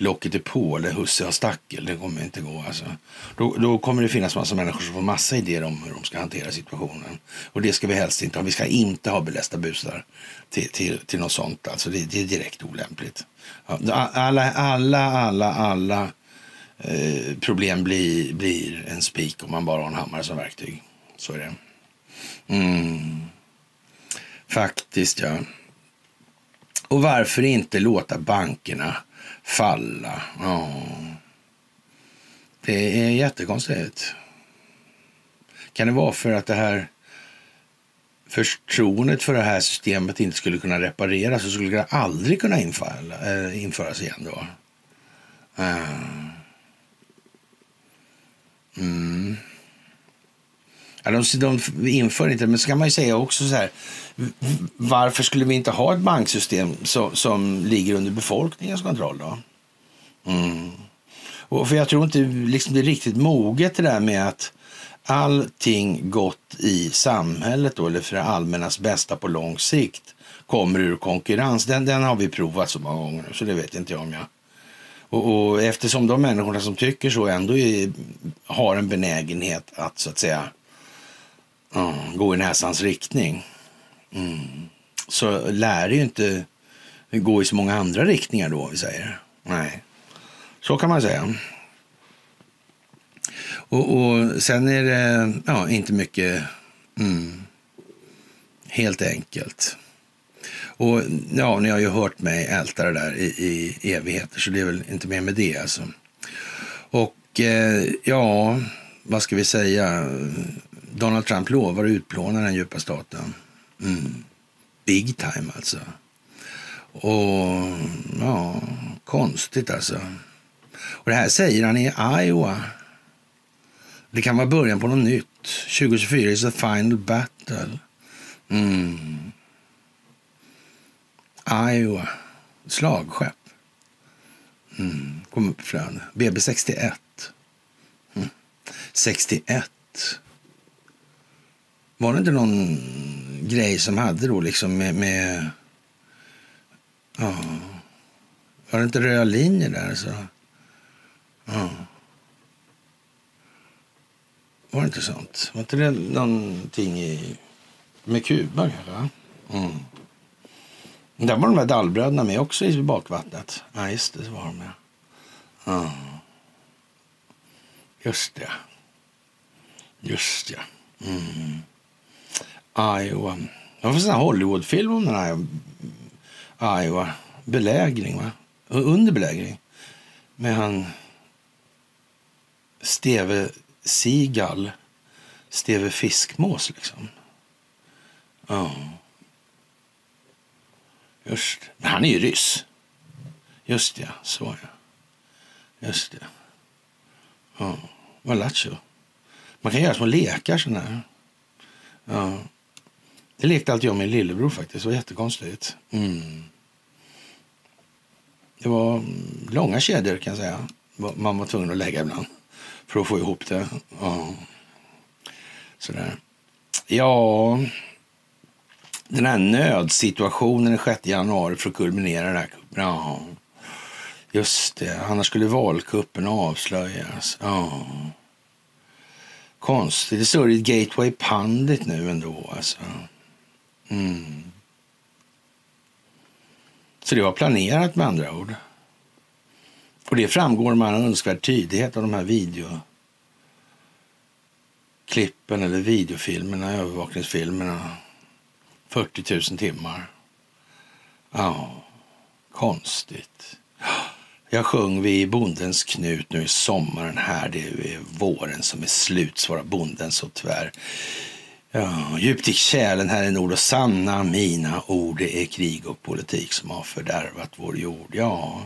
locket är på eller husse har stackel. Det kommer inte gå. Alltså. Då, då kommer det finnas massa människor som får massa idéer om hur de ska hantera situationen. Och det ska vi helst inte ha. Vi ska inte ha belästa busar till, till, till något sånt. Alltså det, det är direkt olämpligt. Alla, alla, alla, alla eh, problem blir, blir en spik om man bara har en hammare som verktyg. Så är det. Mm. Faktiskt, ja. Och varför inte låta bankerna falla? Ja. Det är jättekonstigt. Kan det vara för att det här förtroendet för det här systemet inte skulle kunna repareras och skulle det aldrig kunna infalla, äh, införas igen då? Uh. Mm. Ja, de, de inför inte men så kan man ju säga också så här. Varför skulle vi inte ha ett banksystem som, som ligger under befolkningens kontroll då? Mm. Och för jag tror inte liksom det är riktigt moget det där med att allting gott i samhället då, eller för det allmännas bästa på lång sikt kommer ur konkurrens. Den, den har vi provat så många gånger så det vet inte jag om jag... Och, och eftersom de människorna som tycker så ändå är, har en benägenhet att så att säga gå i näsans riktning mm, så lär det ju inte gå i så många andra riktningar då, vi säger. Nej, så kan man säga. Och, och sen är det ja, inte mycket, mm, helt enkelt. Och ja, ni har ju hört mig älta det där i, i evigheter, så det är väl inte mer med det alltså. Och eh, ja, vad ska vi säga? Donald Trump lovar att utplåna den djupa staten. Mm. Big time alltså. Och ja, konstigt alltså. Och det här säger han i Iowa. Det kan vara början på något nytt. 2024 is the final battle. Mm. Iowa. Slagskepp. Mm. Kom upp i flöde. BB 61. Mm. 61. Var det inte någon grej som hade då liksom med... med ja. Var det inte röda linjer där? Så? Ja. Var det inte sånt? Var inte det någonting i, med Kuba kanske? Mm. Där var de där dallbröderna med också i bakvattnet. Ja, just det, så var de med. Ja. Just det. Just ja. Mm. Iowa. Det var en sån här Hollywoodfilm om den här Iowa. Belägring, va? Under belägring. Med han Steve Seagull. Steve Fiskmås, liksom. Ja. Just Men han är ju ryss. Just ja, så ja. Just det. Ja, vad lattjo. Man kan göra små lekar sådana här. Ja. Det lekte alltid jag med min lillebror faktiskt. Det var jättekonstigt. Mm. Det var mm, långa kedjor kan jag säga. Man var tvungen att lägga ibland för att få ihop det. Ja. Sådär. Ja, den här nödsituationen den 6 januari för att kulminera det här. Ja, just det. Annars skulle valkuppen avslöjas. Ja. Konstigt. Det står i Gateway Pundit nu ändå alltså. Mm. Så det var planerat med andra ord. Och det framgår med all önskvärd tydlighet av de här videoklippen eller videofilmerna, övervakningsfilmerna. 40 000 timmar. Ja, konstigt. Jag sjöng vid Bondens knut nu i sommaren här. Det är våren som är slut, svarar bonden så tvär. Ja, djupt i kärlen här i nord och sanna mina ord. Det är krig och politik som har fördärvat vår jord. Ja,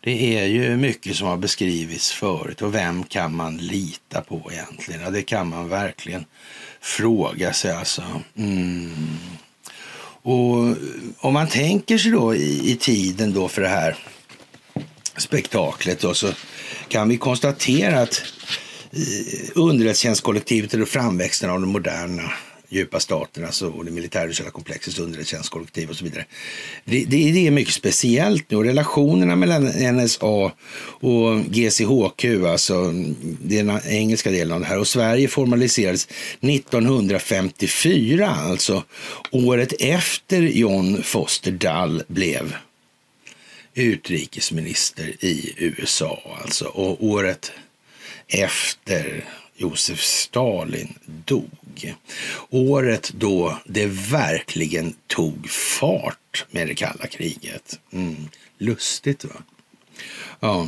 det är ju mycket som har beskrivits förut och vem kan man lita på egentligen? Ja, det kan man verkligen fråga sig alltså. Mm. Och om man tänker sig då i, i tiden då för det här spektaklet då, så kan vi konstatera att Eh, underrättelsetjänstkollektivet eller framväxten av den moderna djupa staterna alltså, och det militärindustriella komplexets underrättelsetjänstkollektiv och så vidare. Det, det, det, är mycket speciellt nu och relationerna mellan NSA och GCHQ, alltså den engelska delen av det här, och Sverige formaliserades 1954, alltså året efter John Foster Dull blev utrikesminister i USA, alltså, och året efter Josef Stalin dog. Året då det verkligen tog fart med det kalla kriget. Mm. Lustigt va? Ja.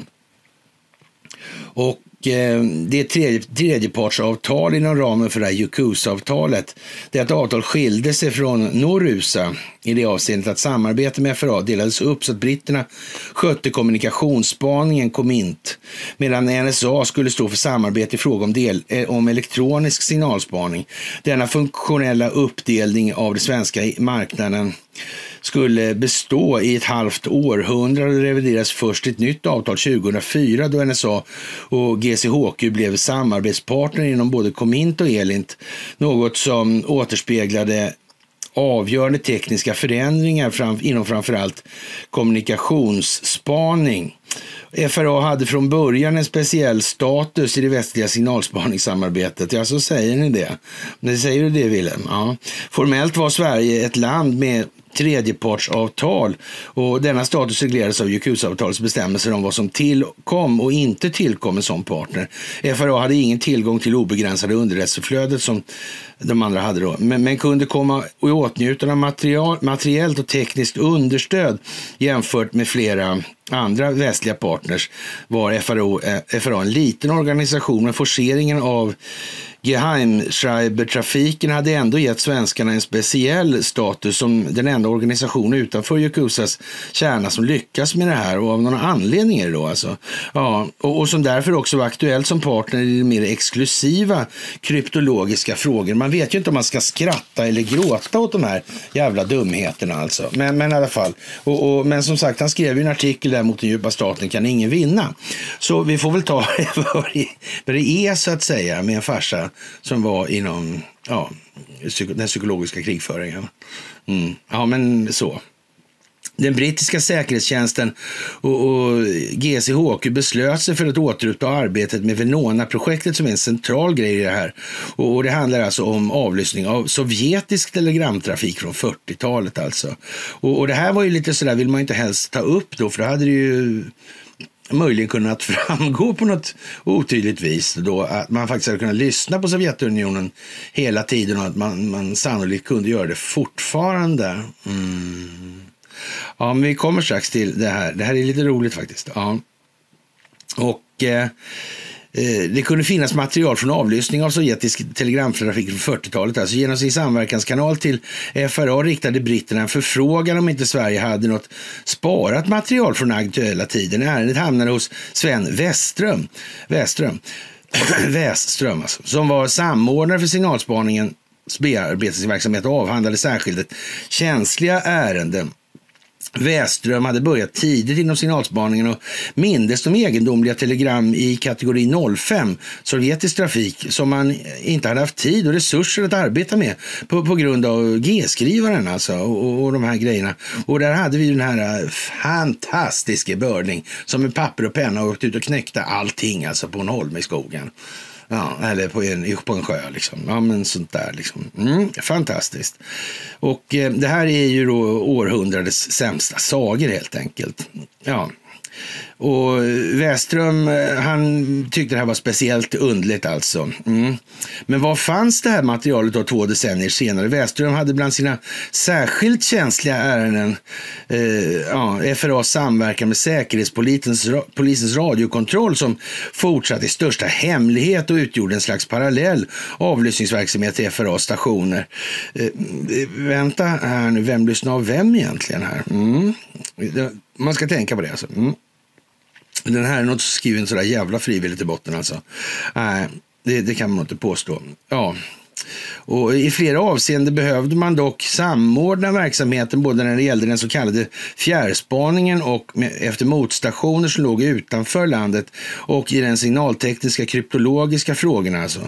Och Eh, det är tredje, tredjepartsavtal inom ramen för det här Yukusa-avtalet. Det är ett avtal skilde sig från Norusa i det avseendet att samarbete med FRA delades upp så att britterna skötte kommunikationsspaningen Komint medan NSA skulle stå för samarbete i fråga om, del, eh, om elektronisk signalspaning. Denna funktionella uppdelning av den svenska marknaden skulle bestå i ett halvt århundrade och revideras först ett nytt avtal 2004 då NSA och GCHQ blev samarbetspartner inom både Comint och Elint. Något som återspeglade avgörande tekniska förändringar fram, inom framförallt kommunikationsspaning. FRA hade från början en speciell status i det västliga signalspaningssamarbetet. Ja, så säger ni det. Men säger du det, Willem? Ja. Formellt var Sverige ett land med tredjepartsavtal och denna status regleras av Yakuza-avtalets bestämmelser om vad som tillkom och inte tillkom en sån partner. FRA hade ingen tillgång till obegränsade underrättelseflödet som de andra hade då, men, men kunde komma i åtnjutande av material, materiellt och tekniskt understöd jämfört med flera andra västliga partners var FRA, eh, FRA en liten organisation, men forceringen av Geheimschreiber-trafiken hade ändå gett svenskarna en speciell status som den enda organisation utanför Yakuzas kärna som lyckas med det här och av någon anledning är det då alltså. Ja, och, och som därför också var aktuellt som partner i mer exklusiva kryptologiska frågor. Man vet ju inte om man ska skratta eller gråta åt de här jävla dumheterna alltså. Men, men i alla fall. Och, och, men som sagt, han skrev ju en artikel där mot den djupa staten kan ingen vinna. Så vi får väl ta vad det är så att säga med en farsa som var inom ja, den psykologiska krigföringen. Mm. Ja, men så. Den brittiska säkerhetstjänsten och, och GCHQ beslöt sig för att återuppta arbetet med Venona-projektet som är en central grej i det här. Och, och det handlar alltså om avlyssning av sovjetisk telegramtrafik från 40-talet alltså. Och, och, det här var ju lite sådär, vill man inte helst ta upp då, för då hade det ju möjligen kunnat framgå på något otydligt vis då att man faktiskt hade kunnat lyssna på Sovjetunionen hela tiden och att man, man sannolikt kunde göra det fortfarande. Mm. Ja, men vi kommer strax till det här. Det här är lite roligt faktiskt. Ja. Och eh, eh det kunde finnas material från avlyssning av sovjetisk telegramtrafik från 40-talet. Alltså genom sin samverkanskanal till FRA riktade britterna en förfrågan om inte Sverige hade något sparat material från den aktuella tiden. Ärendet hamnade hos Sven Westström, Westström, Westström alltså, som var samordnare för signalspaningens bearbetningsverksamhet och avhandlade särskilt känsliga ärenden Väström hade börjat tidigt inom signalspaningen och mindes de egendomliga telegram i kategori 05, sovjetisk trafik, som man inte hade haft tid och resurser att arbeta med på, på grund av G-skrivaren alltså och, och, de här grejerna. Och där hade vi den här äh, fantastiske Börling som med papper och penna åkte ut och knäckte allting alltså på en holme i skogen. Ja, eller på en, på en sjö liksom. Ja, men sånt där liksom. Mm, fantastiskt. Och eh, det här är ju då århundradets sämsta sagor helt enkelt. Ja, och Väström, eh, han tyckte det här var speciellt undligt alltså. Mm. Men var fanns det här materialet då två decennier senare? Väström hade bland sina särskilt känsliga ärenden eh, ja, FRAs samverkan med Säkerhetspolisens radiokontroll som fortsatte i största hemlighet och utgjorde en slags parallell avlyssningsverksamhet till FRAs stationer. Eh, eh, vänta här nu, vem lyssnar av vem egentligen här? Mm. Man ska tänka på det alltså. Mm. Den här är nog skriven sådär jävla frivilligt i botten alltså. Nej, det, det kan man inte påstå. Ja. Och I flera avseenden behövde man dock samordna verksamheten både när det gällde den så kallade fjärrspaningen och efter motstationer som låg utanför landet och i den signaltekniska kryptologiska frågorna. Alltså.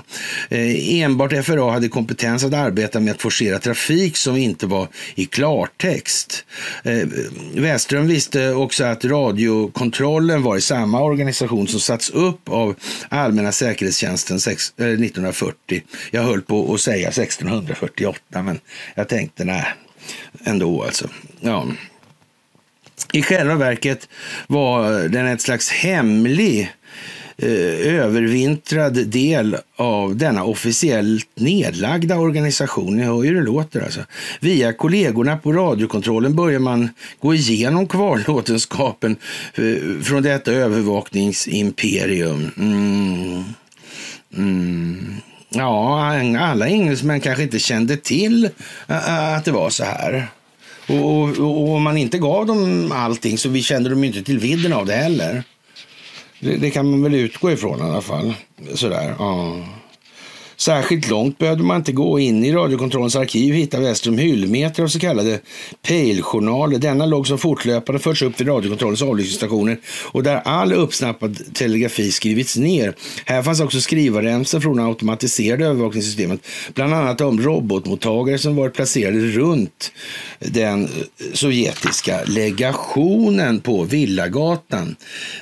Eh, enbart FRA hade kompetens att arbeta med att forcera trafik som inte var i klartext. Eh, Väström visste också att radiokontrollen var i samma organisation som satts upp av Allmänna säkerhetstjänsten 1940. Eh, Jag höll på att säga säga 1648, men jag tänkte nej, ändå alltså. Ja. I själva verket var den ett slags hemlig eh, övervintrad del av denna officiellt nedlagda organisation. Ni hör ju hur det låter alltså. Via kollegorna på radiokontrollen börjar man gå igenom kvarlåtenskapen eh, från detta övervakningsimperium. Mm. Mm. Ja, alla engelsmän kanske inte kände till att det var så här. Och, och, och om man inte gav dem allting så vi kände de inte till vidden av det heller. Det, det, kan man väl utgå ifrån i alla fall. Sådär, ja. Särskilt långt behövde man inte gå in i radiokontrollens arkiv hittade Westrum hyllmeter av så kallade pejljournaler. Denna låg som fortlöpande förts upp vid radiokontrollens avlyssningsstationer och där all uppsnappad telegrafi skrivits ner. Här fanns också skrivarremsor från automatiserade övervakningssystemet, bland annat om robotmottagare som varit placerade runt den eh, sovjetiska legationen på Villagatan.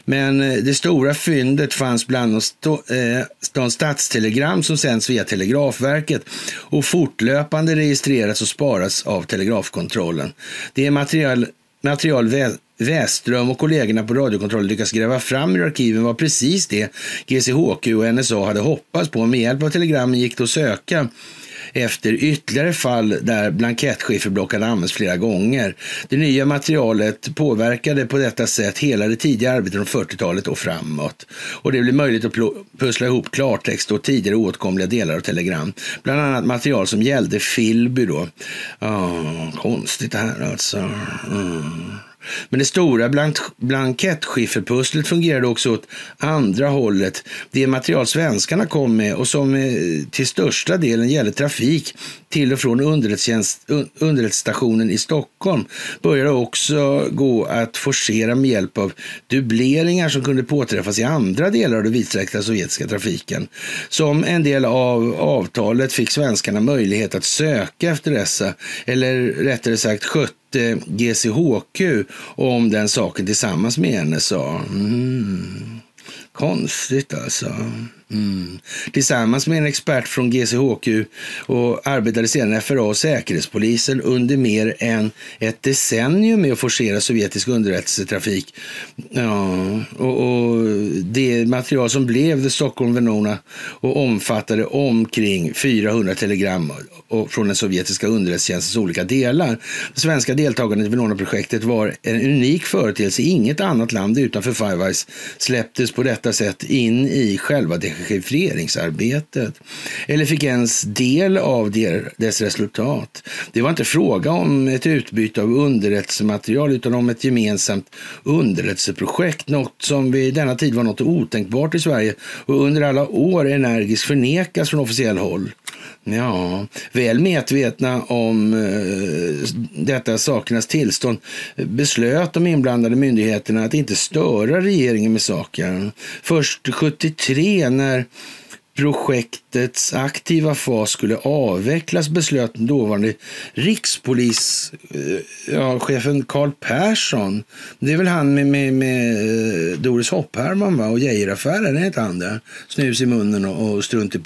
Men eh, det stora fyndet fanns bland de, eh, de statstelegram som sänds via Telegrafverket och fortlöpande registreras och sparas av Telegrafkontrollen. Det är material, material Väström och kollegorna på radiokontrollen lyckas gräva fram ur arkiven var precis det GCHQ och NSA hade hoppats på. Med hjälp av telegrammen gick det att söka efter ytterligare fall där blankettskifferblock använts flera gånger. Det nya materialet påverkade på detta sätt hela det tidiga arbetet från 40-talet och framåt. Och det blev möjligt att pussla ihop klartext och tidigare oåtkomliga delar av telegram. Bland annat material som gällde Filby då. Oh, konstigt det här alltså. Mm. Men det stora blank blankettskifferpusslet fungerade också åt andra hållet. Det material svenskarna kom med och som eh, till största delen gällde trafik till och från underrättelsestationen i Stockholm började också gå att forcera med hjälp av dubbleringar som kunde påträffas i andra delar av den vidsträckta sovjetiska trafiken. Som en del av avtalet fick svenskarna möjlighet att söka efter dessa, eller rättare sagt skötte GCHQ om den saken tillsammans med NSA. Mm. Konstigt alltså. Mm. Tillsammans med en expert från GCHQ och arbetade sedan FRA och Säkerhetspolisen under mer än ett decennium med att forcera sovjetisk underrättelsetrafik. Ja, och, och det material som blev The Stockholm Venona och omfattade omkring 400 telegram från den sovjetiska underrättelsetjänstens olika delar. Det svenska deltagandet i Venona-projektet var en unik företeelse. Inget annat land utanför Five Eyes släpptes på detta sätt in i själva regeringsarbetet eller fick ens del av dess resultat. Det var inte fråga om ett utbyte av underrättelsematerial utan om ett gemensamt underrättelseprojekt, något som vid denna tid var något otänkbart i Sverige och under alla år energiskt förnekas från officiell håll. Ja, väl medvetna om eh, detta sakernas tillstånd beslöt de inblandade myndigheterna att inte störa regeringen med saken. Först 73 när projektets aktiva fas skulle avvecklas beslöt dåvarande rikspolischefen eh, ja, Carl Persson. Det är väl han med, med, med eh, Doris Hopp-Herman och Geijeraffären, är inte han? Snus i munnen och, och strunt i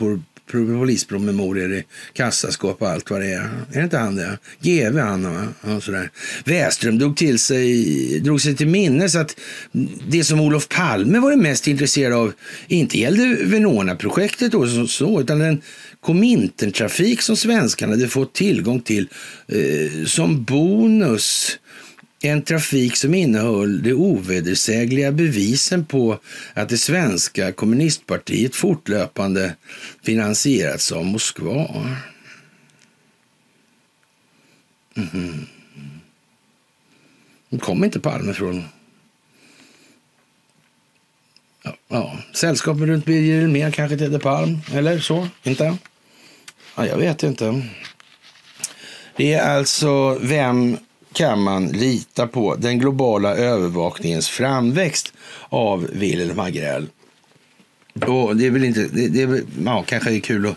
polispromemorior i kassaskåp och allt vad det är. Är det inte han det? GV han va? och sådär. Väström drog, till sig, drog sig till minnes att det som Olof Palme var mest intresserad av inte gällde Venona-projektet och så, så, utan den Komintertrafik som svenskarna hade fått tillgång till eh, som bonus en trafik som innehöll de ovedersägliga bevisen på att det svenska kommunistpartiet fortlöpande finansierats av Moskva. Mm. Kom inte Palme från ja, ja. sällskapet runt Birger Elmén kanske Tedde Palm, eller så? Inte? Ja, jag vet inte. Det är alltså vem kan man lita på den globala övervakningens framväxt av Wilhelm Agrell. Och det är väl inte, det, det är, ja, kanske är kul att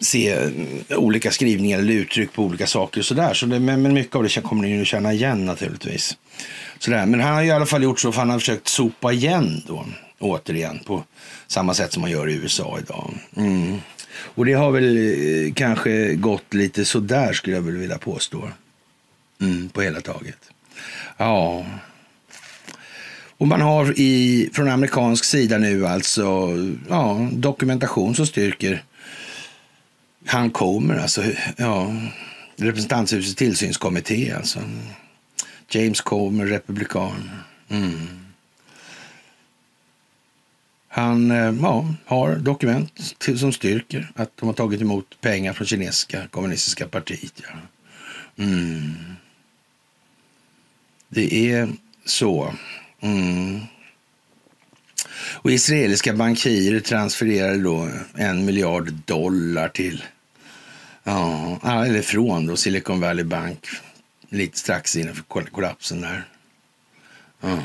se eh, olika skrivningar eller uttryck på olika saker och sådär. Så det, men, men mycket av det kommer ni att känna igen naturligtvis. Sådär. Men han har i alla fall gjort så för han har försökt sopa igen då, återigen, på samma sätt som man gör i USA idag. Mm. Och det har väl eh, kanske gått lite sådär skulle jag vilja påstå. Mm, på hela taget. Ja. Och man har i, från amerikansk sida nu alltså ja, dokumentation som styrker han kommer, alltså ja, representanthusets tillsynskommitté alltså. James Comer, republikan. Mm. Han eh, ja, har dokument till, som styrker att de har tagit emot pengar från kinesiska kommunistiska partiet. Ja. Mm. Det är så. Mm. Och israeliska bankirer transfererade då en miljard dollar till, ja, ah, eller från då Silicon Valley Bank lite strax innan kollapsen där. Mm.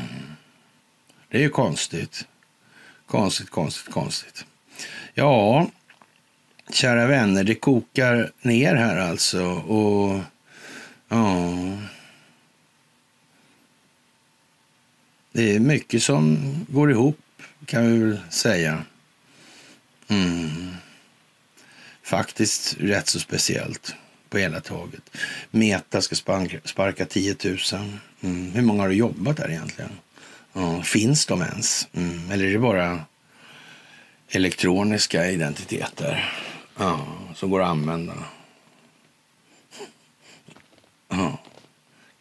Det är ju konstigt. Konstigt, konstigt, konstigt. Ja, kära vänner, det kokar ner här alltså. Och ja... Det är mycket som går ihop, kan vi väl säga. Mm. Faktiskt rätt så speciellt på hela taget. Meta ska sparka, sparka 10 000. Mm. Hur många har du jobbat där egentligen? Ja, finns de ens? Mm. Eller är det bara elektroniska identiteter ja, som går att använda? Ja.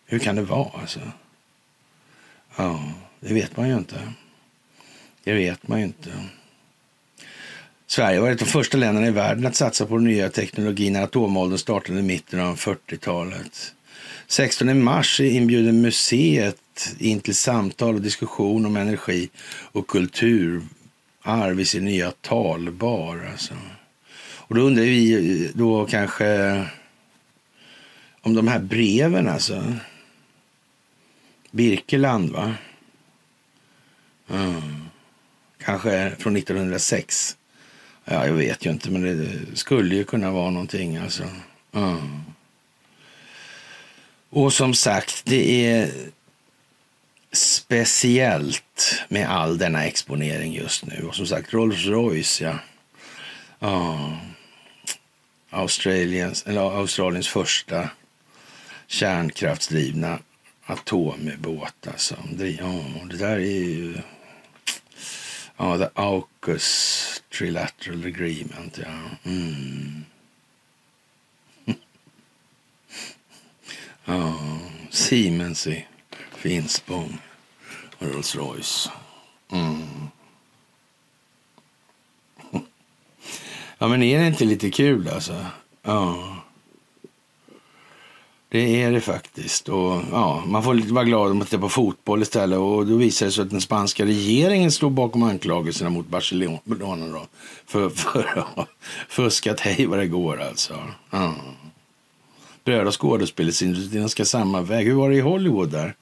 Hur kan det vara alltså? Ja, det vet man ju inte. Det vet man ju inte. Sverige var ett av de första länderna i världen att satsa på den nya teknologin när atomåldern startade i mitten av 40-talet. 16 mars inbjuder museet in till samtal och diskussion om energi och kulturarv i sin nya talbar. Alltså. Och då undrar vi då kanske om de här breven alltså. Birkeland va? Mm. Kanske från 1906. Ja, jag vet ju inte, men det skulle ju kunna vara någonting alltså. Mm. Och som sagt, det är speciellt med all denna exponering just nu. Och som sagt, Rolls Royce, ja. ja. Australiens, eller Australiens första kärnkraftsdrivna Atomubåt, Alltså. Det, ja, det där är ju... Ja, the AUKUS Trilateral Agreement, ja. Mm. ja, Siemens i Finspång och Rolls Royce. Mm. Ja, men är det inte lite kul alltså? Ja. Det är det faktiskt. Och, ja, man får vara glad om att titta på fotboll istället. Och då visar det sig att den spanska regeringen står bakom anklagelserna mot Barcelona då, för, för att ha fuskat hej vad det går alltså. Ja. Bröd och skådespelsindustrin ska samma väg. Hur var det i Hollywood där?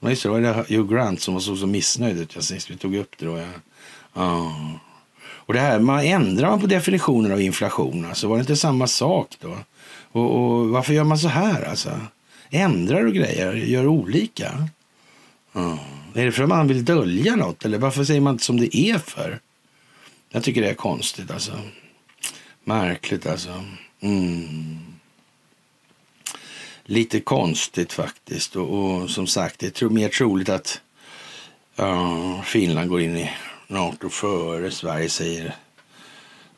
Ja, just det, var det Hugh Grant som var så, så missnöjd ut. Jag sist vi tog upp det då. Ja. ja. Och det här, man ändrar man på definitionen av inflation, alltså var det inte samma sak då? Och, och, varför gör man så här alltså? Ändrar och grejer, gör olika. Mm. Är det för att man vill dölja något eller varför säger man inte som det är för? Jag tycker det är konstigt alltså. Märkligt alltså. Mm. Lite konstigt faktiskt och, och som sagt det är mer troligt att uh, Finland går in i Nato före Sverige säger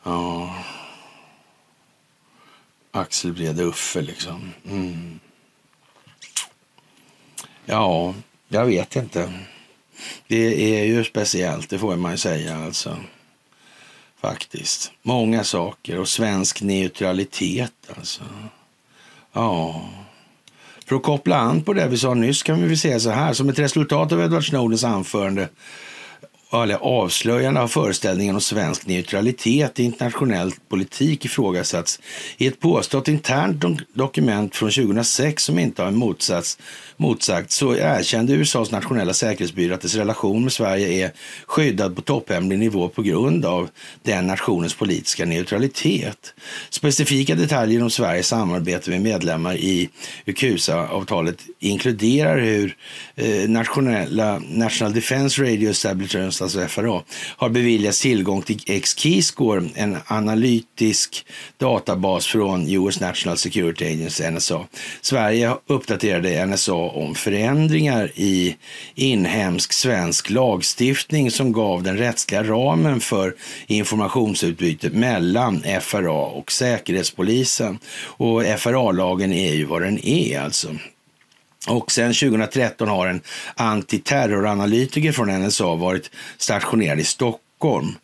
uh, Axel Brede Uffe liksom. Mm. Ja, jag vet inte. Det är ju speciellt, det får man ju säga alltså. Faktiskt. Många saker och svensk neutralitet alltså. Ja. För att koppla an på det vi sa nyss kan vi väl säga så här. Som ett resultat av Edward Snowdens anförande alla avslöjande av föreställningen om svensk neutralitet i internationell politik ifrågasatts i ett påstått internt dokument från 2006 som inte har motsats, motsagt så erkände USAs nationella säkerhetsbyrå att dess relation med Sverige är skyddad på topphemlig nivå på grund av den nationens politiska neutralitet. Specifika detaljer om Sveriges samarbete med medlemmar i UKUSA-avtalet inkluderar hur eh, nationella National Defense Radio Establishment Alltså FRA, har beviljats tillgång till X-Keyscore, en analytisk databas från US National Security Agency, NSA. Sverige uppdaterade NSA om förändringar i inhemsk svensk lagstiftning som gav den rättsliga ramen för informationsutbyte mellan FRA och Säkerhetspolisen. Och FRA-lagen är ju vad den är alltså. Och sedan 2013 har en antiterroranalytiker från NSA varit stationerad i Stockholm.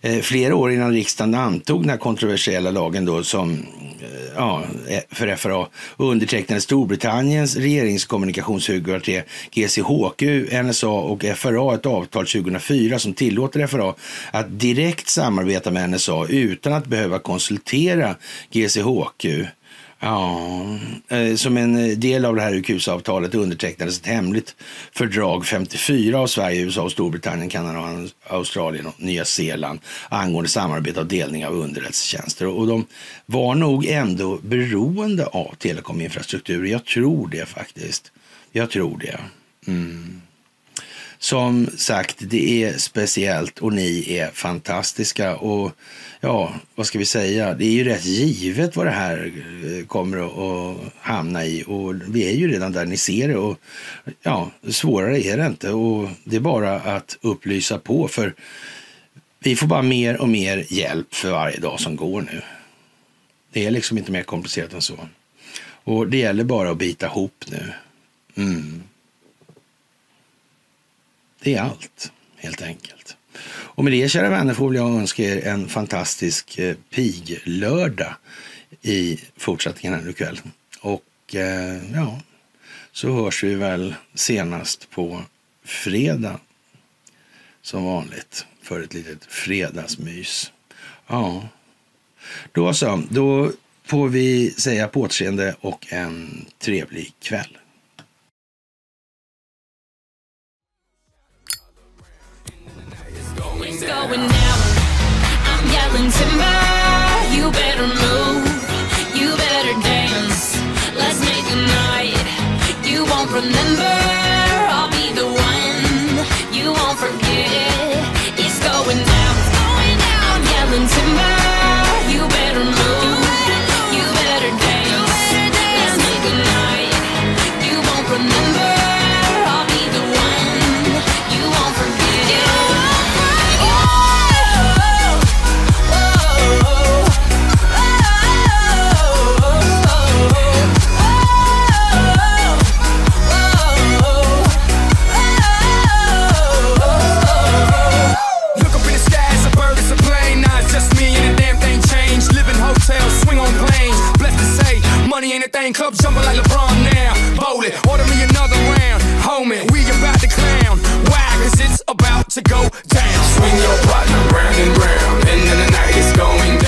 Eh, flera år innan riksdagen antog den här kontroversiella lagen då som eh, ja, eh, för FRA undertecknade Storbritanniens regeringskommunikationshögkvarter GCHQ, NSA och FRA ett avtal 2004 som tillåter FRA att direkt samarbeta med NSA utan att behöva konsultera GCHQ. Ja, eh, som en eh, del av det här UQS-avtalet undertecknades ett hemligt fördrag 54 av Sverige, USA, och Storbritannien, Kanada, Australien och Nya Zeeland angående samarbete och delning av underrättelsetjänster. Och de var nog ändå beroende av telekominfrastruktur. Jag tror det faktiskt. Jag tror det. Mm. Som sagt, det är speciellt och ni är fantastiska. Och ja, vad ska vi säga? Det är ju rätt givet vad det här eh, kommer att hamna i. Och vi är ju redan där ni ser det. Och ja, svårare är det inte. Och det är bara att upplysa på. För vi får bara mer och mer hjälp för varje dag som går nu. Det är liksom inte mer komplicerat än så. Och det gäller bara att bita ihop nu. Mm. Det är allt, helt enkelt. Och med det, kära vänner, får jag önska er en fantastisk eh, piglördag i fortsättningen här ikväll. Och eh, ja, så hörs vi väl senast på fredag som vanligt för ett litet fredagsmys. Ja, då så. Då får vi säga på återseende och en trevlig kväll. Going down. I'm yelling timber. You better move. You better dance. Let's make a night you won't remember. thing club jumping like LeBron now. Bowl it, order me another round. Homie, we about to clown. Why? Cause it's about to go down. Swing your partner round and round. End of the night is going